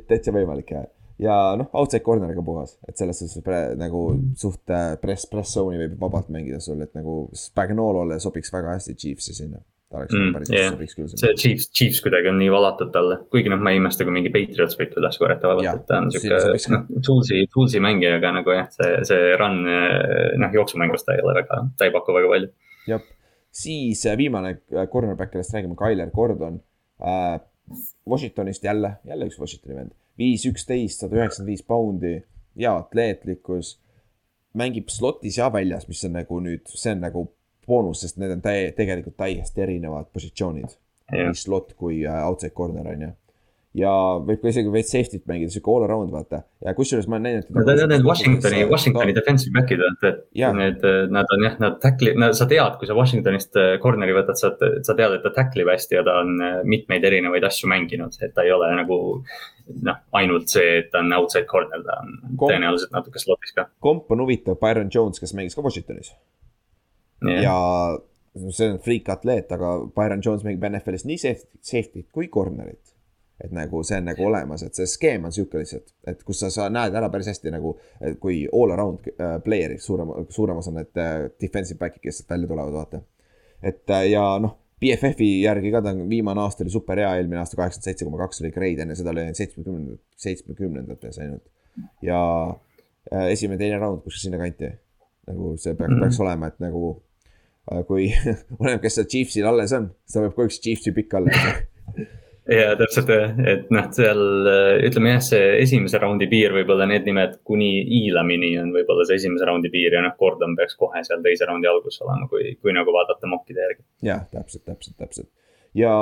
B: täitsa võimalik ja, ja noh, outside corner'iga puhas, et selles suhtes pre, nagu suht äh, press, press zone'i võib vabalt mängida sul, et nagu Spagnolole sobiks väga hästi Chiefsi sinna ta oleks mm, päris
D: yeah. sobiks küll. see Chiefs, Chiefs kuidagi on nii valatud talle, kuigi noh, ma ei imesta, kui mingi Patriots võib üles korjata vabalt, et ta on sihuke noh, tools'i, tools'i mängija, aga nagu jah, see, see run noh, jooksumängus ta ei ole väga, ta ei paku väga palju.
B: jah, siis äh, viimane äh, cornerback, kellest räägime, Tyler Gordon äh,. Washingtonist jälle, jälle üks Washingtoni vend, viis, üksteist, sada üheksakümmend viis poundi, hea atleetlikkus mängib slot'is ja väljas, mis on nagu nüüd, see on nagu boonus, sest need on täie, tegelikult täiesti erinevad positsioonid. nii slot kui äh, outside corner on ju. ja võib ka isegi veits safety't mängida, sihuke all around vaata ja kusjuures ma olen näinud.
D: Need on need Washingtoni, Washingtoni defensive back'id, et need, nad on jah, nad tackli, no sa tead, kui sa Washingtonist äh, corner'i võtad, sa, sa tead, et ta tackle ib hästi ja ta on äh, mitmeid erinevaid asju mänginud, et ta ei ole nagu noh, ainult see, et ta on outside corner, ta on komp, tõenäoliselt natuke slot'is ka.
B: komp on huvitav, Byron Jones, kes mängis ka Washingtonis yeah. ja see on friik atleet, aga Byron Jones mängib NFL-is nii safety, safety't kui corner'it. et nagu see on nagu olemas, et see skeem on sihuke lihtsalt, et kus sa, sa näed ära päris hästi nagu kui all around äh, player'id, suurem, suurem osa need äh, defensive back'id, kes välja tulevad, vaata. et äh, ja noh, BFF-i järgi ka ta on viimane aasta oli super hea, eelmine aasta kaheksakümmend seitse koma kaks oli grade, enne seda oli seitsmekümnendat, seitsmekümnendates ainult. ja esimene, teine round kuskil sinnakanti. Nagu see peaks mm, -hmm. peaks olema, et nagu äh, kui oleneb, kes seal Chiefsil alles on, ta võib kogu aeg Chiefsi pikk alla
D: ja täpselt jah, et noh, seal ütleme jah, see esimese raundi piir võib-olla need nimed kuni hiilamini on võib-olla see esimese raundi piir ja noh, Gordon peaks kohe seal teise raundi alguses olema, kui, kui nagu vaadata mokkide järgi.
B: jah, täpselt, täpselt, täpselt ja,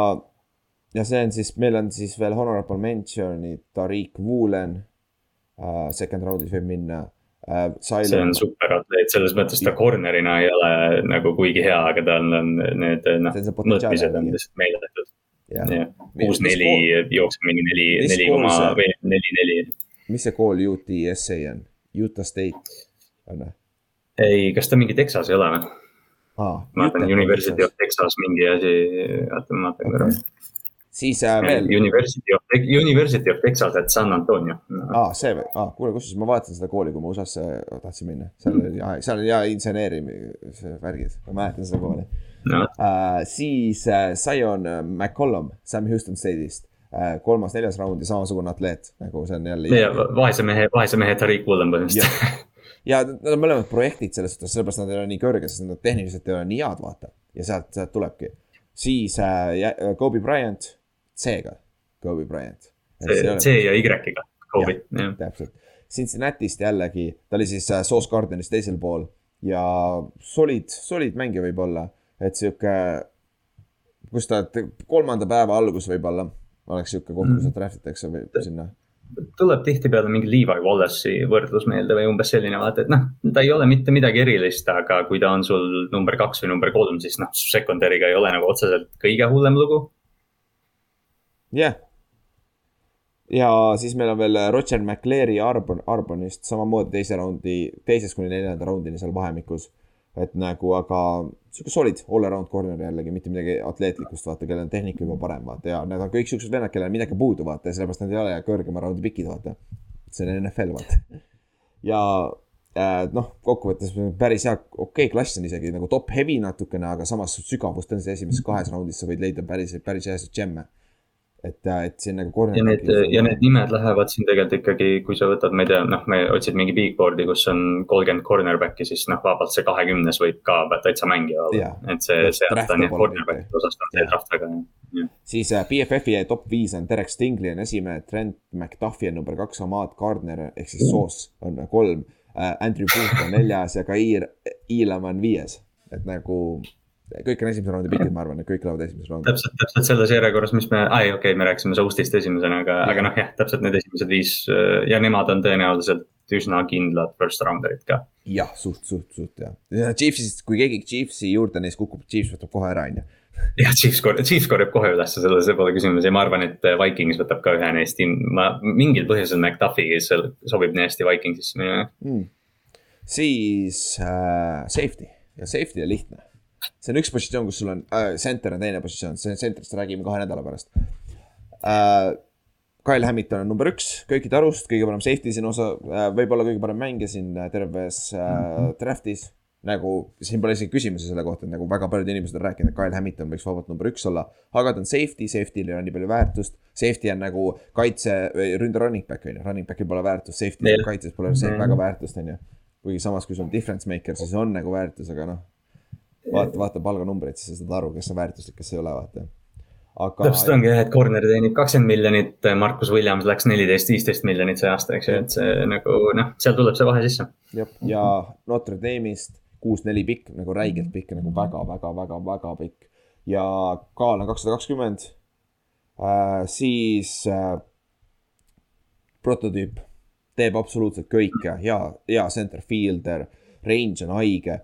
B: ja see on siis, meil on siis veel honorable mention'id, Tariq Woolen uh,. Second round'is võib minna
D: uh,. See on super atleet, selles mõttes ta corner'ina ei ole nagu kuigi hea, aga tal on need noh, mõõtmised on lihtsalt meeletult kuus, neli, jookseb mingi neli, neli koma, või neli, neli.
B: mis see kool UTSA on? Utah State on või?
D: ei, kas ta mingi Texas ei ole või? ma vaatan University of Texas mingi asi, oota ma vaatan korra okay
B: siis äh, veel.
D: University of, University of Texas at San Antonio
B: no.. aa, see või, aa, kuule, kusjuures ma vaatasin seda kooli, kui ma USA-sse tahtsin minna, seal oli mm., seal oli hea inseneerimise värgid, ma mäletan seda kooli no.. Uh, siis uh, Zion McCollum Sam Houston State'ist kolmas-neljas raund ja samasugune atleet, nagu see on jälle.
D: vaese mehe, vaese mehe Tariq Woolen põhimõtteliselt
B: ja nad on mõlemad projektid selles suhtes, sellepärast nad ei ole nii kõrged, sest nad tehniliselt ei ole nii head, vaata. ja sealt, sealt tulebki. siis äh, Kobe Bryant, C-ga, Kobe Bryant.
D: C ja Y-ga, Kobe.
B: täpselt, Cincinnati'st jällegi, ta oli siis Sauce Gardenis teisel pool ja solid, solid mängija võib-olla et sihuke, kus ta, kolmanda päeva algus võib-olla oleks sihuke koht, kus ta mm. draft itakse või sinna
D: tuleb tihtipeale mingi Levi Wallace'i võrdlus meelde või umbes selline vaata, et noh, ta ei ole mitte midagi erilist, aga kui ta on sul number kaks või number kolm, siis noh, secondary'ga ei ole nagu otseselt kõige hullem lugu.
B: Jah yeah., ja siis meil on veel Roger McLeary Arbon, Arbonist samamoodi teise raundi, teisest kuni neljanda raundini seal vahemikus et nagu, aga sihuke solid all around corner jällegi, mitte midagi atleetlikust, vaata, kellel on tehnika juba parem, vaata ja need on kõik siuksed vennad, kellel on midagi puudu, vaata ja sellepärast nad ei ole kõrgema raundi pikid, vaata. see on NFL, vaata. ja äh, noh, kokkuvõttes päris hea, okei okay, klass on isegi nagu top heavy natukene, aga samas sügavust on see esimeses kahes raundis, sa võid leida päris, päris hästi džemme et, et siin nagu.
D: ja need, ja need nimed lähevad siin tegelikult ikkagi, kui sa võtad, ma ei tea, noh, me otsid mingi big board'i, kus on kolmkümmend cornerback'i, siis noh, vabalt see kahekümnes võib ka täitsa mängija olla. et see, see on jah, cornerback'i osast on see draft väga hea.
B: siis äh, BFF-i top viis on Derek Stingley on esimene, Trent McDuffie on number kaks, Ahmad Gardner ehk siis Soos on kolm äh,. Andrew Booth on neljas ja Kair Iilam on viies, et nagu kõik on esimese raundi pikid, ma arvan, et kõik lähevad esimese raundi.
D: täpselt, täpselt selles järjekorras, mis me, ai okei okay,, me rääkisime Soustist esimesena, aga, aga noh, jah, täpselt need esimesed viis äh, ja nemad on tõenäoliselt üsna kindlad first rounder'id ka.
B: jah, suht, suht, suht jah. ja Chiefsist, kui keegi Chiefsi juurde neist kukub, Chiefs võtab kohe ära, on ju
D: jah, Chiefs korjab, Chiefs korjab kohe ülesse, selle, see pole küsimus ja ma arvan, et äh, Vikings võtab ka ühe neist, ma mingil põhjusel McDuffie sobib nii hästi Vikingsisse mm..
B: siis äh, safety ja safety on lihtne see on üks positsioon, kus sul on äh,, center on teine positsioon, see center'ist räägime kahe nädala pärast äh,. Kyle Hamilton on number üks, köökide arust, kõige parem safety siin osa äh,, võib-olla kõige parem mängija siin äh, terves äh, draft'is. nagu siin pole isegi küsimusi selle kohta, nagu väga paljud inimesed on rääkinud, et Kyle Hamilton võiks vabalt number üks olla. aga ta on safety, safety'l ei ole nii palju väärtust. Safety on nagu kaitse või ründe running back on ju, running back'il pole väärtust, safety kaitses pole mm -hmm. väga väärtust, on ju. kuigi samas, kui sul on difference maker, siis on nagu väärtus, aga noh vaata, vaata palganumbreid, siis sa saad aru, kes on väärtuslik, kes ei ole, vaata.
D: aga. täpselt ongi jah, et corner teenib kakskümmend miljonit, Markus Williams läks neliteist, viisteist miljonit see aasta, eks ju, et see nagu noh, seal tuleb see vahe sisse.
B: ja Notre Dame'ist kuus-neli pikk, nagu räigelt pikk, nagu väga-väga-väga-väga pikk. ja kaal on kakssada kakskümmend. Äh, siis äh, prototüüp teeb absoluutselt kõike, hea, hea center fielder, range on haige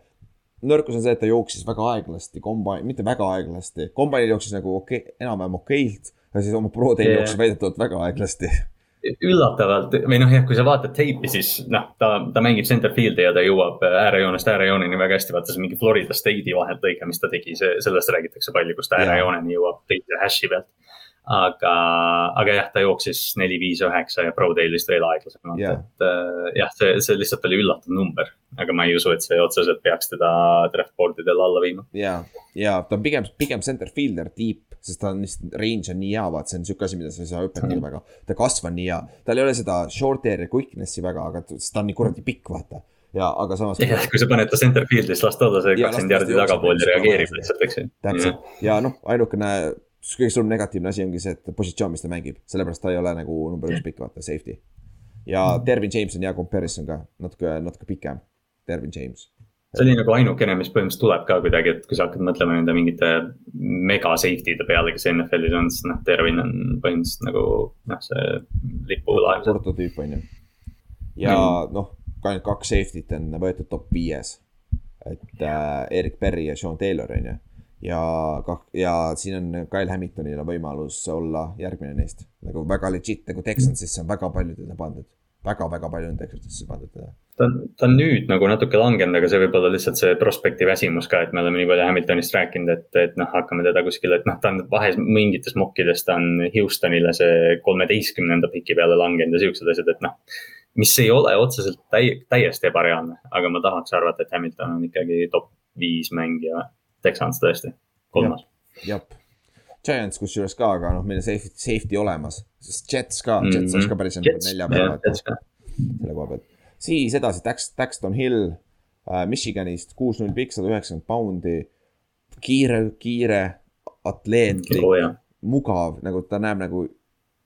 B: nõrkus on see, et ta jooksis väga aeglasti, kombain, mitte väga aeglasti, kombainil jooksis nagu okei okay,, enam-vähem okeilt, aga siis oma pro teil jooksis väidetavalt väga aeglasti.
D: Üllatavalt. Või noh, jah, kui sa vaatad teipi, siis noh, ta, ta mängib center field'i ja ta jõuab äärejoonest äärejooneni väga hästi. vaata see mingi Florida State'i vahelt lõige, mis ta tegi, see, sellest räägitakse palju, kus ta äärejooneni jõuab teise hash'i pealt aga, aga jah, ta jooksis neli, viis, üheksa ja Pro Dailist veel aeglasemalt yeah., et äh, jah, see, see lihtsalt oli üllatav number. aga ma ei usu, et see otseselt peaks teda draft board idel alla viima.
B: ja, ja ta on pigem, pigem center fielder tiip sest ta on lihtsalt, range on nii hea, vaat see on sihuke asi, mida sa ei saa õpetada mm. väga. ta kasv on nii hea, tal ei ole seda short air'i quickness'i väga, aga ta on nii kuradi pikk, vaata ja aga samas.
D: jah, kui sa paned ta center field'is, las ta olla see kakskümmend jardi tagapool ja reageerib lihtsalt, eks ju.
B: täpselt ja noh, ainukene kõige suurem negatiivne asi ongi see, et positsioon, mis ta mängib, sellepärast ta ei ole nagu number üks pikk, vaata, safety. ja Dervin James on hea comparison ka, natuke, natuke pikem, Dervin James.
D: see oli nagu ainukene, mis põhimõtteliselt tuleb ka kuidagi, et kui sa hakkad mõtlema nende mingite mega safety'de peale, kes NFL-is on, siis noh, Dervin on põhimõtteliselt nagu noh, see lipulaev.
B: prototüüp on ju. ja mm. noh ainult kaks safety't on võetud top viies. et äh, Erik Berry ja Sean Taylor on ju. Ja kah-, ja siin on Kyle Hamiltonil on võimalus olla järgmine neist. nagu väga legit nagu Texansisse on väga palju teda pandud väga,. väga-väga palju on Texansisse pandud teda
D: ta on, ta on nüüd nagu natuke langenud, aga see võib olla lihtsalt see prospekti väsimus ka, et me oleme nii palju Hamiltonist rääkinud, et, et noh, hakkame teda kuskile, et noh, ta on vahes mingites mokkides, ta on Houstonile see kolmeteistkümnenda piki peale langenud ja siuksed asjad, et noh mis ei ole otseselt täi-, täiesti ebareaalne, aga ma tahaks arvata, et Hamilton on ikkagi top viis mängija. Texans tõesti, kolmas.
B: jah, Giants kusjuures ka, aga noh, meil on safety, safety olemas, sest Jets ka mm, -hmm. Jets oleks ka päris nelja peale. selle koha pealt, siis edasi Dax, Daxton Hill äh, Michiganist, kuus-null pikk, sada üheksakümmend poundi. kiire, kiire, atleetlik oh,, mugav, nagu ta näeb nagu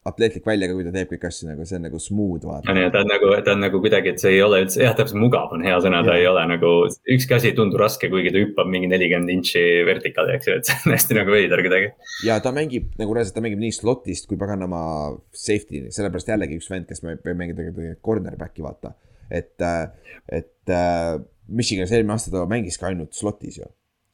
B: atleetlik välja ka, kui ta teeb kõiki asju nagu, see on nagu smooth vaata.
D: ju, ta on nagu, ta on nagu kuidagi, et see ei ole üldse, jah, täpselt mugav on hea sõna, ta ei ole nagu, ükski asi ei tundu raske, kuigi ta hüppab mingi nelikümmend intši vertikaali, eks ju, et see on hästi nagu veider kuidagi.
B: ja ta mängib nagu reaalselt, ta mängib nii slot'ist kui paganama safety, sellepärast jällegi üks vend, kes võib mängida tegelikult cornerback'i vaata. et, et Michiganis eelmine aasta ta mängis ka ainult slot'is ju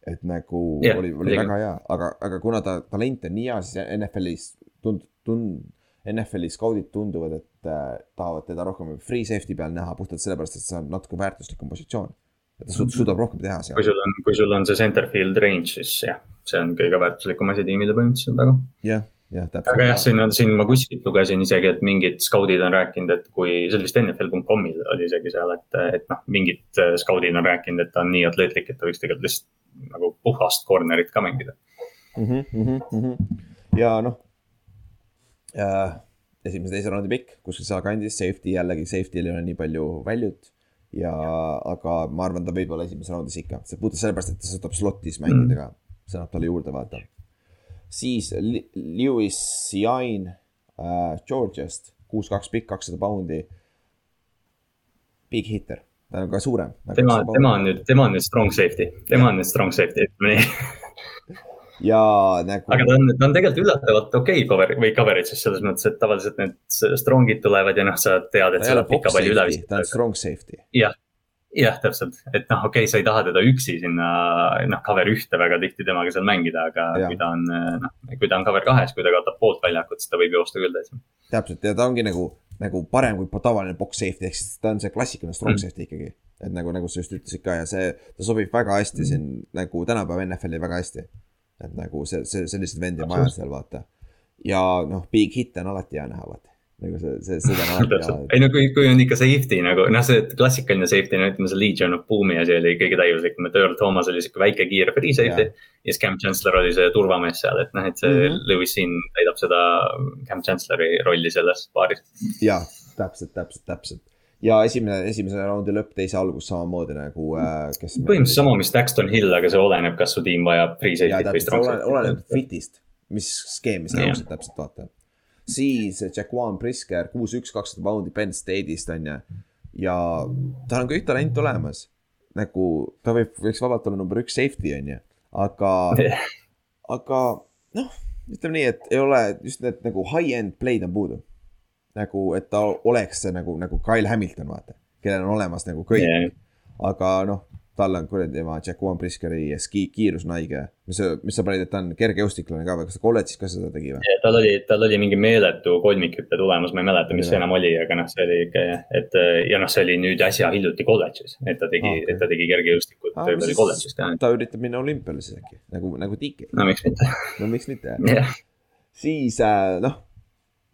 B: et nagu yeah, oli, oli väga hea, aga, aga kuna ta talent on nii hea, siis NFL-is tund-, tund-, NFL-i skaudid tunduvad, et äh, tahavad teda rohkem free safety peal näha puhtalt sellepärast, et see on natuke väärtuslikum positsioon. ta suudab, suudab rohkem teha seal.
D: kui sul on, kui sul on see center field range, siis jah, see on kõige väärtuslikum asi tiimile põhimõtteliselt praegu.
B: jah, jah, täpselt.
D: aga jah, siin on, siin ma kuskilt lugesin isegi, et mingid skaudid on rääkinud, et kui, see oli vist NFL.com'il oli isegi seal, et, et noh, mingid äh, skaudid on rääkinud, et ta on nii atleetlik, et ta võiks tegelikult lihtsalt nagu puhast corner'it ka mängida
B: mm. -hmm, mm -hmm. ja noh äh, esimese, teise raundi pikk, kuskil sealkandis, safety jällegi, safety'l ei ole nii palju väljut. ja, aga ma arvan, ta võib olla esimeses raundis ikka, see puudutab sellepärast, et ta suudab slot'is mängida ka, see annab talle juurde vaata. siis Lewis Jain äh, Georgiast, kuus-kaks pikk, kakssada poundi. Big hitter, ta on ka suurem.
D: tema, tema on nüüd, tema on nüüd strong safety, tema on nüüd strong safety, ütleme nii
B: ja nagu.
D: aga ta on, ta on tegelikult üllatavalt okei okay cover või coverage'is selles mõttes, et tavaliselt need strong'id tulevad ja noh, sa tead, et sa oled pikka palju üle
B: visata. ta on strong safety.
D: jah, jah, täpselt, et noh, okei okay,, sa ei taha teda üksi sinna noh, cover ühte väga tihti temaga seal mängida, aga ja. kui ta on noh, kui ta on cover kahes, kui ta kaotab poolt väljakut, siis ta võib joosta küll täitsa.
B: täpselt ja ta ongi nagu, nagu parem kui tavaline box safety, ehk siis ta on see klassikaline strong mm. safety ikkagi. et nagu, nagu sa just ütlesid ka ja see, ta sobib väga hästi siin nagu tänapäeva NFL-i väga hästi et nagu see, see, selliseid vendi on vaja seal vaata. ja noh, big hit'e on alati hea näha, vaata nagu see, see, seda on alati
D: hea. ei no kui, kui on ikka safety nagu noh, see klassikaline safety, no ütleme see Legion of Boom'i asi oli kõige täiuslikum, et Earl Thomas oli sihuke väike kiire free safety. ja siis Cam Chancellor oli see turvamees seal, et noh, et see mm -hmm. Lewis siin täidab seda Cam Chancellori rolli selles paaris.
B: jah, täpselt, täpselt, täpselt ja esimene, esimese raundi lõpp, teise algus samamoodi nagu äh,, kes.
D: põhimõtteliselt sama, mis Daxton Hill, aga see oleneb, kas su tiim vajab free safety't või strong
B: safety't. oleneb fit'ist, mis skeemi sa nõused täpselt vaata. siis Jaquan Brisker, kuus, üks, kakssada poundi Penn State'ist on ju. ja tal on kõik talent olemas. nagu ta võib, võiks vabalt olla number üks safety on ju, aga aga noh, ütleme nii, et ei ole just need nagu high-end play'd on puudu nagu, et ta oleks see nagu, nagu Kyle Hamilton, vaata, kellel on olemas nagu kõik yeah.. aga noh, tal on kuradi tema Jack One Briskeri ski, kiirus on haige. mis sa, mis sa panid, et ta on kergejõustiklane ka või, kas ta kolledžis ka seda tegi või?
D: tal oli, tal oli mingi meeletu kolmikhüppe tulemus, ma ei mäleta, mis see enam oli, aga noh, see oli ikka jah, et ja noh, see oli nüüd äsja hiljuti kolledžis, et ta tegi ah,, okay. et ta tegi kergejõustikut ah, veel kolledžis ka.
B: ta üritab minna olümpiale siis äkki, nagu, nagu Tiki.
D: no miks mitte.
B: no miks mitte jah yeah.. siis äh, noh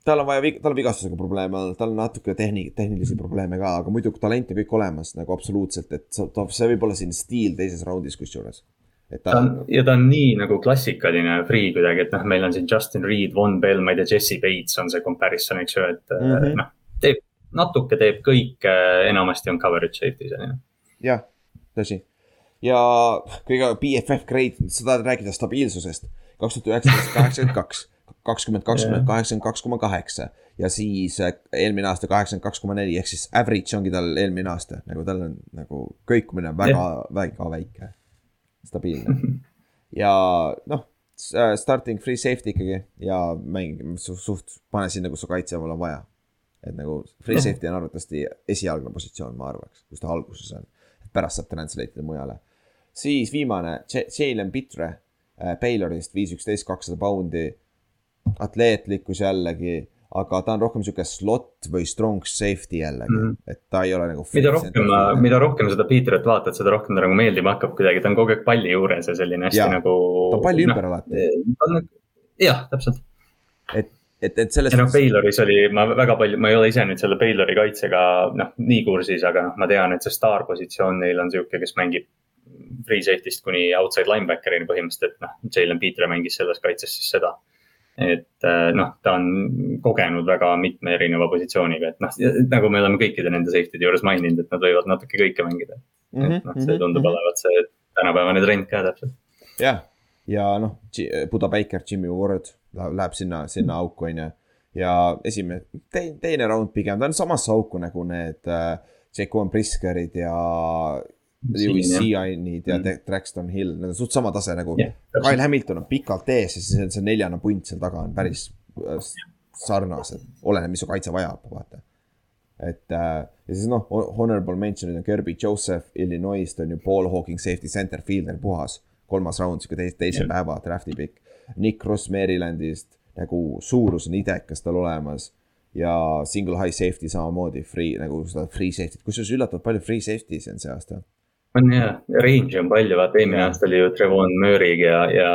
B: tal on vaja, tal on vigastusega probleeme olnud, tal on natuke tehni-, tehnilisi probleeme ka, aga muidu talent on kõik olemas nagu absoluutselt, et see, võib olla siin stiil teises raundis kusjuures. et ta.
D: ta on ja ta on nii nagu klassikaline free kuidagi, et noh, meil on siin Justin Reed, Von Bell, ma ei tea, Jesse Bates on see comparison, eks ju, et mm -hmm. noh. teeb, natuke teeb kõike, enamasti on coverage safety's on ju.
B: jah, tõsi ja kõige BFF grade, sa tahad rääkida stabiilsusest, kaks tuhat üheksateist, kaheksakümmend kaks, kakskümmend, kakskümmend, kaheksakümmend kaks koma kaheksa ja siis äh, eelmine aasta kaheksakümmend kaks koma neli, ehk siis average ongi tal eelmine aasta, nagu tal on nagu kõikumine väga, väga väike, stabiilne. ja noh, äh, starting free safety ikkagi ja mäng su, suht, pane sinna, kus su kaitseval on vaja. et nagu free safety on arvatavasti esialgne positsioon, ma arvaks, kus ta alguses on. pärast saab translate ida mujale. siis viimane, Jalen Pitre äh, Baylorist, viis üksteist, kakssada poundi. Atleetlikkus jällegi aga ta on rohkem sihuke slot või strong safety jällegi mm, -hmm. et ta ei ole nagu.
D: mida rohkem, mida rohkem seda Peterit vaatad, seda rohkem ta nagu meeldima hakkab kuidagi, ta on kogu aeg palli juures ja selline hästi ja, nagu.
B: ta on palli ümber no, alati.
D: Nagu, jah, täpselt.
B: et, et, et selles.
D: noh, Bayloris oli, ma väga palju, ma ei ole ise nüüd selle Baylori kaitsega noh, nii kursis, aga noh, ma tean, et see staar positsioon neil on sihuke, kes mängib free safety'st kuni outside linebacker'ini põhimõtteliselt, et noh, Jalen Peter mängis selles kaitses siis seda et äh, noh, ta on kogenud väga mitme erineva positsiooniga, et noh, nagu me oleme kõikide nende safety'de juures maininud, et nad võivad natuke kõike mängida mm. -hmm, et noh, see mhm, tundub mm -hmm. olevat see tänapäevane trend ka täpselt.
B: jah, ja noh, Buda Baker, Jimmy Ward läheb sinna, sinna auku, on ju. ja esimene, teine, teine round pigem, ta on samasse auku nagu need äh, Jacob Briskerid ja Seainid ja mm. Traxton Hill, need on suht sama tase nagu yeah,. Kyle Hamilton on pikalt ees ja siis see neljane punt seal taga on päris äh, sarnased, oleneb, mis su kaitse vajab, vaata. et äh, ja siis noh, honorable mention'id on Kirby Joseph Illinois'st on ju ball hawking safety center fielder puhas. kolmas round, sihuke teise, teise yeah. päeva draft'i pikk. Nick Ross Marylandist nagu suurus on idekas tal olemas ja single high safety samamoodi free nagu seda free safety't, kusjuures üllatavalt palju free safety'si on see aasta
D: on ja, range'i on palju, vaata eelmine aasta oli ju Trevon Murry'g ja, ja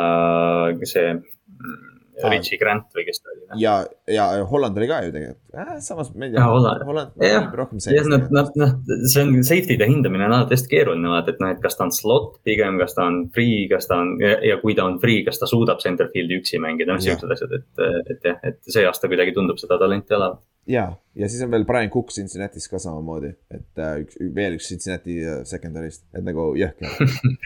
D: see Richie Grant või kes ta oli?
B: Noh. ja, ja Holland oli ka ju tegelikult. Äh,, samas ma ei tea.
D: Holland, Holland jah, jah, noh, noh, noh, see on safety'de hindamine on alati hästi keeruline vaata, et noh, et kas ta on slot pigem, kas ta on free, kas ta on ja, ja kui ta on free, kas ta suudab center field'i üksi mängida, noh siuksed asjad, et, et jah, et see aasta kuidagi tundub seda talenti olevat
B: ja, ja siis on veel Brian Cook Cincinnati's ka samamoodi, et äh, üks, veel üks Cincinnati äh, secondary'st, et nagu jõhker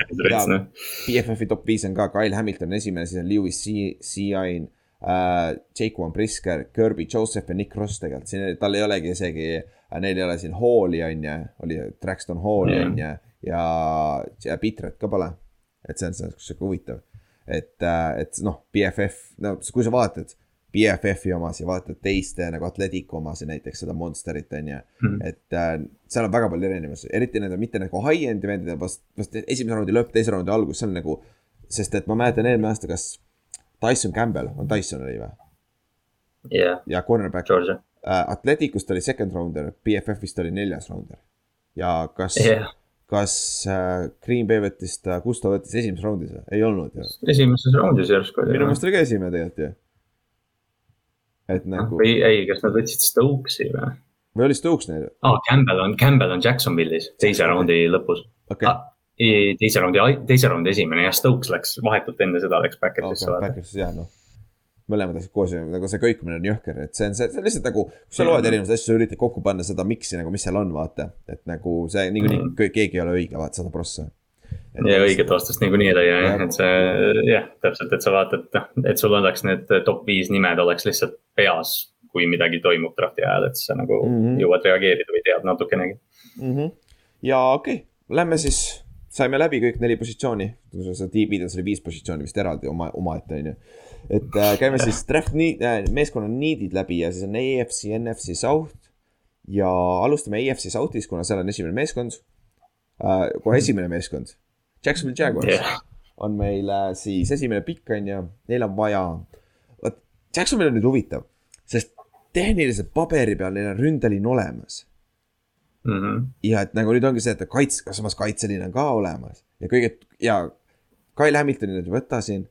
B: BFF-i top viis on ka Kyle Hamilton esimene, siis on Lewis Seain äh,, Jake Van Brisker, Kirby Joseph ja Nick Ross tegelikult, siin tal ei olegi isegi äh,, neil ei ole siin Halli on ju, oli Traxton Halli on ju ja, ja Pitret ka pole. et see on sihuke huvitav, et äh,, et noh, BFF, no kui sa vaatad BFF-i omas ja vaatad teiste nagu Atletico omas ja näiteks seda Monsterit on ju mm.. et äh, seal on väga palju erinevusi, eriti nende mitte nagu high-end'i vendide vast, vast esimese raundi lõpp, teise raundi algus, see on nagu. sest et ma mäletan eelmine aasta, kas Tyson Campbell, on Tyson oli või?
D: yeah..
B: ja cornerback. Äh, Atleticust oli second rounder, BFF-ist oli neljas rounder. ja kas yeah., kas äh, Green Bay võttis ta, kus ta võttis esimeses raundis või? ei olnud ju.
D: esimeses raundis järsku
B: oli. minu meelest oli ka esimene tegelikult ju et nagu.
D: või ei, kas nad võtsid Stokesi või?
B: või oli Stokes neil?
D: aa, Campbell on, Campbell on Jacksonville'is teise raundi lõpus
B: okay.. Ah,
D: teise raundi, teise raundi esimene ja Stokes läks vahetult enne seda läks Backersisse
B: okay,. Backersisse jah, noh. mõlemad asjad koos, nagu see kõikumine on jõhker, et see on, see, see on lihtsalt nagu, kui sa loed erinevaid asju, sa üritad kokku panna seda mix'i nagu, mis seal on, vaata. et nagu see niikuinii mm. keegi ei ole õige, vaata, sada prossa
D: ja õiget vastust niikuinii ei leia jah, et see jah, täpselt, et sa vaatad, noh, et sul oleks need top viis nimed oleks lihtsalt peas. kui midagi toimub drafti ajal, et sa nagu mm -hmm. jõuad reageerida või tead natukenegi
B: mm. -hmm. ja okei okay., lähme siis, saime läbi kõik neli positsiooni, see tiimides oli viis positsiooni vist eraldi oma, omaette on ju. et äh, käime siis draft nii äh,, meeskonna need'id läbi ja siis on EFC, NFC South. ja alustame EFC South'is, kuna seal on esimene meeskond äh,, kohe esimene meeskond Jacksonville Jaguars yeah. on meil siis esimene pikk on ju, neil on vaja. vot Jacksonville on nüüd huvitav, sest tehniliselt paberi peal neil on ründeliin olemas
D: mm. -hmm.
B: ja et nagu nüüd ongi see, et kaits-, samas kaitseliin on ka olemas ja kõige ja Kyle Hamiltoni nüüd ei võta siin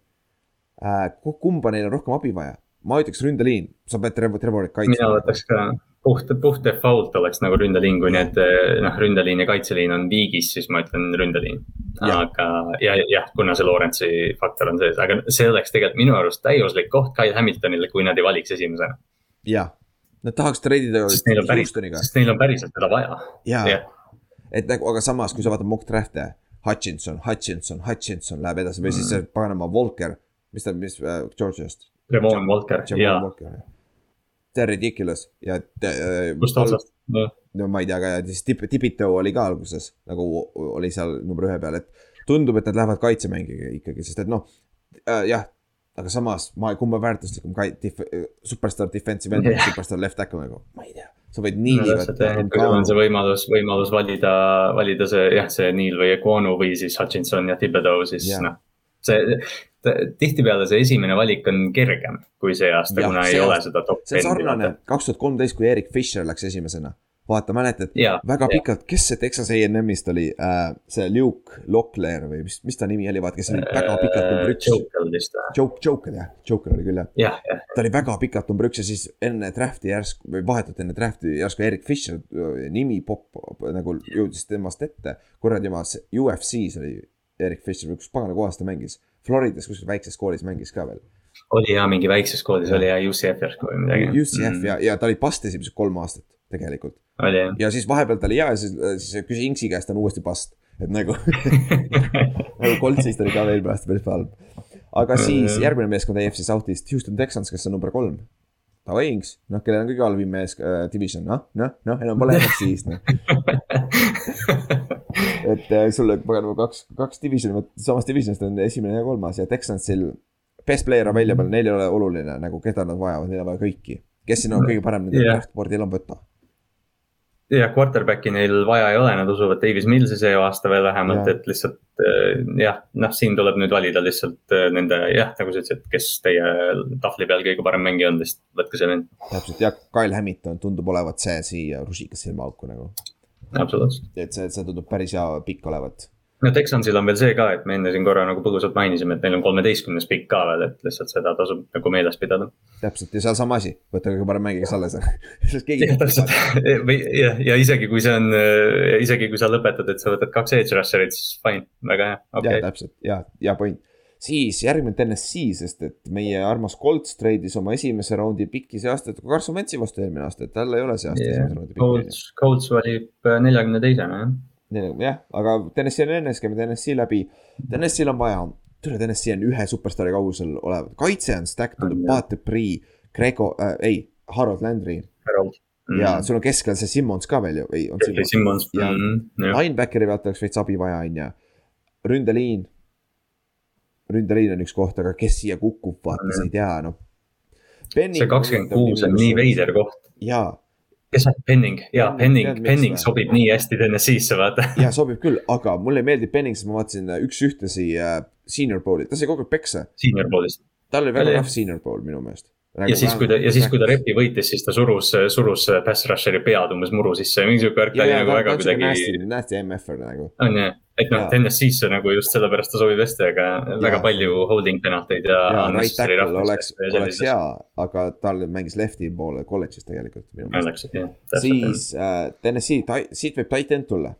B: äh,. kumba neil on rohkem abi vaja? ma ütleks ründeliin, sa pead Trevor, Trevorit kaitsma.
D: mina võtaks ka. Puht, puht default oleks nagu ründeliin, kui need noh, ründeliin ja kaitseliin on viigis, siis ma ütlen ründeliin. aga ja, jah, kuna see Lawrence'i faktor on sees, aga see oleks tegelikult minu arust täiuslik koht Kyle Hamiltonile, kui nad ei valiks esimesena.
B: jah, nad tahaks treidida.
D: sest neil on päris, sest neil on päriselt teda vaja.
B: jaa ja., et nagu, aga samas, kui sa vaatad mock draft'e, Hutchinson, Hutchinson, Hutchinson läheb edasi või mm. siis see paganama Walker, mis ta, mis äh, Georgiast.
D: Ramon Walker, jaa
B: see on ridiculous ja.
D: Äh, kust otsast?
B: no ma ei tea, aga siis Tip-, Tipito oli ka alguses nagu oli seal number ühe peal, et tundub, et nad lähevad kaitsemängiga ikkagi, sest et noh äh,, jah, aga samas ma, kumb on väärtuslikum, superstar defensive end yeah., superstar left tackle nagu, ma ei tea sa võid Niili
D: no, sul on see võimalus, võimalus valida, valida see jah, see Neil või Equonu või siis Hutchinson ja Thibodeau, siis yeah. noh. see, tihtipeale see esimene valik on kergem kui see aasta, kuna ei ole seda top.
B: see on sarnane kaks tuhat kolmteist, kui Erik Fischer läks esimesena. vaata, mäletad, väga pikalt, kes see Texas A&M-ist oli äh,, see Luke Locklear või mis, mis ta nimi oli, vaata, kes oli väga pikalt number üks.
D: Joker vist või?
B: Joke, Joker jah, Joker oli küll
D: jah. jah, jah.
B: ta oli väga pikalt number üks ja siis enne draft'i järsku või vahetult enne draft'i järsku Erik Fischer nimi pop nagu jõudis temast ette. kuradi oma UFC-s oli Erik Fischer, kus pagana kohas ta mängis Floridas kuskil väikses koolis mängis ka veel.
D: oli jah, mingi väikses koolis oli ja UCF järsku või midagi.
B: UCF mm. ja, ja ta oli past esimesed kolm aastat tegelikult. ja siis vahepeal ta oli hea ja siis, siis küsis Inksi käest, ta on uuesti past, et nagu nagu Coltsist oli ka veel pärast päris halb. aga siis järgmine meeskond EFC South'ist, Houston Texans, kes on number kolm. Inks, noh, kellel on kõige halvim mees äh,, division, noh, noh, noh, enam pole NFC-st, noh et äh, sul on paganama kaks, kaks divisioni, samast divisionist on esimene ja kolmas ja Texansil. Best player on välja peal, neil ei ole oluline nagu, keda nad vajavad, neil on vaja kõiki. kes siin on kõige parem nende yeah. draftboard'il on võtta?
D: Jah, quarterback'i neil vaja ei ole, nad usuvad Davis Millsi see aasta veel vähemalt, et lihtsalt äh, jah, noh, siin tuleb nüüd valida lihtsalt äh, nende jah, nagu sa ütlesid, kes teie tahvli peal kõige parem mängija on, lihtsalt võtke see vend.
B: täpselt ja Kyle Hamilton tundub olevat see siia rusikas silmaauku nagu
D: absoluutselt.
B: et see, see tundub päris hea pikk olevat.
D: No Texansil on veel see ka, et me enne siin korra nagu põgusalt mainisime, et neil on kolmeteistkümnes pikk ka veel, et lihtsalt seda tasub nagu meeles pidada.
B: täpselt ja seal sama asi, võta kõige parem mängija, kes alles on
D: täpselt või ja, ja isegi kui see on, isegi kui sa lõpetad, et sa võtad kaks edge rusher'it, siis fine, väga hea
B: okay.. ja täpselt ja, hea point siis järgmine TNS-i, sest et meie armas Colts treidis oma esimese raundi piki see aasta, Carson Wentzi vastu eelmine aasta, et tal ei ole see aasta yeah. esimese raundi
D: piki. Colts, Colts valib äh, neljakümne teisena jah.
B: Jah, aga TNS-i on enne, käime TNS-i läbi. TNS-il on vaja, tule TNS-i on ühe superstaari kaugusel olev, kaitse on stacked, on Pat Debris, Grego äh,, ei, Harold Landry. Mm. ja sul on keskel see Simmons ka veel ju, ei.
D: Simmons.
B: ja mm, linebackeri pealt oleks veits abi vaja, on ju. ründeliin ründeliin on üks koht, aga kes siia kukub, vaata, sa ei tea, noh.
D: see kakskümmend kuus on nii veider koht.
B: jaa.
D: Kes on Penning, jaa, Penning, Penning sobib nii hästi TNS-isse, vaata.
B: jaa, sobib küll, aga mulle meeldib Penning, sest ma vaatasin äh, üks-ühtesi äh, senior bowl'i, ta sai kogu aeg peksa.
D: Senior bowl'ist.
B: tal oli väga rough senior bowl minu meelest
D: ja siis, kui ta, ja siis, kui ta repi võitis, siis ta surus, surus pass rusher'i pead umbes muru sisse mingi sihuke värk oli nagu väga kuidagi.
B: Nasty MF-er nagu.
D: on jah, et noh, TNS-isse nagu just sellepärast ta sobib hästi, aga ja. väga palju holding penalteid ja.
B: ja right tackle oleks, oleks hea, aga tal mängis lefti poole kolledžis tegelikult. Siis äh, TNS-i, siit võib tight end tulla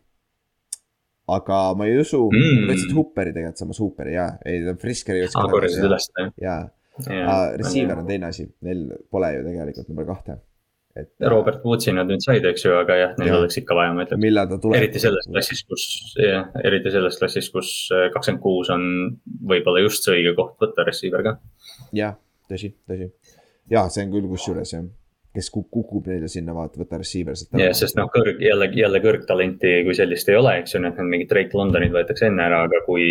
B: aga ma ei usu mm., võtsid Hooperi tegelikult, samas Hooperi jaa, ei Friskeri.
D: aa, korjasid üles, jah.
B: jaa uh,. Receiver on teine asi, neil pole ju tegelikult number kahte.
D: et. Robert Woodsi nad nüüd said, eks ju, aga jah, neil ja. oleks ikka vaja, ma ütleks.
B: millal ta tuleb?
D: eriti selles klassis, kus, jah, eriti selles klassis, kus äh, kakskümmend kuus on võib-olla just see õige koht võtta receiver ka.
B: jah, tõsi, tõsi. ja see on küll kusjuures jah kes kukub neile sinna, vaata, võta receiver sealt
D: ära. jah, sest noh, kõrg, jälle, jälle kõrgtalenti kui sellist ei ole, eks ju, need mingid Drake Londonid võetakse enne ära, aga kui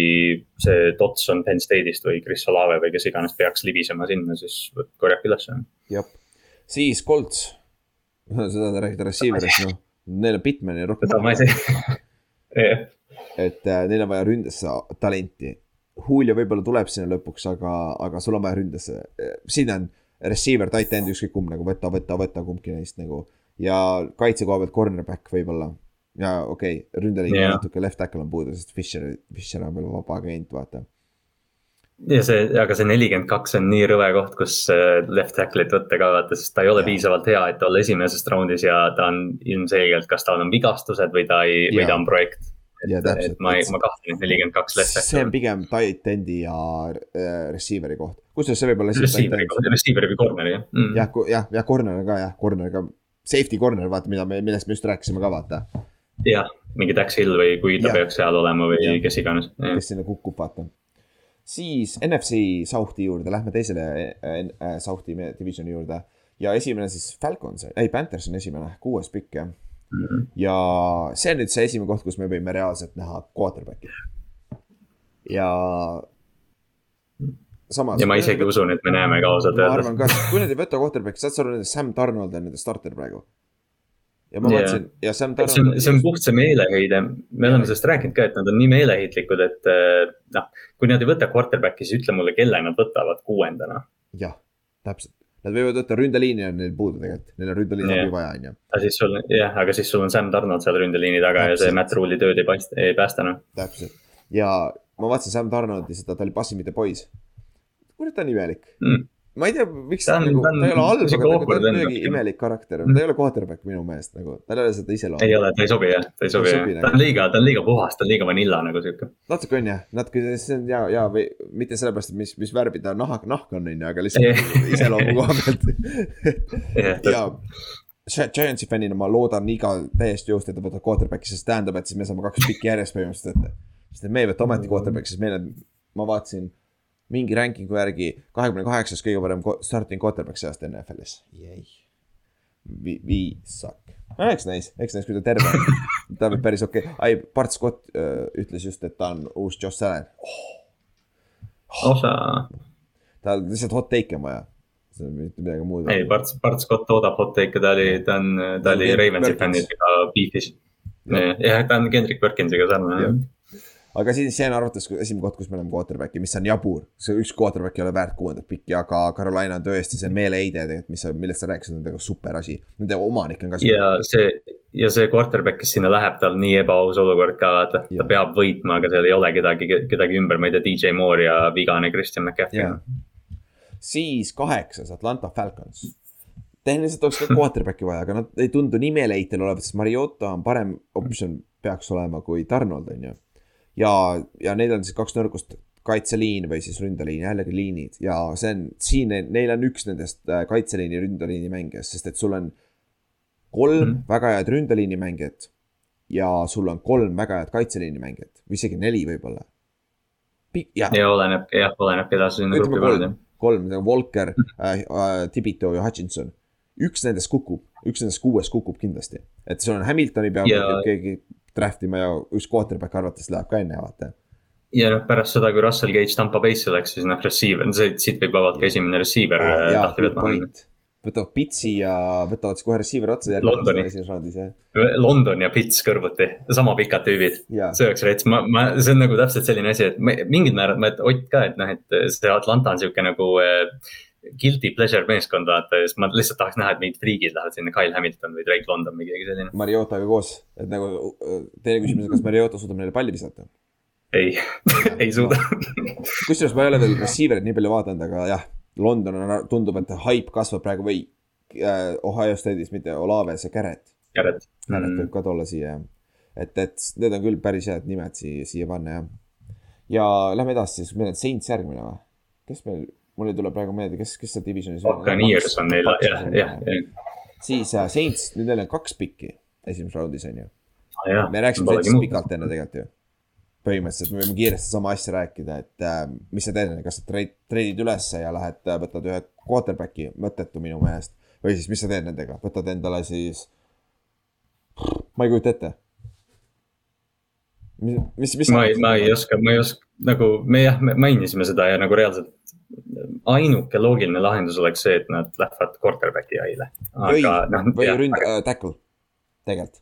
D: see Tots on Penn State'ist või Chris Olave või kes iganes peaks libisema sinna, siis korjake ülesse.
B: jah, siis Colts, seda te räägite receiver'ist, noh, neil on Bitmani rohkem.
D: seda ma ei tea.
B: et äh, neil on vaja ründesse talenti. Julio võib-olla tuleb sinna lõpuks, aga, aga sul on vaja ründesse, siin on receiver, tight end, ükskõik kumb nagu võta, võta, võta kumbki neist nagu. ja kaitse koha pealt cornerback võib-olla. ja okei okay,, ründeliin yeah. natuke left tackle on puudu, sest Fischer, Fischer on veel vaba agent, vaata.
D: ja see, aga see nelikümmend kaks on nii rõve koht, kus äh, left tackle'it võtta ka vaata, sest ta ei ole ja. piisavalt hea, et olla esimesest raundis ja ta on ilmselgelt, kas tal on vigastused või ta ei, või ta on projekt. Et, et ma, ma kahtlen, et nelikümmend kaks left tackle'i.
B: see on pigem tight end'i ja äh, receiver'i koht, kusjuures see võib olla.
D: Receiver'i, receiver'i või corner'i jah
B: mm.. jah, jah, jah, corner ka jah, corner ka, safety corner, vaata, mida me, millest me just rääkisime ka, vaata.
D: jah, mingi Dax Hill või kui ta ja. peaks seal olema või ja. kes iganes.
B: kes sinna kukub, vaata siis NFC South'i juurde, lähme teisele äh, äh, South'i divisioni juurde. ja esimene siis Falcons, ei Panthers on esimene, kuues pikk jah mm. -hmm. ja see on nüüd see esimene koht, kus me võime reaalselt näha quarterback'i. ja
D: samas. ja ma isegi usun, et me näeme ka ausalt
B: öeldes. ma arvan ka, kui nad ei võta quarterback'i, saad sa aru, Sam Donald on nende starter praegu ja ma yeah. mõtlesin ja Sam
D: Donald. see on, see on puht see meeleheide, me oleme sellest rääkinud ka, et nad on nii meeleheitlikud, et eh, noh, kui nad ei võta quarterback'i, siis ütle mulle, kelle nad võtavad kuuendana.
B: jah, täpselt. Nad võivad võtta ründeliini on neil puudu tegelikult, neil on ründeliini abi vaja, on ju.
D: aga siis sul, jah, aga siis sul on Sam Donald seal ründeliini taga täpselt. ja see Matt Rule'i tööd ei paista, ei päästa noh.
B: täpselt ja ma vaatasin Sam Donaldi seda, ta oli passimite poiss. kurat, ta on imelik mm ma ei tea, miks ta, nagu, ta ei ole halb, aga nagu, ta on kuidagi imelik karakter, ta ei ole quarterback minu meelest nagu, tal ei ole seda iseloomu.
D: ei ole, ta ei sobi jah, ta ei sobi jah, ta on liiga, ta on liiga puhas, ta on liiga vanilla nagu sihuke.
B: natuke on jah, natuke, see on ja, ja või mitte sellepärast, et mis, mis värvi ta nahk, nahk on, on ju, aga lihtsalt iseloomu koha pealt. Ja Giantsi fännina ma loodan iga täiesti jõust, et ta võtab quarterback'i, sest tähendab, et siis me saame kaks pikki järjest põhimõtteliselt ette. sest et me ei võta ometi quarterback'i, sest meil on, ma vaatasin mingi ranking'u järgi kahekümne kaheksas kõige parem starting quarterback seast NFL-is. viisak. no eks näis, eks näis, kui ta terve on. ta on päris okei okay., ai, Bart Scott äh, ütles just, et ta on uus Josh Allan oh..
D: osa.
B: tal lihtsalt hot take'e on vaja see on mitte midagi muud.
D: ei, Bart, Bart Scott toodab hot take'e, ta oli, ta on, ta oli Ravensi fännidega beef'is. jah, ta on Kendrick Perkinsiga sarnane
B: aga siis see on arvates esimene koht, kus me oleme quarterback'i, mis on jabur. see üks quarterback ei ole väärt kuuendat pikki, aga Carolina on tõesti see meeleheide tegelikult, mis, millest sa rääkisid, on tegelikult super asi. Nende omanik on ka.
D: ja see, ja see quarterback, kes sinna läheb, tal nii ebaaus olukord ka, vaata, ta peab võitma, aga seal ei ole kedagi, kedagi ümber, ma ei tea, DJ Moore ja vigane Christian McCaffrey.
B: siis kaheksas Atlanta Falcons tehniliselt oleks ka quarterback'i vaja, aga nad ei tundu nii meeleheitel olevat, sest Mariota on parem optsioon peaks olema kui Donald, on ju ja, ja neil on siis kaks nõrgust, kaitseliin või siis ründeliin, jällegi liinid. Ja see on, siin neil on üks nendest äh, kaitseliini, ründeliini mängijast, sest et sul on kolm mm väga head ründeliini mängijat ja sul on kolm väga head kaitseliini mängijat või isegi neli võib-olla.
D: ja, ja oleneb, jah, oleneb, keda sa sinna gruppi
B: paned. kolm, Walker äh,, äh, Tibito ja Hutchinson. üks nendest kukub, üks nendest kuuest kukub kindlasti, et sul on Hamiltoni peal ja... keegi draft ima ja üks quarterback arvates läheb ka enne, vaata.
D: ja noh, pärast seda, kui Russell Gage Tampa Bay'sse läks, siis noh, receiver, siit võib vabalt ka esimene receiver
B: ah,. võtavad Pitsi ja võtavad siis kohe receiver'i otsa.
D: Londoni, London ja Pits kõrvuti, sama pikad tüübid. see oleks rets, ma, ma, see on nagu täpselt selline asi, et mingil määral ma, et Ott ka, et noh, et see Atlanta on sihuke nagu äh, guilty pleasure meeskond vaata ja siis ma lihtsalt tahaks näha, et mingid friigid lähevad sinna, Kyle Hamilton või Drake London või keegi selline.
B: Mariotaga koos, et nagu teine küsimus kas Mariota suudab neile palli visata?
D: ei ei suuda
B: kusjuures ma ei ole veel receiver'it nii palju vaadanud, aga jah, London on, tundub, et hype kasvab praegu või äh, Ohio State'is, mitte Olave, see Garrett.
D: Garrett.
B: Garrett mm. võib ka tulla siia, et, et need on küll päris head nimed siia, siia panna jah. ja lähme edasi siis, meil on Saints järgmine või? kes meil mul ei tule praegu meelde, kes, kes seal divisionis
D: on. Buccaneers on neil, jah, jah,
B: siis uh, Saints, nüüd neil on kaks pikki esimeses raundis on ju ah,. me rääkisime Saintsist pikalt enne tegelikult ju. põhimõtteliselt me võime kiiresti sama asja rääkida, et uh, mis sa teed, kas sa treid, treidid ülesse ja lähed uh,, võtad ühe quarterback'i, mõttetu minu meelest. või siis, mis sa teed nendega, võtad endale siis, ma ei kujuta ette mis, mis, mis.
D: ma ei, ma ei oska, ma ei oska, nagu me jah, me mainisime seda ja nagu reaalselt ainuke loogiline lahendus oleks see, et nad lähevad quarterback'i aile.
B: või, noh, või ründ- äh,, tackle, tegelikult.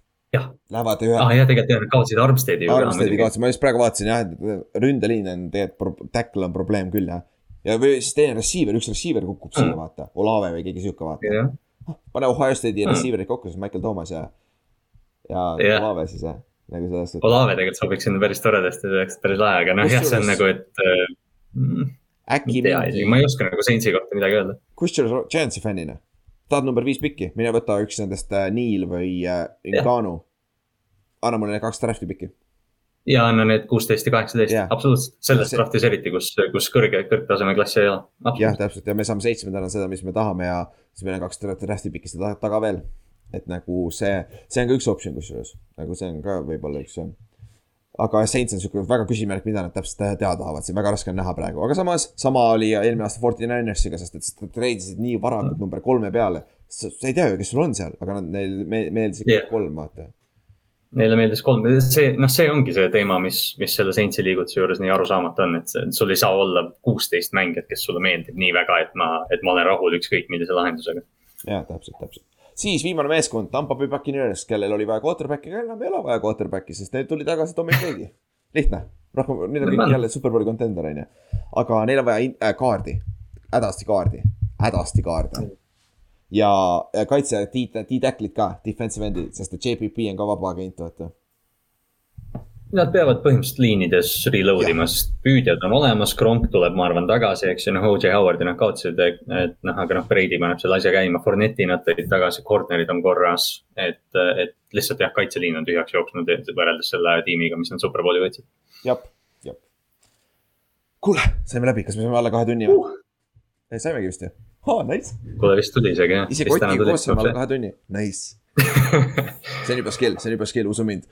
B: Lähevad ühe.
D: ah jah, tegelikult jah, kaotsid Armsteadi.
B: Armsteadi kaotsid, ma just praegu vaatasin jah, et ründeliin on tegelikult, tackle on probleem küll jah. ja või siis teine receiver, üks receiver kukub siia vaata, Olave või keegi sihuke vaata pane Ohio State'i receiver'id kokku, siis Michael Thomas ja, ja yeah. Olave siis jah nagu
D: selles suhtes. Olave tegelikult sobiks sinna päris toredasti, see oleks päris lahe, aga noh, jah, see on nagu, et äh,
B: äkki
D: tea isegi, ma ei oska nagu Saintsi kohta midagi öelda.
B: kusjuures Giantsi fännina, tahad number viis pikki, mine võta üks nendest äh, Neil või äh, Ngannou. anna mulle need kaks draft'i pikki.
D: ja anna need kuusteist ja kaheksateist
B: Jah.
D: absoluutselt, selles
B: See-
D: draftis eriti, kus, kus kõrge, kõrgtaseme klassi ei ole.
B: jah, täpselt ja me saame seitsmendana seda, mis me tahame ja siis meil on kaks draft'i pikki seda taga veel. Et nagu see, see on ka üks optsioon kusjuures, nagu see on ka võib-olla üks. aga Saints on siuke väga küsimärk, mida nad täpselt teha tahavad, see on väga raske on näha praegu, aga samas sama oli eelmine aasta Forty Ninersiga, sest et nad treidisid nii varakult number kolme peale. sa ei tea ju, kes sul on seal, aga nad, neil me- meeldisid
D: Jah.
B: yeah. kolm, vaata.
D: Neile meeldis kolm, see, noh, see ongi see teema, mis, mis selle Saintsi liigutuse juures nii arusaamatu on, et sul ei saa olla kuusteist mängijat, kes sulle meeldib nii väga, et ma, et ma olen rahul ükskõik millise lahendusega.
B: jah, täpselt, täpselt. Siis viimane meeskond, Tampa Bay Buccaneers, kellel oli vaja quarterback'i, aga enam ei ole vaja quarterback'i, sest neil tuli tagasi Tommy Brady. lihtne, rohkem, nüüd on kõik jälle superbowli contender on ju. aga neil on vaja in- äh, kaardi, hädasti kaardi, hädasti kaardi. ja ja kaitse, D-tackle'id ka, defensive end'id, sest et JPP on ka vaba agent, vaata.
D: Nad peavad põhimõtteliselt liinides reload ima, sest püüdjad on olemas, Kronk tuleb, ma arvan, tagasi, eks ju, noh, OJ Howardi nad kaotasid, et noh, aga noh, Brady paneb selle asja käima, Fournette'i nad tõid tagasi, corner'id on korras. et, et lihtsalt jah, kaitseliin on tühjaks jooksnud võrreldes selle tiimiga, mis nad superbowli võtsid.
B: jep, jep. kuule, saime läbi, kas me saime alla kahe tunni või uh.? saimegi vist ju. aa, nice.
D: kuule, vist tuli isegi jah.
B: isegi kotiga koos saame alla kahe tunni, nice. see on juba skill, see on juba skill, usu mind.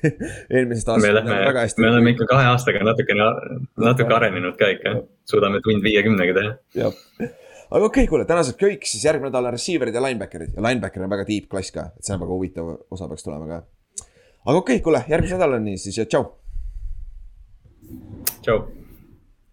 B: eelmisest
D: me
B: aastast
D: lähme
B: väga, hästi.
D: me oleme ikka kahe aastaga natukene, natuke arenenud ka ikka. suudame tund viiekümnega teha.
B: jah, aga okei okay,, kuule, tänaseks kõik, siis järgmine nädal on receiver'id ja linebacker'id ja linebacker on väga deep klass ka, et see on väga huvitav osa peaks tulema ka. aga okei okay,, kuule, järgmise nädalani siis ja tšau.
D: tšau